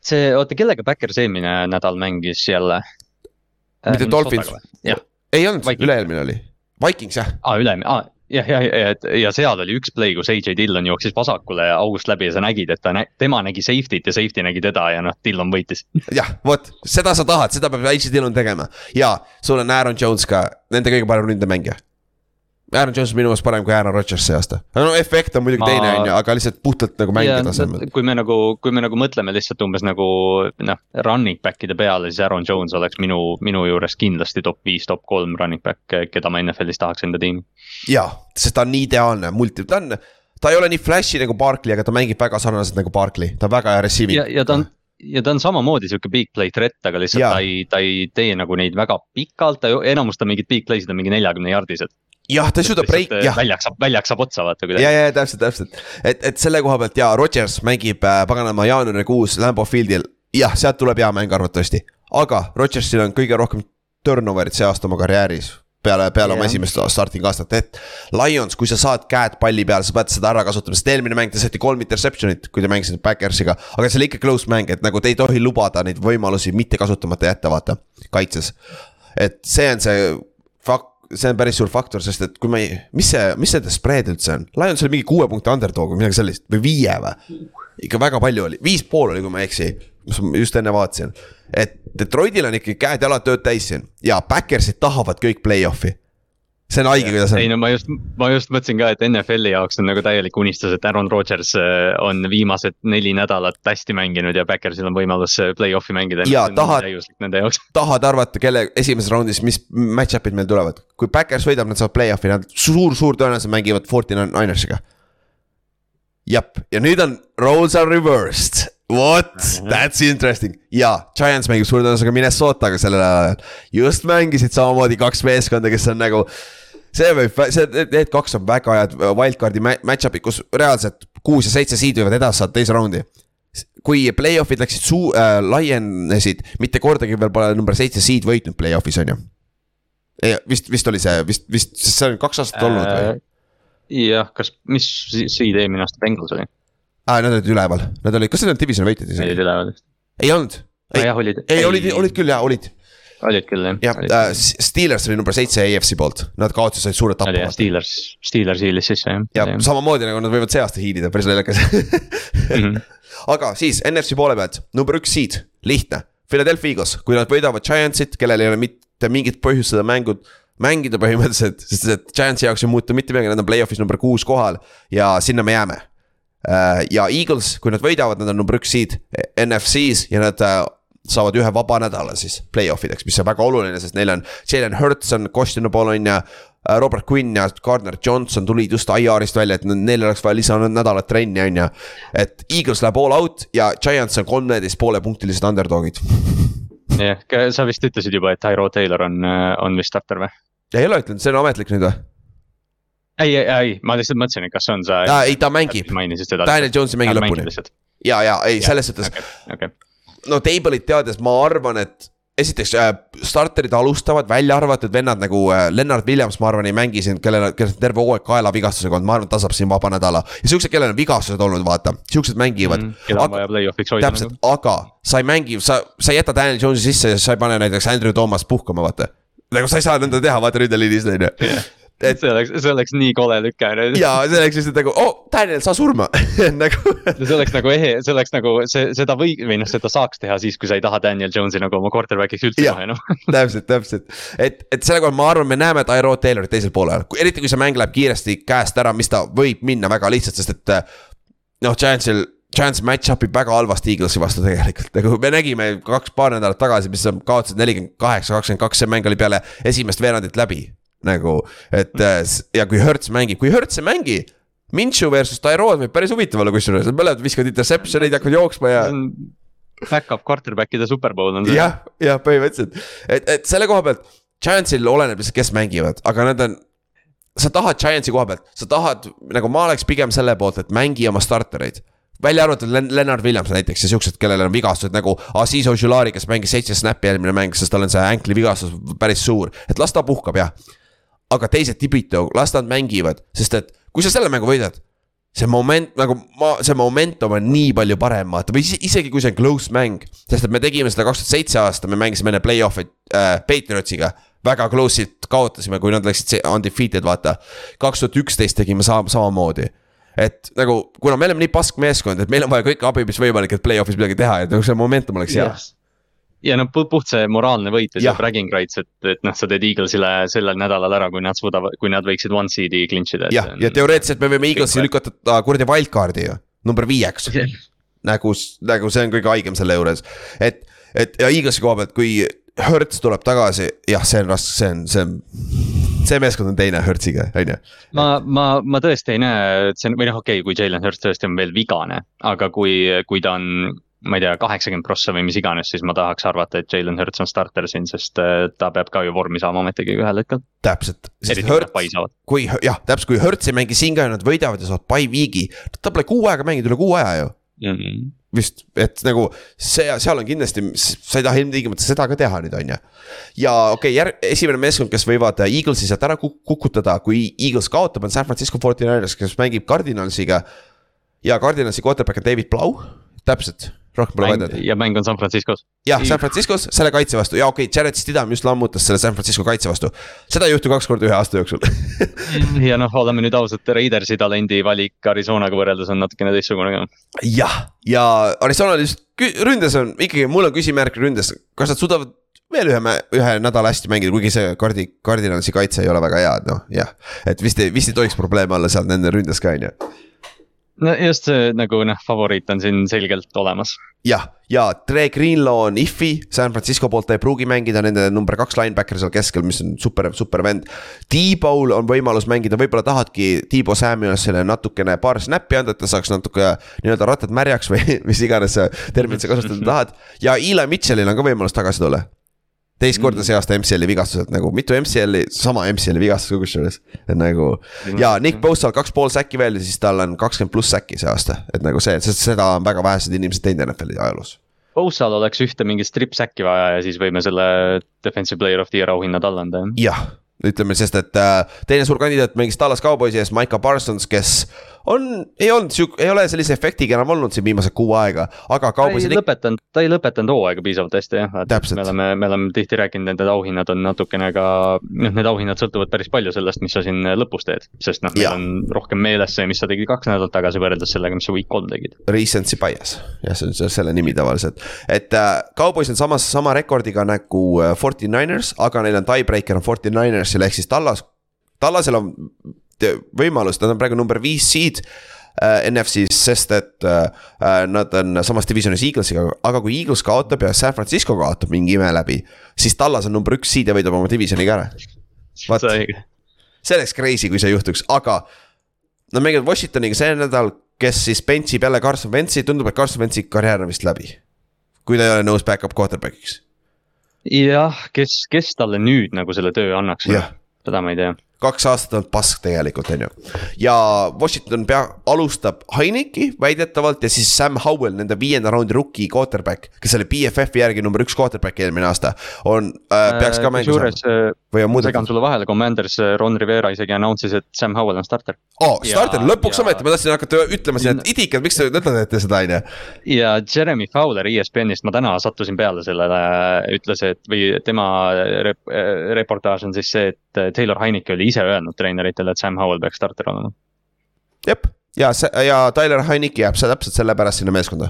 see, oota, kellega Backers eelmine nädal mängis jälle? mitte äh, Dolphins, ei olnud, üle-eelmine oli, Vikings jah. aa, üle-eelmine, aa jah, ja, ja, ja, ja seal oli üks play, kus AJ Dillon jooksis vasakule august läbi ja sa nägid, et ta nä-, tema nägi safety't ja safety nägi teda ja noh, Dillon võitis. jah, vot, seda sa tahad, seda peab AJ Dillon tegema. Ja sul on Aaron Jones ka, nende kõige parem ründemängija Aaron Jones on minu meelest parem kui Aaron Rodgers see aasta. no efekt on muidugi ma... teine, on ju, aga lihtsalt puhtalt nagu mängija tasemel. kui me nagu, kui me nagu mõtleme lihtsalt umbes nagu noh, running back'ide peale, siis Aaron Jones oleks minu, minu juures kindlasti top viis, top kolm running back, keda ma NFL-is tahaks enda tiimi. jaa, sest ta on nii ideaalne, multi, ta on, ta ei ole nii flash'i nagu Barkley, aga ta mängib väga sarnaselt nagu Barkley, ta on väga hea receiving. ja, ja ta on ja ta on samamoodi sihuke big play threat, aga lihtsalt ja. ta ei, ta ei tee nagu neid väga pikalt, ta enamus ta mingid big play'sid on mingi neljakümne jardised jah, ta ei suuda lihtsalt jah, väljaks saab, väljaks saab otsa vaata kuidagi. ja, ja täpselt, täpselt, et, et selle koha pealt ja Rodgers mängib äh, paganama jaanuarikuus Lambeau Fieldil, jah, sealt tuleb hea mäng arvatavasti, aga Rodgersil on kõige rohkem turnover'it see aasta oma karjääris peale, peale oma Jah. esimest starting aastat, et Lions, kui sa saad käed palli peal, sa pead seda ära kasutama, sest eelmine mäng te saite kolm interception'it, kui te mängisite Backersiga. aga see oli ikka close mäng, et nagu te ei tohi lubada neid võimalusi mitte kasutamata jätta, vaata, kaitses. et see on see fak-, see on päris suur faktor, sest et kui me ei, mis see, mis nende spread üldse on? Lions oli mingi kuue punkti underdog või midagi sellist või viie või? ikka väga palju oli, viis pool oli, kui ma ei eksi, mis ma just enne vaatasin. et Detroitil on ikkagi käed-jalad tööd täis siin ja Backersid tahavad kõik play-off'i. See on haige, kuidas ei on. no ma just, ma just mõtlesin ka, et NFL-i jaoks on nagu täielik unistus, et Aaron Rodgers äh, on viimased neli nädalat hästi mänginud ja Backersil on võimalus äh, play-off'i mängida. Jaa, tahad- tahad arvata, kelle esimeses raundis, mis match-up'id meil tulevad, kui Backers võidab, nad saavad play-off'i, nad suur-suur tõenäoselt mängivad Forty Ninersiga. jep, ja nüüd on roles are reversed. What, that's interesting ja Giants mängib suure tõenäosusega Minnesotaga sellel ajal. just mängisid samamoodi kaks meeskonda, kes on nagu. see võib, see, need kaks on väga head wildcard'i ma- match-up'id, kus reaalselt kuus ja seitse seed võivad edasi saada teise raundi kui play-off'id läksid suu- äh,, laienesid, mitte kordagi veel pole number seitse seed võitnud play-off'is on ju. vist, vist oli see, vist, vist, sest see on kaks aastat olnud või? Äh, jah, kas, mis seed eelmine aasta Bengals oli? aa, nad olid üleval, nad olid, kas nad olid divisioni võitjad olid isegi? üleval? ei olnud, ei, olid. ei olid, olid küll jaa, olid. olid küll jah. jah, äh, Steelers oli number seitse AFC poolt, nad kaotasid said jah, tappa. Steelers, Steelers hiilis sisse jah. ja samamoodi nagu nad võivad see aasta hiilida, päris naljakas Mhm. aga siis NFC poole pealt, number üks seed, lihtne. Philadelphia Eagles, kui nad võidavad Giantsit, kellel ei ole mitte mingit põhjust seda mängu mängida põhimõtteliselt, sest et Giantsi jaoks ei muutu mitte midagi, nad on play-off'is number kuus kohal ja sinna me jääme. Ja Eagles, kui nad võidavad, nad on number üks seed NFC-s ja nad äh, saavad ühe vaba nädala siis play-off ideks, mis on väga oluline, sest neil on Jalen Hurts on questionable on ju. Robert Quinn ja Gardner Johnson tulid just IR-ist välja, et neil oleks vaja lisanädalat trenni on ju. et Eagles läheb all out ja Giants on kolmeteist poole punktilised underdog'id. jah, sa vist ütlesid juba, et Tyro Taylor on, on vist starter või? ei ole ütlenud, see on ametlik nüüd või? ei, ei, ei, ma lihtsalt mõtlesin, et kas on sa. ei, ta mängib, mainisid seda. Daniel Jones ei mängi lõpuni ja, ja ei, selles suhtes okei, no table'it teades ma arvan, et esiteks äh, starterid alustavad, välja arvatud vennad nagu äh, Lennart Williams, ma arvan, ei mängi siin, kellel, kellel on terve hooaeg kaelavigastusega olnud, ma arvan, ta saab siin vaba nädala. ja siuksed, kellel on vigastused olnud, vaata, siuksed mängivad mm,. keda on vaja play-off'iks hoida täpselt nagu., aga sa ei mängi, sa, sa ei jäta Daniel Jones'i sisse ja sa ei pane näiteks Andrew Thomas puhkama, vaata. nagu sa ei saa nõnda teha, vaata ründeliinis on ju. Et see oleks, see oleks nii kole lüke. ja see oleks lihtsalt nagu, oh, Daniel, sa surma nagu see oleks nagu ehe, see oleks nagu see, seda või, või noh, seda saaks teha siis, kui sa ei taha Daniel Jones'i nagu oma quarterback'iks üldse Jah. kohe noh. täpselt, täpselt, et, et selle koha ma arvan, me näeme Tyro Taylorit teisel poolel, eriti kui see mäng läheb kiiresti käest ära, mis ta võib minna väga lihtsalt, sest et. noh, Giantsil, Giants match-up ib väga halvasti Eaglesi vastu tegelikult, nagu me nägime kaks paar nädalat tagasi, mis kaotasid nelikümmend kaheksa, kakskümmend kaks, see mäng oli peale esimest veerandit läbi. nagu, et äh, ja kui Hertz mängib, kui Hertz ei mängi. Minshew versus Tyrod võib päris huvitav olla, kusjuures nad mõlemad viskavad interception'eid, hakkavad jooksma ja Back-up quarterback'ide superbowl on see. jah, jah, põhimõtteliselt, et, et selle koha pealt Giantsil oleneb lihtsalt, kes mängivad, aga nad on. sa tahad Giantsi koha pealt, sa tahad nagu ma oleks pigem selle poolt, et mängi oma startereid välja arvatud Len- Lennart Williams näiteks ja siuksed, kellel on vigastused nagu Aziz Ojulari, kes mängis seitse snappi eelmine mäng, sest tal on see ankli vigastus päris suur, et las ta puhkab jah. Aga teised tibito, las nad mängivad, sest et kui sa selle mängu võidad see moment nagu ma, see momentum on nii palju parem, vaata või ise- isegi kui see on close mäng. sest et me tegime seda kaks tuhat seitse aasta, me mängisime enne play-off'i äh, Patriotsiga. väga close'ilt kaotasime, kui nad läksid undefeated, vaata. kaks tuhat üksteist tegime sama, samamoodi. et nagu, kuna me oleme nii pask meeskond, et meil on vaja kõike abi, mis võimalik, et play-off'is midagi teha, et nagu see momentum oleks hea. Ja noh, puht see moraalne võit ja see bragging rights, et, et noh, sa teed Eaglesile sellel nädalal ära, kui nad suudavad, kui nad võiksid one seed'i clinch ida. jah, ja teoreetiliselt me võime Eaglesi lükata ta kuradi wildcard'i ju, number viieks. nagu, nagu see on kõige haigem selle juures, et, et ja Eaglesi koha pealt, kui Hertz tuleb tagasi, jah, see on raske, see on, see on, see meeskond on teine Hertziga, on ju. ma, ma, ma tõesti ei näe, et see on või noh, okei okay,, kui Jalen Hurts tõesti on veel vigane, aga kui, kui ta on ma ei tea, kaheksakümmend prossa või mis iganes, siis ma tahaks arvata, et Jalen Hurts on starter siin, sest äh, ta peab ka ju vormi saama ometigi ühel hetkel. täpselt. pai saavad. kui jah, täpselt kui Hertz ei mängi siin ka ja nad võidavad ja saavad by week'i, ta pole kuu aega mänginud, üle kuu aja ju Mm. vist, et nagu see, seal on kindlasti, sa ei taha ilmtingimata seda ka teha nüüd, on ju. ja okei okay,, järg, esimene meeskond, kes võivad Eaglesi sealt ära kuk- kukutada, kui Eagles kaotab, on San Francisco 49ers, kes mängib Cardinalsiga. ja Cardinalsi quarterback on David Blau, täpselt, rohkem pole vaja teada. ja mäng on San Franciscos. jah, San Franciscos selle kaitse vastu ja okei okay,, Jared Stidham just lammutas selle San Francisco kaitse vastu. seda ei juhtu kaks korda ühe aasta jooksul ja noh, oleme nüüd ausad, Raidersi talendi valik Arizonaga võrreldes on natukene teistsugune ka. jah, ja Arizona lihtsalt kü- ründes on ikkagi, mul on küsimärk ründes, kas nad suudavad veel ühe, ühe nädala hästi mängida, kuigi see kardi, kardinalsi kaitse ei ole väga hea, noh, jah. et vist ei, vist ei tohiks probleeme olla seal nende ründes ka, on ju. No just see nagu noh, favoriit on siin selgelt olemas. jah, ja Dre Greenlaw on if'i, San Francisco poolt ta ei pruugi mängida nende number kaks linebacker seal keskel, mis on super, super vend. T-Bowl on võimalus mängida, võib-olla tahadki T-Bo Samuelsile natukene paar snappi anda, et ta saaks natuke nii-öelda rattad märjaks või mis iganes terminit sa kasutada tahad. ja Eli Mitchellil on ka võimalus tagasi tulla. Teist korda see aasta MCL-i vigastuselt nagu mitu MCL-i, sama MCL-i vigastust ka kusjuures, et nagu ja Nick Bosa kaks pool säkki veel ja siis tal on kakskümmend pluss säkki see aasta, et nagu see, sest seda on väga vähesed inimesed teinud NFL-i ajaloos. Bossal oleks ühte mingit strip-säkki vaja ja siis võime selle defensive player of the year auhinna talle anda, jah. jah, ütleme, sest et äh, teine suur kandidaat mängis Dallas Cowboysi ees, Micah Parsons, kes on, ei olnud sihuke, ei ole sellise efektiga enam olnud siin viimased kuu aega, aga ta ei lõpetanud, ta ei lõpetanud hooaega piisavalt hästi jah, Täpselt. me oleme, me oleme tihti rääkinud, et need auhinnad on natukene ka, noh, need auhinnad sõltuvad päris palju sellest, mis sa siin lõpus teed. sest noh, meil on rohkem meeles see, mis sa tegid kaks nädalat tagasi võrreldes sellega, mis sa week kolm tegid. recency bias, jah, see on selle nimi tavaliselt. et äh, Cowboys on samas, sama rekordiga nagu äh, 49ers, aga neil on tiebreaker on 49ersil ehk siis Tallas, Tallasel on te- võimalus, nad on praegu number viis seed äh, NFC-s, sest et äh, äh, nad on samas divisionis Eaglesiga, aga kui Eagles kaotab ja San Francisco kaotab mingi ime läbi, siis Tallas on number üks seed ja võidab oma divisioni ka ära. Vaat. see oleks crazy, kui see juhtuks, aga nad mängivad Washingtoniga see nädal, kes siis bench ib jälle Carson Wentzi, tundub, et Carson Wentzi karjäär on vist läbi. kui ta ei ole nõus back-up quarterback'iks, jah, kes, kes talle nüüd nagu selle töö annaks seda ma ei tea. Kaks aastat on pask tegelikult, on ju. ja Washington pea, alustab Heineki väidetavalt ja siis Sam Howell, nende viienda raundi rookie quarterback, kes oli BFF-i järgi number üks quarterback eelmine aasta, on äh,, peaks ka mängu saama või on ma muudetud segan? sulle vahele, Commanders Ron Rivera isegi announce'is, et Sam Howell on starter. aa, starter, lõpuks ja- ometi, ma tahtsin hakata ütlema siin, et idikad, miks te ütlete seda, on ju. ja Jeremy Fowler ESPN-ist, ma täna sattusin peale sellele, ütles, et või tema rep-, reportaaž on siis see, et Taylor Heineke oli ise öelnud treeneritele, et Sam Howell peaks starter olema. jep, ja see ja Tyler Heineke jääb see täpselt sellepärast sinna meeskonda.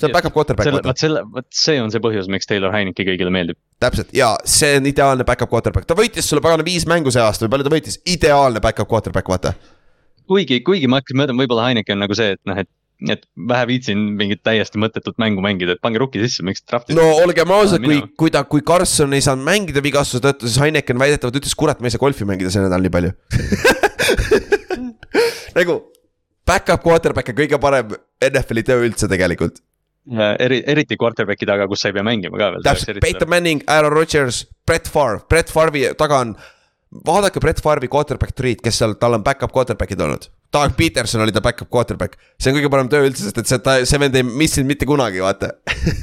see on back-up quarterback, vot selle, vot see on see põhjus, miks Taylor Heineke kõigile meeldib. täpselt ja see on ideaalne back-up quarterback, ta võitis sulle pagana viis mängu see aasta või palju ta võitis, ideaalne back-up quarterback, vaata. kuigi, kuigi ma hakkasin mõtlema, võib-olla Heineke on nagu see, et noh, et, et vähe viitsin mingit täiesti mõttetut mängu mängida, et pange rookie sisse, miks draft'i. no olgem ausad, kui kui ta, kui Carson ei saanud mängida vigastuse tõttu, siis Heineken väidetavalt ütles, kurat, ma ei saa golfi mängida see nädal nii palju. nagu back-up quarterback on kõige parem NFL-i töö üldse tegelikult. eri, eriti quarterback'i taga, kus sa ei pea mängima ka veel. täpselt, Peyton Manning, Aaron Rodgers, Brett Favre, Brett Favre'i taga on. vaadake Brett Favre'i quarterback tree'd, kes seal, tal on back-up quarterback'id olnud. Doug Peterson oli ta back-up quarterback, see on kõige parem töö üldse, sest et see, ta, see vend ei missinud mitte kunagi, vaata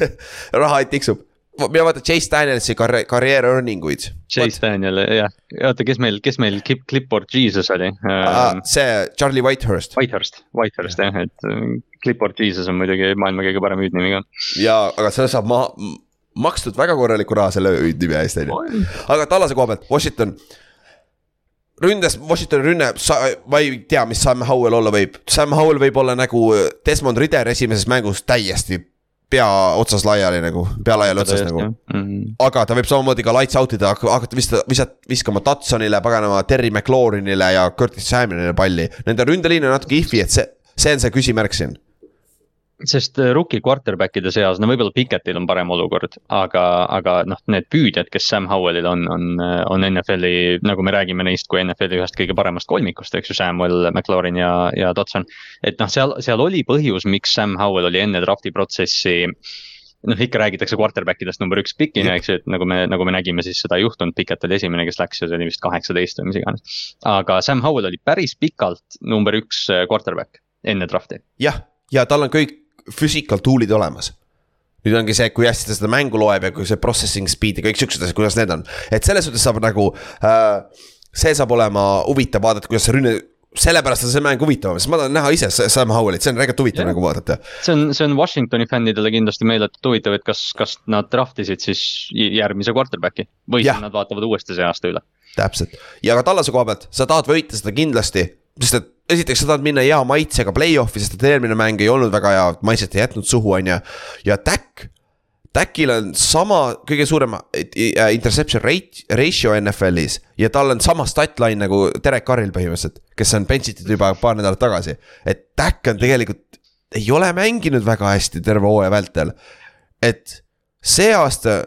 raha tiksub, mina vaatan Chase Danielsi karjäär, karjäär earning uid. Chase Daniel, jah, oota, kes meil, kes meil Clip- Clipboard Jesus oli uh,? see Charlie Whitehurst Whitehurst, Whitehurst jah, et äh, Clipboard Jesus on muidugi maailma kõige parem hüüdnimi ka. ja, aga see saab maha, makstud väga korralikku raha selle hüüdnimi eest, on ju. aga Tallase koha pealt, Washington. ründes, Washingtoni rünne, ma ei tea, mis Sam Howell olla võib, Sam Howell võib olla nagu Desmond Ritter esimeses mängus täiesti pea otsas laiali nagu, pea laiali otsas nagu. -hmm. aga ta võib samamoodi ka lights out ida, hakata vist, visata, viskama Tatsonile, paganama Terry McLaurinile ja Curtis Samuelile palli. Nende ründeliin on natuke if'i, et see, see on see küsimärk siin. Sest äh, rookie quarterback'ide seas, no võib-olla Pikettil on parem olukord, aga, aga noh, need püüdjad, kes Sam Howellil on, on, on NFL-i, nagu me räägime neist kui NFL-i ühest kõige paremast kolmikust, eks ju, Samuel, McLaurin ja, ja Dodson. et noh, seal, seal oli põhjus, miks Sam Howell oli enne draft'i protsessi noh, ikka räägitakse quarterback idest number üks pikina, eks ju, et nagu me, nagu me nägime, siis seda ei juhtunud, Pikett oli esimene, kes läks ja see oli vist kaheksateist või mis iganes. aga Sam Howell oli päris pikalt number üks äh, quarterback enne draft'i. jah, ja tal on kõik physical tool'id olemas nüüd ongi see, kui hästi ta seda mängu loeb ja kui see processing speed ja kõik siuksed asjad, kuidas need on. et selles suhtes saab nagu äh,, see saab olema huvitav vaadata, kuidas see rünne sellepärast on see mäng huvitavam, sest ma tahan näha ise Sam Howellit, see on tegelikult huvitav nagu vaadata. see on, see on Washingtoni fännidele kindlasti meeletult huvitav, et kas, kas nad draft isid siis järgmise quarterback'i või ja. nad vaatavad uuesti see aasta üle. täpselt ja ka tallase koha pealt, sa tahad võita seda kindlasti, sest et esiteks sa tahad minna hea maitsega play-off'i, sest et eelmine mäng ei olnud väga hea, maitset ei jätnud suhu, on ju. ja Tack, Tackil on sama kõige suurem äh, interception rate, ratio NFL-is ja tal on sama stat line nagu Derek Carril põhimõtteliselt, kes on bench itud juba paar nädalat tagasi. et Tack on tegelikult, ei ole mänginud väga hästi terve hooaja vältel. et see aasta,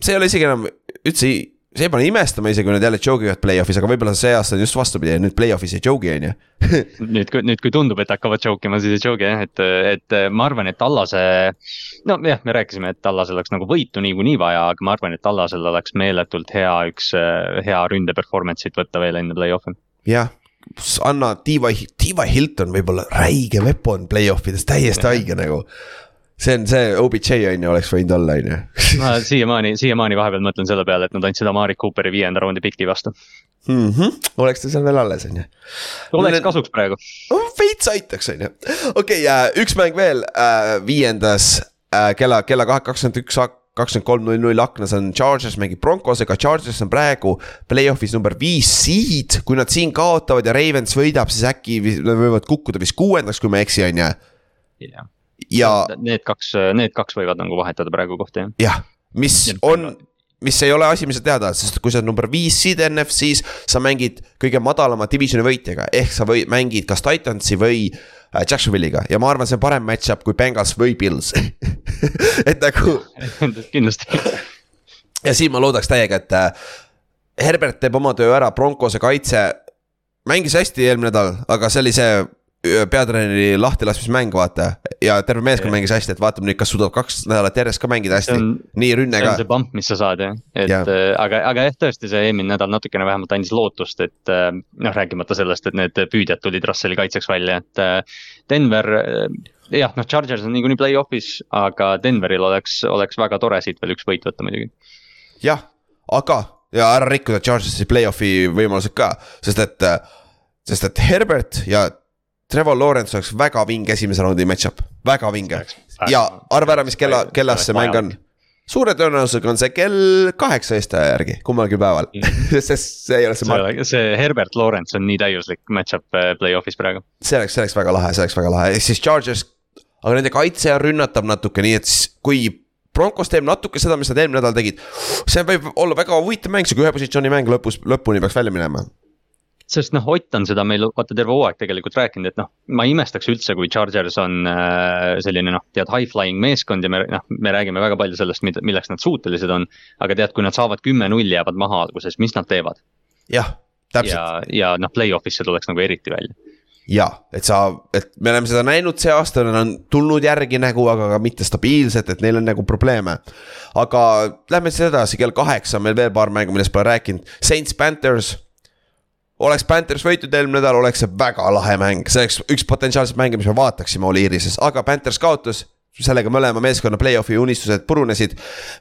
see ei ole isegi enam üldse see pane imestama isegi, kui nad jälle joke ivad play-off'is, aga võib-olla see aasta on just vastupidi, nüüd play-off'is ei joke'i, on ju. nüüd, kui, nüüd, kui tundub, et hakkavad joke ima, siis ei joke'i jah, et, et ma arvan, et Allase. nojah, me rääkisime, et Allasel oleks nagu võitu niikuinii vaja, aga ma arvan, et Allasel oleks meeletult hea üks hea ründe performance'it võtta veel enne play-off'i. jah, anna Diva, Diva Hilton võib-olla räige weapon play-off ides, täiesti haige nagu see on see OBJ on ju, oleks võinud olla, on ju. ma siiamaani, siiamaani vahepeal mõtlen selle peale, et nad andsid Amari Cooperi viienda raundi piki vastu mm. -hmm. oleks ta seal veel alles, on ju. oleks kasuks praegu oh,. veits aitaks, on ju. okei okay,, üks mäng veel äh, viiendas äh, kella, kella kakskümmend üks kakskümmend kolm null null aknas on Chargers mängib Broncosega, Chargers on praegu play-off'is number viis seed. kui nad siin kaotavad ja Ravens võidab, siis äkki nad võivad kukkuda vist kuuendaks, kui ma ei eksi, on ju. Ja. Need kaks, need kaks võivad nagu vahetada praegu kohta jah. jah, mis ja, on, mis ei ole asi, mis sa teada, sest kui sa oled number viis seed NFC-s, sa mängid kõige madalama divisioni võitjaga, ehk sa või mängid kas Titansi või äh, Jacksonville'iga ja ma arvan, see on parem match-up kui Bengals või Pils et nagu kindlasti. ja siin ma loodaks täiega, et äh, Herbert teeb oma töö ära, Broncose kaitse mängis hästi eelmine nädal, aga see oli see peatreeneri lahtilaskmismäng, vaata. ja terve meeskond mängis hästi, et vaatame nüüd, kas suudab kaks nädalat järjest ka mängida hästi. nii rünne ka. see on see pump, mis sa saad jah, et ja. äh, aga, aga jah, tõesti see eelmine nädal natukene vähemalt andis lootust, et äh, noh, rääkimata sellest, et need püüdjad tulid Russeli kaitseks välja, et äh, Denver äh, jah, noh, Chargers on niikuinii play-off'is, aga Denveril oleks, oleks väga tore siit veel üks võit võtta muidugi. jah, aga ja ära rikkuda Chargersi play-off'i võimalused ka, sest et, sest et Herbert ja Trevor Lawrence oleks väga vinge esimese raundi match-up, väga vinge. ja arva ära, mis kella, kellas see mäng on. suure tõenäosusega on see kell kaheksa Eesti aja järgi, kummalgi päeval sest see ei ole see. see, see Herbert Lawrence on nii täiuslik match-up äh, play-off'is praegu. see oleks, see oleks väga lahe, see oleks väga lahe, ehk siis Chargers, aga nende kaitse rünnatab natuke, nii et kui Broncos teeb natuke seda, mis nad eelmine nädal tegid. see võib olla väga huvitav mäng, sihuke ühe positsiooni mäng lõpus, lõpuni peaks välja minema sest noh, Ott on seda meil vaata terve hooaeg tegelikult rääkinud, et noh, ma ei imestaks üldse, kui Chargers on äh, selline noh, tead high flying meeskond ja me noh, me räägime väga palju sellest, milleks nad suutelised on. aga tead, kui nad saavad kümme-null, jäävad maha alguses, mis nad teevad? jah, täpselt. ja, ja noh, play-off'is see tuleks nagu eriti välja ja, et sa, et me oleme seda näinud see aasta, nad on tulnud järgi nagu, aga ka mitte stabiilselt, et neil on nagu probleeme. aga lähme siis edasi, kell kaheksa on meil veel paar mängu, millest pole rääkinud, Saints Panthers oleks Panthers võitnud eelmine nädal, oleks see väga lahe mäng, see oleks üks potentsiaalseid mänge, mis me vaataksime Oliirises, aga Panthers kaotas sellega mõlema meeskonna play-off'i unistused purunesid.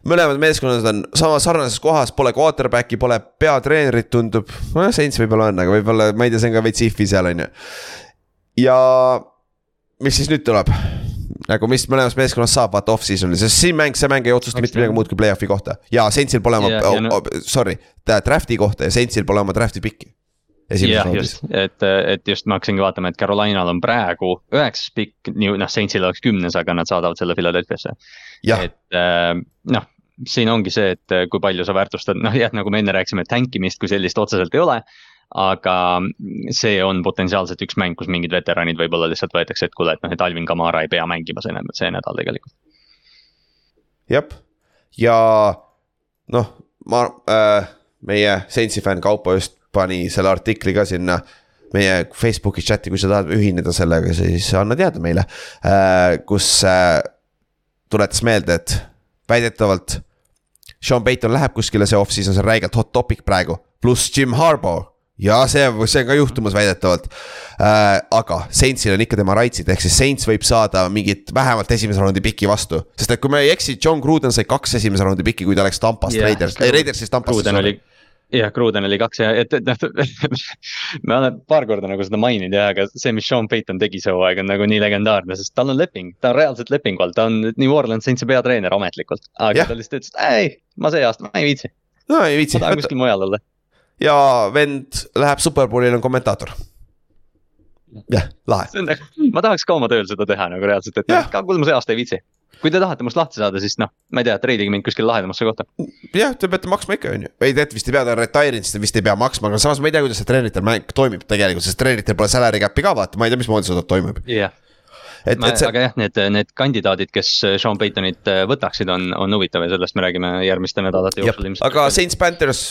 mõlemad meeskonnad on sama sarnases kohas, pole quarterback'i, pole peatreenerit, tundub, nojah, Saints võib-olla on, aga võib-olla, ma ei tea, see on ka veits if'i seal, on ju. ja mis siis nüüd tuleb? nagu mis mõlemas meeskonnas saab, vaata off-season'il, sest siin mäng, see mäng ei otsusta mitte midagi muud kui play-off'i kohta. ja Saintsil pole oma yeah,, no... sorry, draft'i kohta ja Saintsil pole oma draft'i pikki jah, just, et, et just ma hakkasingi vaatama, et Carolinal on praegu üheksas pikk, nii noh, Saintsil oleks kümnes, aga nad saadavad selle Philadelphia'sse. et äh, noh, siin ongi see, et kui palju sa väärtustad, noh jah, nagu me enne rääkisime, tankimist kui sellist otseselt ei ole. aga see on potentsiaalselt üks mäng, kus mingid veteranid võib-olla lihtsalt võetakse, et kuule, et noh, et Alvin Kamara ei pea mängima see, see nädal tegelikult. jah, ja noh, ma äh,, meie Saintsi fänn Kaupo just pani selle artikli ka sinna meie Facebooki chati, kui sa tahad ühineda sellega, siis anna teada meile äh,, kus äh, tuletas meelde, et väidetavalt. Sean Payton läheb kuskile, see off-season, see on räigelt hot topic praegu, pluss Jim Harbaugh ja see, see on ka juhtumas väidetavalt äh,. aga Saintsil on ikka tema right'id, ehk siis Saints võib saada mingit vähemalt esimese raundi piki vastu. sest et kui ma ei eksi, John Gruden sai kaks esimese raundi piki, kui ta läks Tampast yeah, Raiders, ei Raidersist Tampasse. Gruden oli jah, Gruden oli kaks ja, et, et noh me oleme paar korda nagu seda maininud ja, aga see, mis Sean Payton tegi see hooaeg on nagu nii legendaarne, sest tal on leping, ta on reaalselt lepingu all, ta on New Orleans Saintsi peatreener ametlikult. aga ja. ta lihtsalt ütles, et ei, ma see aasta, ma ei viitsi. no ei viitsi. ma tahan kuskil mujal olla. ja vend läheb Superbowlil on kommentaator jah, lahe. Nagu, ma tahaks ka oma tööl seda teha nagu reaalselt, et noh, kuule ma see aasta ei viitsi kui te tahate must lahti saada, siis noh, ma ei tea, treidige mind kuskile lahedamasse kohta. jah, te peate maksma ikka, on ju, ei te vist ei pea, ta on retire'inud, siis te vist ei pea maksma, aga samas ma ei tea, kuidas see treeneritel mäng toimib tegelikult, sest treeneritel pole salary cap'i ka vaata, ma ei tea, mismoodi see toimub. jah see... aga jah, need, need kandidaadid, kes Sean Paytonit äh, võtaksid, on, on huvitav ja sellest me räägime järgmiste nädalate jooksul ilmselt. aga Saints Panthers,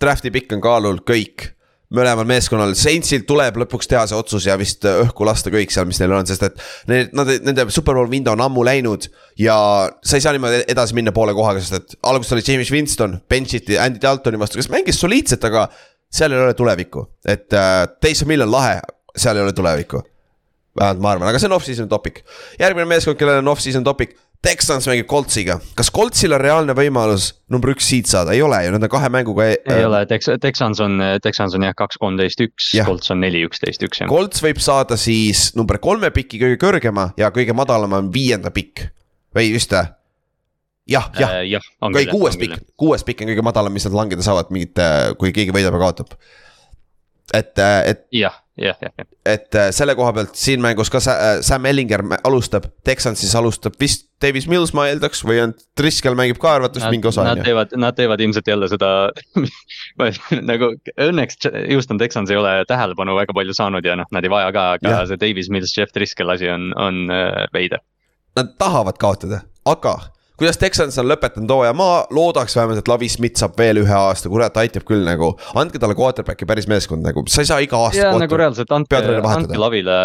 draft'i pikk on kaalul, kõik mõlemal meeskonnal, Saintsil tuleb lõpuks teha see otsus ja vist õhku lasta kõik seal, mis neil on, sest et. Need, nad, nende superbowl window on ammu läinud ja sa ei saa niimoodi edasi minna poole kohaga, sest et alguses oli James Winston, bench iti Andy Daltoni vastu, kes mängis soliidselt, aga seal ei ole tulevikku. et äh, Taysom Hill on lahe, seal ei ole tulevikku. vähemalt ma arvan, aga see on off-season topic. järgmine meeskond, kellel on off-season topic Texans mängib Coltsiga, kas Coltsil on reaalne võimalus number üks seed saada, ei ole ju, nad on kahe mänguga. ei äh, ole, Tex-, Texans on, Texans on jah, kaks, kolmteist, üks, Colts on neli, üksteist, üks jah. Colts võib saada siis number kolme piki kõige kõrgema ja kõige madalama on viienda pikk või just või? jah, jah äh,, jah, kuues pikk, kuues pikk on kõige madalam, mis nad langeda saavad mingit, kui keegi võidab ja kaotab. Et, äh, et. jah jah, jah, et äh, selle koha pealt siin mängus ka äh, Sam Ellinger alustab, Texans siis alustab vist Davis Mills, ma eeldaks, või on Triskel mängib ka arvatavasti mingi osa. Nad teevad, nad teevad ilmselt jälle seda nagu õnneks Houston Texans ei ole tähelepanu väga palju saanud ja noh, nad ei vaja ka, aga ja. see Davis Mills, Jeff Triskel asi on, on veider. Nad tahavad kaotada, aga kuidas Texans on lõpetanud hooaja, ma loodaks vähemalt, et Lavi Smith saab veel ühe aasta, kurat, aitab küll nagu. andke talle quarterback'i päris meeskond nagu, sa ei saa iga aasta. jaa, nagu reaalselt andke, andke Lavile,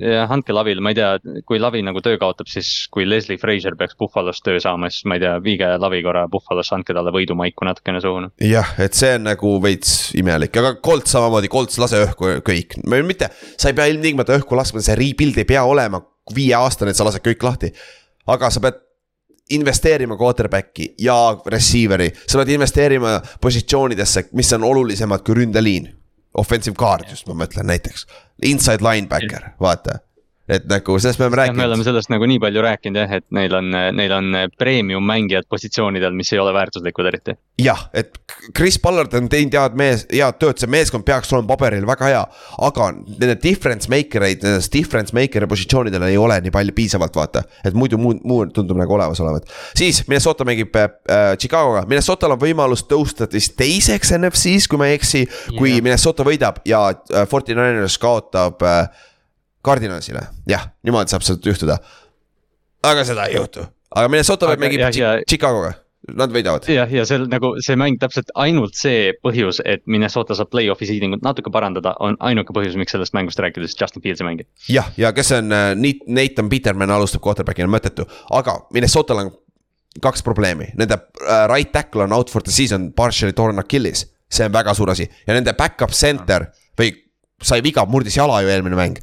jah, andke Lavile, ma ei tea, kui Lavi nagu töö kaotab, siis kui Leslie Frazier peaks Buffalo's töö saama, siis ma ei tea, viige Lavi korra Buffalo'sse, andke talle võidumaiku natukene suhu. Jah, et see on nagu veits imelik, aga Colts samamoodi, Colts lase õhku kõik, mitte, sa ei pea ilmtingimata õhku laskma, see rebuild ei pea olema viieaastane, et sa lased kõik lahti. aga sa pead investeerima quarterback'i ja receiver'i, sa pead investeerima positsioonidesse, mis on olulisemad kui ründeliin. Offensive guard just ma mõtlen näiteks, inside linebacker, vaata et nagu sellest me oleme rääkinud. me oleme sellest nagu nii palju rääkinud jah, et neil on, neil on premium mängijad positsioonidel, mis ei ole väärtuslikud eriti. jah, et Chris Ballard on teinud head mees, head tööd, see meeskond peaks olema paberil väga hea. aga nende difference maker eid, nendest difference maker'i positsioonidel ei ole nii palju piisavalt, vaata. et muidu muu, muu tundub nagu olemas olevat. siis Minnesota mängib äh, Chicago'ga, Minnesotal on võimalus tõusta vist teiseks NFC-s, kui ma ei eksi. kui yeah. Minnesota võidab ja äh, Forty Niners kaotab äh, Cardinalsile, jah, niimoodi saab seda juhtuda. aga seda ei juhtu, aga Minnesota võib mängib Chicago'ga nad võidavad. jah, ja see nagu see mäng täpselt ainult see põhjus, et Minnesota saab play-off'i seedingut natuke parandada, on ainuke põhjus, miks sellest mängust rääkida, sest Justin Fields ei mängi. jah, ja kes on äh, Nathan Peterman alustab quarterback'ina mõttetu, aga Minnesotal on kaks probleemi, nende äh, right tackle on out for the season partially torn Achilles. see on väga suur asi ja nende back-up center või sai viga, murdis jala ju eelmine mäng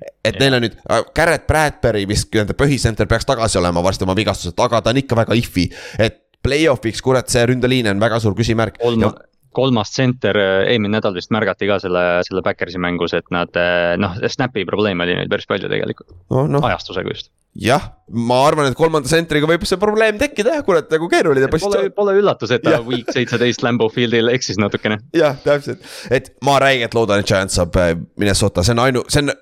et ja. neil on nüüd, äh, Garrett Bradbury vist nende põhisenter peaks tagasi olema varsti oma vigastuselt, aga ta on ikka väga if'i. et play-off'iks, kurat, see ründeliin on väga suur küsimärk Kolm... Ja kolmas center äh, eelmine nädal vist märgati ka selle, selle Backersi mängus, et nad äh, noh, snap'i probleeme oli neil päris palju tegelikult no,, no. ajastusega just. jah, ma arvan, et kolmanda centriga võib see probleem tekkida jah, kurat nagu keeruline positsioon. Pole, pole üllatus, et ta week seitseteist Lambo Fieldil eksis natukene. jah, täpselt, et ma räigelt loodan, et Giants saab Minnesota, see on ainu-, see on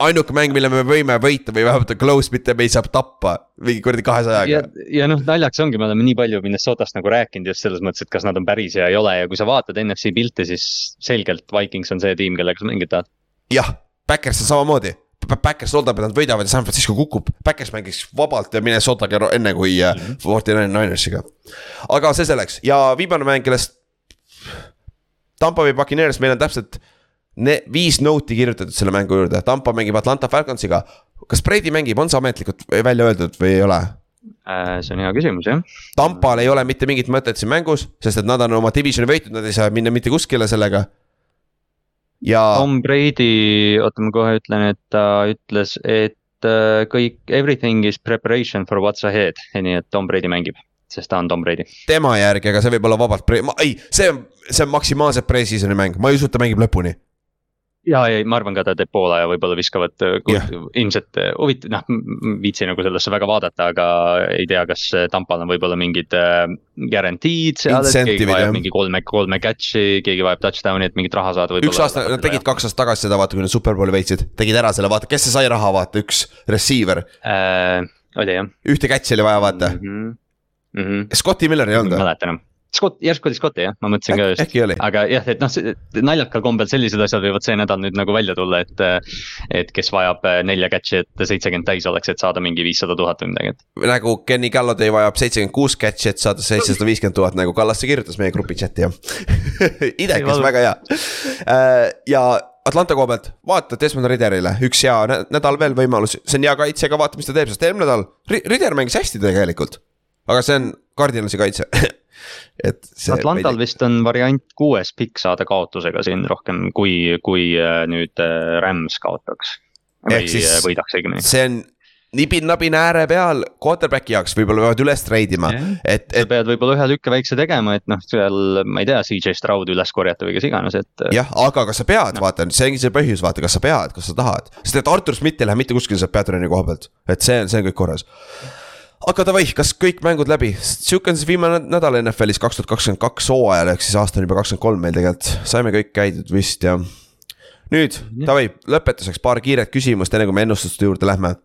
ainuke mäng, mille me võime võita või vähemalt on close, mitte me ei saa tappa mingi kuradi ja kahesajaga., ja noh, naljaks ongi, me oleme nii palju Minnesotast nagu rääkinud just selles mõttes, et kas nad on päris ja ei ole ja kui sa vaatad NFC pilte, siis selgelt Vikings on see tiim, kellega sa mängida tahad. jah, Backers on samamoodi. Backers loodab, et nad võidavad ja San Francisco kukub, Backers mängiks vabalt ja Minnesotaga enne kui Mhm. Forty Nine Ninersiga. aga see selleks ja viimane mäng, kellest. Tampa Bay Buccaneers, meil on täpselt ne- viis note'i kirjutatud selle mängu juurde, Tampa mängib Atlanta Falconsiga. kas Brady mängib, on see ametlikult välja öeldud või ei ole? Äh, see on hea küsimus jah. Tampal ei ole mitte mingit mõtet siin mängus, sest et nad on oma divisioni võitnud, nad ei saa minna mitte kuskile sellega. ja Tom Brady, oota ma kohe ütlen, et ta ütles, et äh, kõik, everything is preparation for what's ahead, nii et Tom Brady mängib, sest ta on Tom Brady. tema järgi, aga see võib olla vabalt ei, see on, see on maksimaalselt pre-season'i mäng, ma ei usu, et ta mängib lõpuni. Ja ei, ma arvan ka ta teeb poole ja võib-olla viskavad äh, Jah. ilmselt äh, huvitav, noh, viitsi nagu sellesse väga vaadata, aga ei tea, kas äh, Tampal on võib-olla mingid äh, guaranteed seal, et keegi vajab mingi kolme, kolme catch'i, keegi vajab touchdown'i, et mingit raha saada. üks aasta, nad tegid kaks aastat tagasi seda, vaata, kui nad superbowli võitsid, tegid ära selle, vaata, kes see sai raha, vaata, üks receiver, äh,. oli jah ühte catch'i oli vaja, vaata. mm. -hmm. Scotti Miller ei olnud või? mäleta enam. Scott, järsku oli Scotti jah, ma mõtlesin ka just. äkki oli? aga jah, et noh, naljakal kombel sellised asjad võivad see nädal nüüd nagu välja tulla, et. et kes vajab äh, nelja catch'i, et seitsekümmend täis oleks, et saada mingi viissada tuhat või midagi, et. nagu Kenny Galladay vajab seitsekümmend kuus catch'i, et saada seitsesada viiskümmend tuhat, nagu Kallaste kirjutas meie grupi chat'i jah. idekas, väga hea. ja Atlanta koha pealt, vaata Desmond Ridderile, üks hea nä- nädal veel võimalus, see on hea kaitsega, vaata, mis ta teeb, sest eelmine nädal Ri- Ridder mängis hästi tegelikult. aga see on Cardinalsi kaitse et see. Atlantal vist on variant kuues pikk saada kaotusega siin rohkem, kui, kui äh, nüüd äh, Rams kaotaks. või siis- siis... võidaks õigemini. see on nibin-nabin ääre peal quarterback'i jaoks võib-olla peavad üles treidima, et, sa et pead võib-olla ühe lükke väikse tegema, et noh, seal ma ei tea, CJ Stroud üles korjata või kes iganes, et. jah, aga kas sa pead, vaata, see ongi see põhjus, vaata, kas sa pead, kas sa tahad, sest et Artur Schmidt ei lähe mitte kuskile sealt peatreeneri koha pealt, et see on, see on kõik korras. Aga davai, kas kõik mängud läbi, sihuke on siis viimane nädal NFL-is kaks tuhat kakskümmend kaks hooajal, ehk siis aasta on juba kakskümmend kolm meil tegelikult, saime kõik käidud vist ja. nüüd davai, lõpetuseks paar kiiret küsimust, enne kui me ennustuste juurde lähme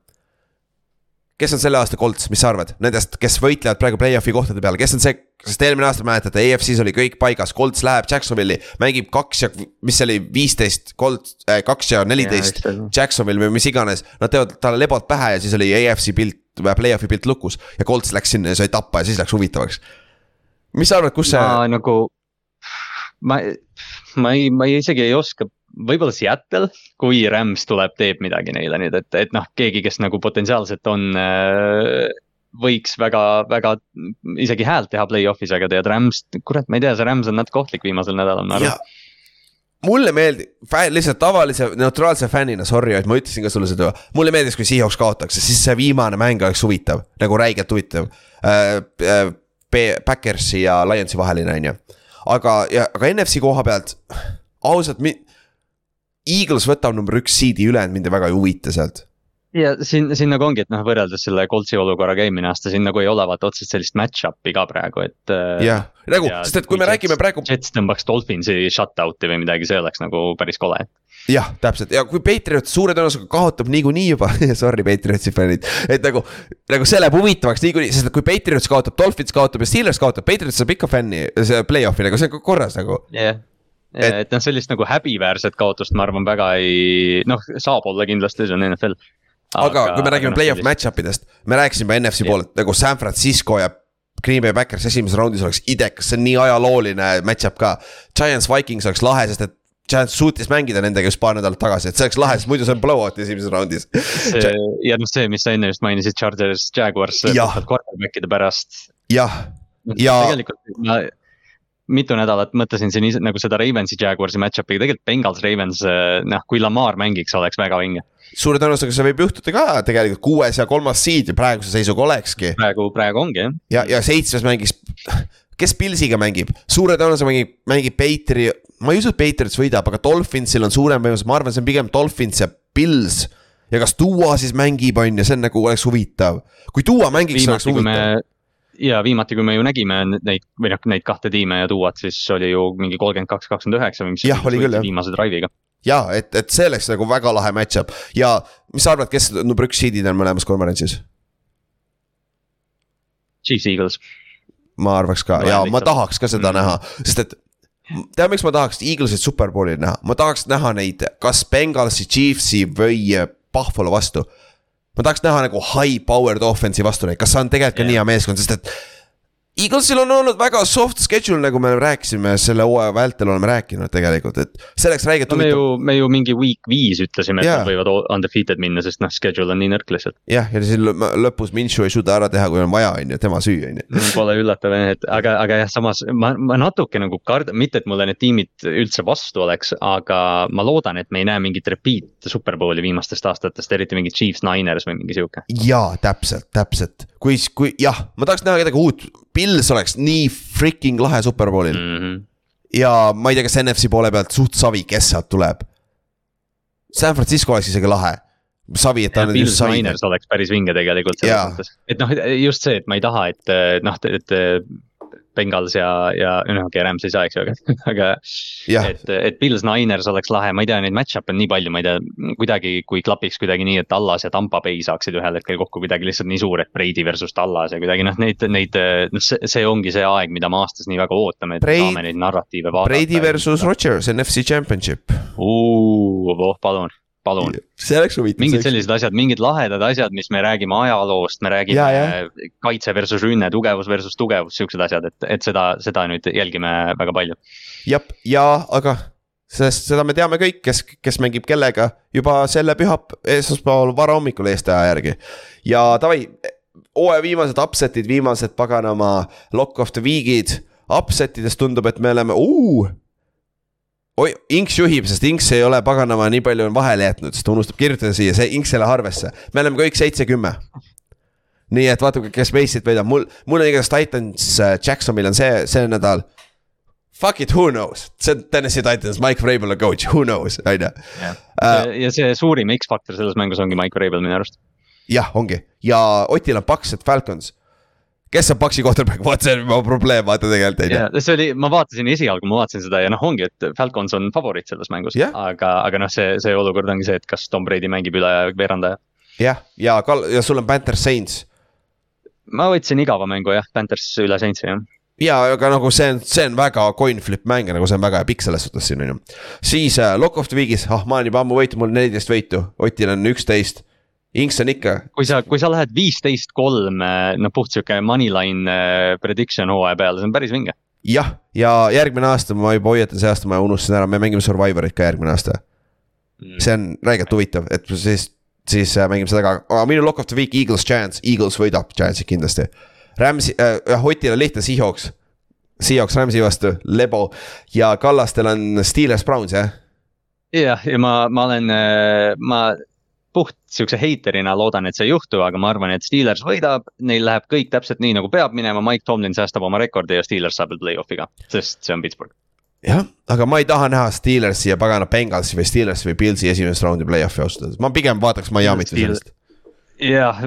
kes on selle aasta Colts, mis sa arvad, nendest, kes võitlevad praegu play-off'i kohtade peale, kes on see, sest eelmine aasta mäletate, EFC-s oli kõik paigas, Colts läheb Jacksonville'i, mängib kaks ja mis see oli, viisteist, Colts äh,, kaks ja neliteist. Jacksonville või mis iganes. Nad teevad talle lebod pähe ja siis oli EFC pilt play-off'i pilt lukus ja Colts läks sinna ja sai tappa ja siis läks huvitavaks. mis sa arvad, kus see, ma nagu, ma, ma ei, ma ei, isegi ei oska, võib-olla Seattle, kui Rams tuleb, teeb midagi neile nüüd, et, et noh, keegi, kes nagu potentsiaalselt on äh, võiks väga, väga isegi häält teha play-off'is, aga tead Rams, kurat, ma ei tea, see Rams on natuke ohtlik viimasel nädalal, ma arvan. Mulle meeldib, lihtsalt tavalise neutraalse fännina, sorry, et ma ütlesin ka sulle seda, mulle meeldis, kui Seahawks kaotaks, siis see viimane mäng oleks huvitav, nagu räigelt huvitav äh,. Äh, Backersi ja Lionsi vaheline on ju, aga, ja, aga NFC koha pealt ausalt. Eagles võtab number üks seed'i, ülejäänud mind väga ei huvita sealt. Ja siin, siin nagu ongi, et noh, võrreldes selle Coltsi olukorraga eelmine aasta, siin nagu ei ole vaata otseselt sellist match-up'i ka praegu, et. jah, nagu, sest et kui me räägime praegu, Jets tõmbaks Dolphinsi shutout'i või midagi, see oleks nagu päris kole. jah, täpselt ja kui Patriot suure tõenäosusega kaotab niikuinii juba sorry, Patriotsi fännid, et nagu. nagu see läheb huvitavaks niikuinii, sest kui Patriots kaotab, Dolphins kaotab ja Steelers kaotab, Patriots saab ikka fänni, see play-off'i nagu see on korras nagu. jah, Et- et noh, sellist nagu häbiväärset kaotust, ma arvan, väga ei, noh, saab olla kindlasti, see on NFL. Aga kui me räägime noh, play-off. match-up idest, me rääkisime NFC poolelt nagu San Francisco ja Green Bay Backers esimeses raundis oleks idekas, see on nii ajalooline match-up ka. Giants Vikings oleks lahe, sest et Giants suutis mängida nendega just paar nädalat tagasi, et see oleks lahe, sest muidu see on blowout esimeses raundis. ja noh, see, mis sa enne just mainisid, Chargers, Jaguars, quarterback'ide pärast. jah, Ja- tegelikult ma mitu nädalat mõtlesin siin ise nagu seda Ravensi Jaguarsi match-up'i, tegelikult Bengals Ravens, noh, kui Lamar mängiks, oleks väga vinge. Suure tõenäosusega see võib juhtuda ka tegelikult kuues ja kolmas seed praeguse seisuga olekski praegu, praegu ongi jah. ja, ja seitsmes mängis, kes Pilsiga mängib, suure tõenäosusega mängib, mängib Patriots, ma ei usu, et Patriots võidab, aga Dolphinsil on suurem võimalus, ma arvan, see on pigem Dolphins ja Pils. ja kas Duo siis mängib, on ju, see on nagu oleks huvitav, kui Duo mängiks, see oleks kui me huvitav. ja viimati, kui me ju nägime neid või noh, neid kahte tiime ja Duat, siis oli ju mingi kolmkümmend kaks, kakskümmend üheksa või mis. Jah, oli küll, jah. viimase drive'iga. Ja et, et see oleks nagu väga lahe match-up ja mis sa arvad, kes number üks seed'id on mõlemas konverentsis? Chiefs Eagles. ma arvaks ka Loen ja ma tahaks ka seda mm -hmm. näha, sest et tead, miks ma tahaks Eaglesit superbowli näha, ma tahaks näha neid kas Bengalsi, Chiefsi või äh, Buffalo vastu. ma tahaks näha nagu high powered offense'i vastu neid, kas see on tegelikult ka Jah. nii hea meeskond, sest et. Eaglesil on olnud väga soft schedule, nagu me rääkisime selle hooaja vältel oleme rääkinud tegelikult, et see oleks räigelt no me ju, me ju mingi week viis ütlesime, et Jaa. nad võivad undefeated minna, sest noh, schedule on nii nõrk lihtsalt. jah, ja siis lõ- lõpus Minshew ei suuda ära teha, kui on vaja, on ju, tema süü, on ju. Pole üllatav jah, et aga, aga jah, samas ma, ma natuke nagu kardan, mitte et mulle need tiimid üldse vastu oleks, aga ma loodan, et me ei näe mingit repeat superbowli viimastest aastatest, eriti mingi Chiefs Niners või mingi sihuke. jaa, täpselt, täpselt, kui, kui jah, ma tahaks näha kedagi uut, Pils oleks nii freaking lahe superbowlil mm. Mm -hmm. ja ma ei tea, kas NFC poole pealt suht savi, kes sealt tuleb. San Francisco oleks isegi lahe, savi, et ta on just savi. Oleks päris vinge tegelikult selles mõttes, et noh, just see, et ma ei taha, et noh, et Bengals ja, ja okei, Rams ei saa, eks ju, aga, aga. Jah. et, et Bills Niners oleks lahe, ma ei tea, neid match-up'e on nii palju, ma ei tea, kuidagi, kui klapiks kuidagi nii, et Tallas ja Tampa Bay saaksid ühel hetkel kokku kuidagi lihtsalt nii suur, et Brady versus Tallas ja kuidagi noh, neid, neid, noh, see, see ongi see aeg, mida me aastas nii väga ootame, et Brady- saame neid narratiive vaadata. Brady versus Rodgers, NFC Championship. oh, palun, palun see oleks huvitav. mingid sellised asjad, mingid lahedad asjad, mis me räägime ajaloost, me räägime Ja, ja, kaitse versus rünne, tugevus versus tugevus, siuksed asjad, et, et seda, seda nüüd jälgime väga palju. jah, ja aga sest seda me teame kõik, kes, kes mängib kellega juba selle pühap-, esmaspäeval varahommikul Eesti aja järgi. ja davai, hooaja viimased upset'id, viimased paganama lock of the week'id, upset idest tundub, et me oleme, oi, Inks juhib, sest Inks ei ole paganama nii palju on vahele jätnud, sest ta unustab kirjutada siia, see Inks ei lähe arvesse, me oleme kõik seitse-kümme nii et vaatame, kes meist võidab, mul, mul on igatahes Titans äh, Jacksonvil on see, see nädal Fuck it, who knows, see on Tennessee Titans, Mike Vrabel on coach, who knows, on ju. Äh. ja see suurim X-faktor selles mängus ongi Mike Vrabel minu arust. jah, ongi ja Otil on Paks, et Falcons. Kes on Paksi kohtunik, vaat see on juba probleem, vaata tegelikult on ju. ja see oli, ma vaatasin esialgu, ma vaatasin seda ja noh, ongi, et Falcons on favoriit selles mängus Jah. aga, aga noh, see, see olukord ongi see, et kas Tom Brady mängib üle veerandaja. jah, ja Kal- ja sul on Panthers Saints. ma võtsin igava mängu jah, Panthers üle Saintsi jah. ja aga nagu see on, see on väga coin flip mäng, nagu see on väga hea pikk selles suhtes siin on ju. siis äh, Lock of the Week'is, ah ma olen juba ammu võitnud, mul on neliteist võitu, Otil on üksteist. Inks on ikka, kui sa, kui sa lähed viisteist kolm, noh puht sihuke moneyline eh, prediction hooaja peale, see on päris vinge. jah, ja järgmine aasta ma juba hoiatan, see aasta ma unustasin ära, me mängime Survivorit ka järgmine aasta. see on räigelt huvitav, et siis, siis äh, mängime seda ka, aga minu lock of the week Eagles Giants, Eagles võidab Giantsi kindlasti. Rams'i äh,, jah, Otil on lihtne Seahawks, Seahawks Rams'i vastu, lebo ja Kallastel on Steelers Browns jah. jah, ja ma, ma olen, ma puht siukse heiterina loodan, et see ei juhtu, aga ma arvan, et Steelers võidab, neil läheb kõik täpselt nii nagu peab minema, Mike Tomlin säästab oma rekordi ja Steelers saab veel play-off'iga, sest see on Pittsburgh. jah, aga ma ei taha näha Steelersi ja pagana Bengalsi või Steelersi või Pilsi esimest raundi play-off'i ausalt öeldes, ma pigem vaataks Miami't või sellist. jah,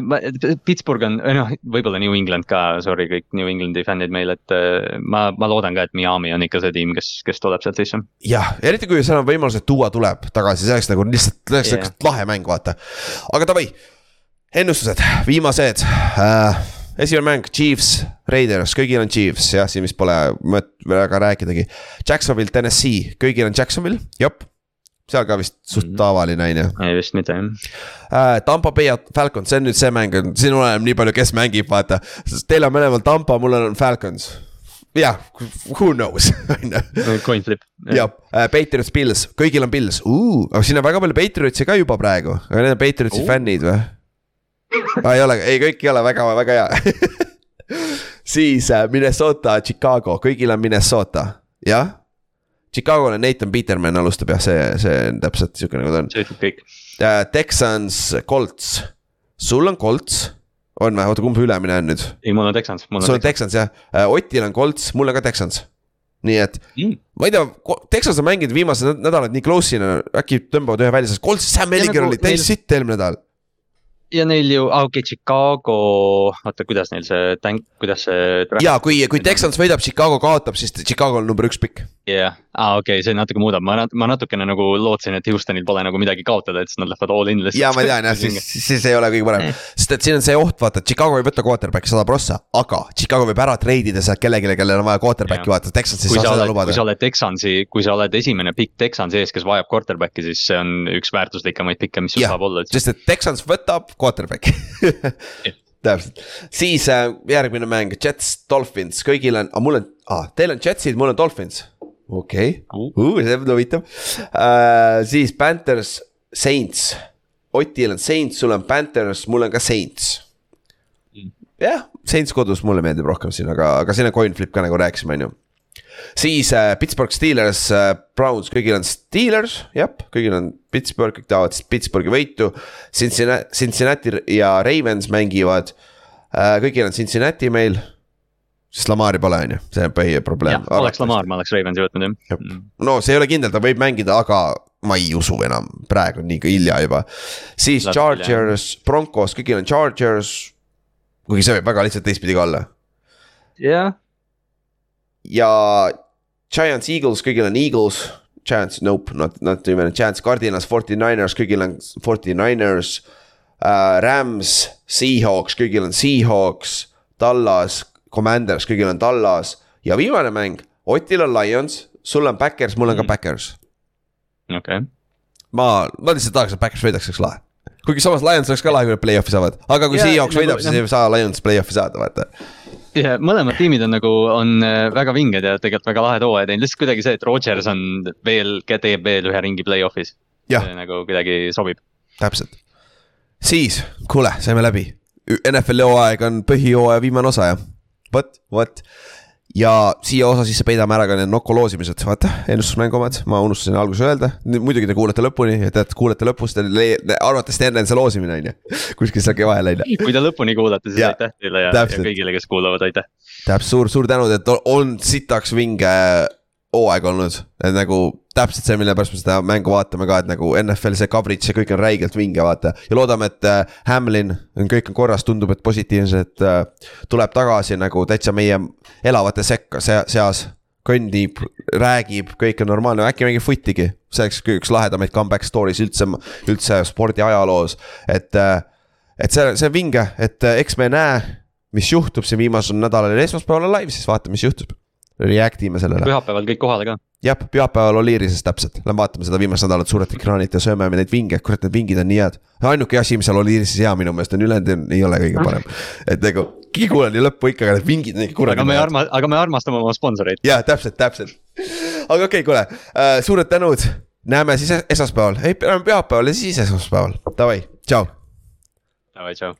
Pittsburgh on, noh, võib-olla New England ka, sorry kõik New Englandi fännid meil, et eh, ma, ma loodan ka, et Miami on ikka see tiim, kes, kes tuleb sealt sisse. jah, eriti kui seal on võimalus, et tuua tuleb tagasi, see oleks nagu lihtsalt, see oleks yeah. lahe mäng, vaata. aga davai, ennustused, viimased äh,. esimene mäng, Chiefs, Raiders, kõigil on Chiefs, jah, siin vist pole mõt- väga rääkidagi. Jacksonville, Tennessee, kõigil on Jacksonville, jep. Seal ka vist suht Mhm. tavaline on ju ei vist mitte jah. äh,. Tampa Bay ja Falcons, see on nüüd see mäng, siin oleneb nii palju, kes mängib, vaata. teil on mõlemal Tampa, mul on Falcons. jah, who knows, on ju Coin flip. jah, Patriots, Pils, kõigil on Pils, aga siin on väga palju Patriotsi ka juba praegu, aga need on Patriotsi Oo. fännid või? ei ole, ei kõik ei ole väga, väga hea. siis äh, Minnesota, Chicago, kõigil on Minnesota, jah. Chicago'l on Nathan Peterman alustab jah, see, see on täpselt siuke nagu ta on. see ütleb kõik. Texans, Colts, sul on Colts, on või, oota kumb ülemine on nüüd? ei, mul on Texans, sul on Texans jah, Otil on Colts, mul on ka Texans. nii et Mm. ma ei tea, Texas on mänginud viimased näd- nädalad nii close'ina, äkki tõmbavad ühe välja, sest Colts, Sam Ellinger nagu oli täis neil- sitt eelmine nädal. ja neil ju, aa okei okay,, Chicago, oota, kuidas neil see tank, kuidas see. ja kui, kui Texans võidab, Chicago kaotab, siis Chicago on number üks pikk. Jah, aa okei okay,, see natuke muudab, ma nat-, ma natukene nagu lootsin, et Houstonil pole nagu midagi kaotada, et siis nad lähevad all in lihtsalt. ja ma tean jah, siis, siis ei ole kõige parem, sest et siin on see oht, vaata, Chicago ei võta quarterback'i sada prossa, aga Chicago võib ära treidida sealt kellelegi, kellel on vaja quarterback'i vaata, Texans ei saa seda lubada. kui sa oled Texansi, kui sa oled esimene pikk Texansi ees, kes vajab quarterback'i, siis see on üks väärtuslikumaid pikke, mis sul saab olla. sest et Texans võtab quarterback'i. Täpselt, siis äh, järgmine mäng, Jets, Dolphins, kõigil on, aga mul on ah,, teil on Jetsid, mul on Dolphins okei okay. uh., see on huvitav uh,. siis Panthers, Saints. Otil on Saints, sul on Panthers, mul on ka Saints. Mm. jah, Saints kodus mulle meeldib rohkem siin, aga, aga siin on coin flip ka nagu rääkisime, on ju. siis uh, Pittsburgh Steelers uh,, Browns, kõigil on Steelers, jah, kõigil on Pittsburgh, kõik tahavad Pittsburghi võitu. Cincinnati, Cincinnati ja Ravens mängivad uh,, kõigil on Cincinnati meil sest Lamari pole, on ju, see on põhiprobleem. oleks Lamar, ma oleks Ravensi võtnud jah. Mm. no see ei ole kindel, ta võib mängida, aga ma ei usu enam, praegu on nii hilja juba. siis Lastil, Chargers, Broncos, kõigil on Chargers. kuigi see võib väga lihtsalt teistpidi ka olla. jah. ja Giants, Eagles, kõigil on Eagles. Giants, nope, not, not even, Giants, Cardinals, Forty Niners, kõigil on Forty Niners uh,. Rams, Seahawks, kõigil on Seahawks, Tallas Commanders, kõigil on Tallas ja viimane mäng, Otil on Lions, sul on Backers, mul on ka Backers. okei okay.. ma, ma lihtsalt tahaks, et Backers võidaks, oleks lahe. kuigi samas Lions oleks ka lahe, kui nad play-off'i saavad, aga kui Seahawks nagu, võidab, siis ei saa Lions play-off'i saada, vaata ja mõlemad tiimid on nagu, on äh, väga vinged ja tegelikult väga lahed hooaja teinud, lihtsalt kuidagi see, et Rodgers on veel, teeb veel ühe ringi play-off'is. nagu kuidagi sobib. täpselt, siis, kuule, saime läbi. NFL-i hooaeg on põhijooaja viimane osa ja vot, vot. ja siia osa sisse peidame ära ka need Nocco loosimised, vaata, ennustusmängu omad, ma unustasin alguses öelda. muidugi te kuulete lõpuni ja te kuulete lõpus, te arvate, et enne on see loosimine, on ju. kuskil seal vahel, on ju. kui te lõpuni kuulate, siis ja, aitäh teile ja, ja kõigile, kes kuulavad, aitäh. täpselt, suur, suur tänu, et on sitaks vinge hooaeg olnud, et nagu täpselt see, mille pärast me seda mängu vaatame ka, et nagu NFL see coverage, see kõik on räigelt vinge, vaata. ja loodame, et äh, Hamlin, kõik on korras, tundub, et positiivselt äh, tuleb tagasi nagu täitsa meie elavate sekka sea, seas. kõndib, räägib, kõik on normaalne, äkki mängib footigi, see oleks üks lahedamaid comeback story's üldse, üldse spordi ajaloos, et äh,. et see, see on vinge, et äh, eks me näe, mis juhtub siin viimasel nädalal ja esmaspäeval on live, siis vaatame, mis juhtub react ime sellele. pühapäeval kõik kohale ka. Jah, pühapäeval Oliirises täpselt, lähme vaatame seda viimast nädalat suurelt ekraanilt ja sööme neid vinge, kurat, need vingid on nii head. ainuke asi, mis seal Oliirises hea minu meelest on, ülejäänud ei ole kõige parem. et nagu kigulen ja lõppu ikka, aga need vingid on ikka kuradi. aga me arma-, aga me armastame oma sponsoreid. jah, täpselt, täpselt. aga okei okay,, kuule uh,, suured tänud, näeme siis esmaspäeval, ei, näeme pühapäeval ja siis esmaspäeval, davai, tšau. Davai, tšau.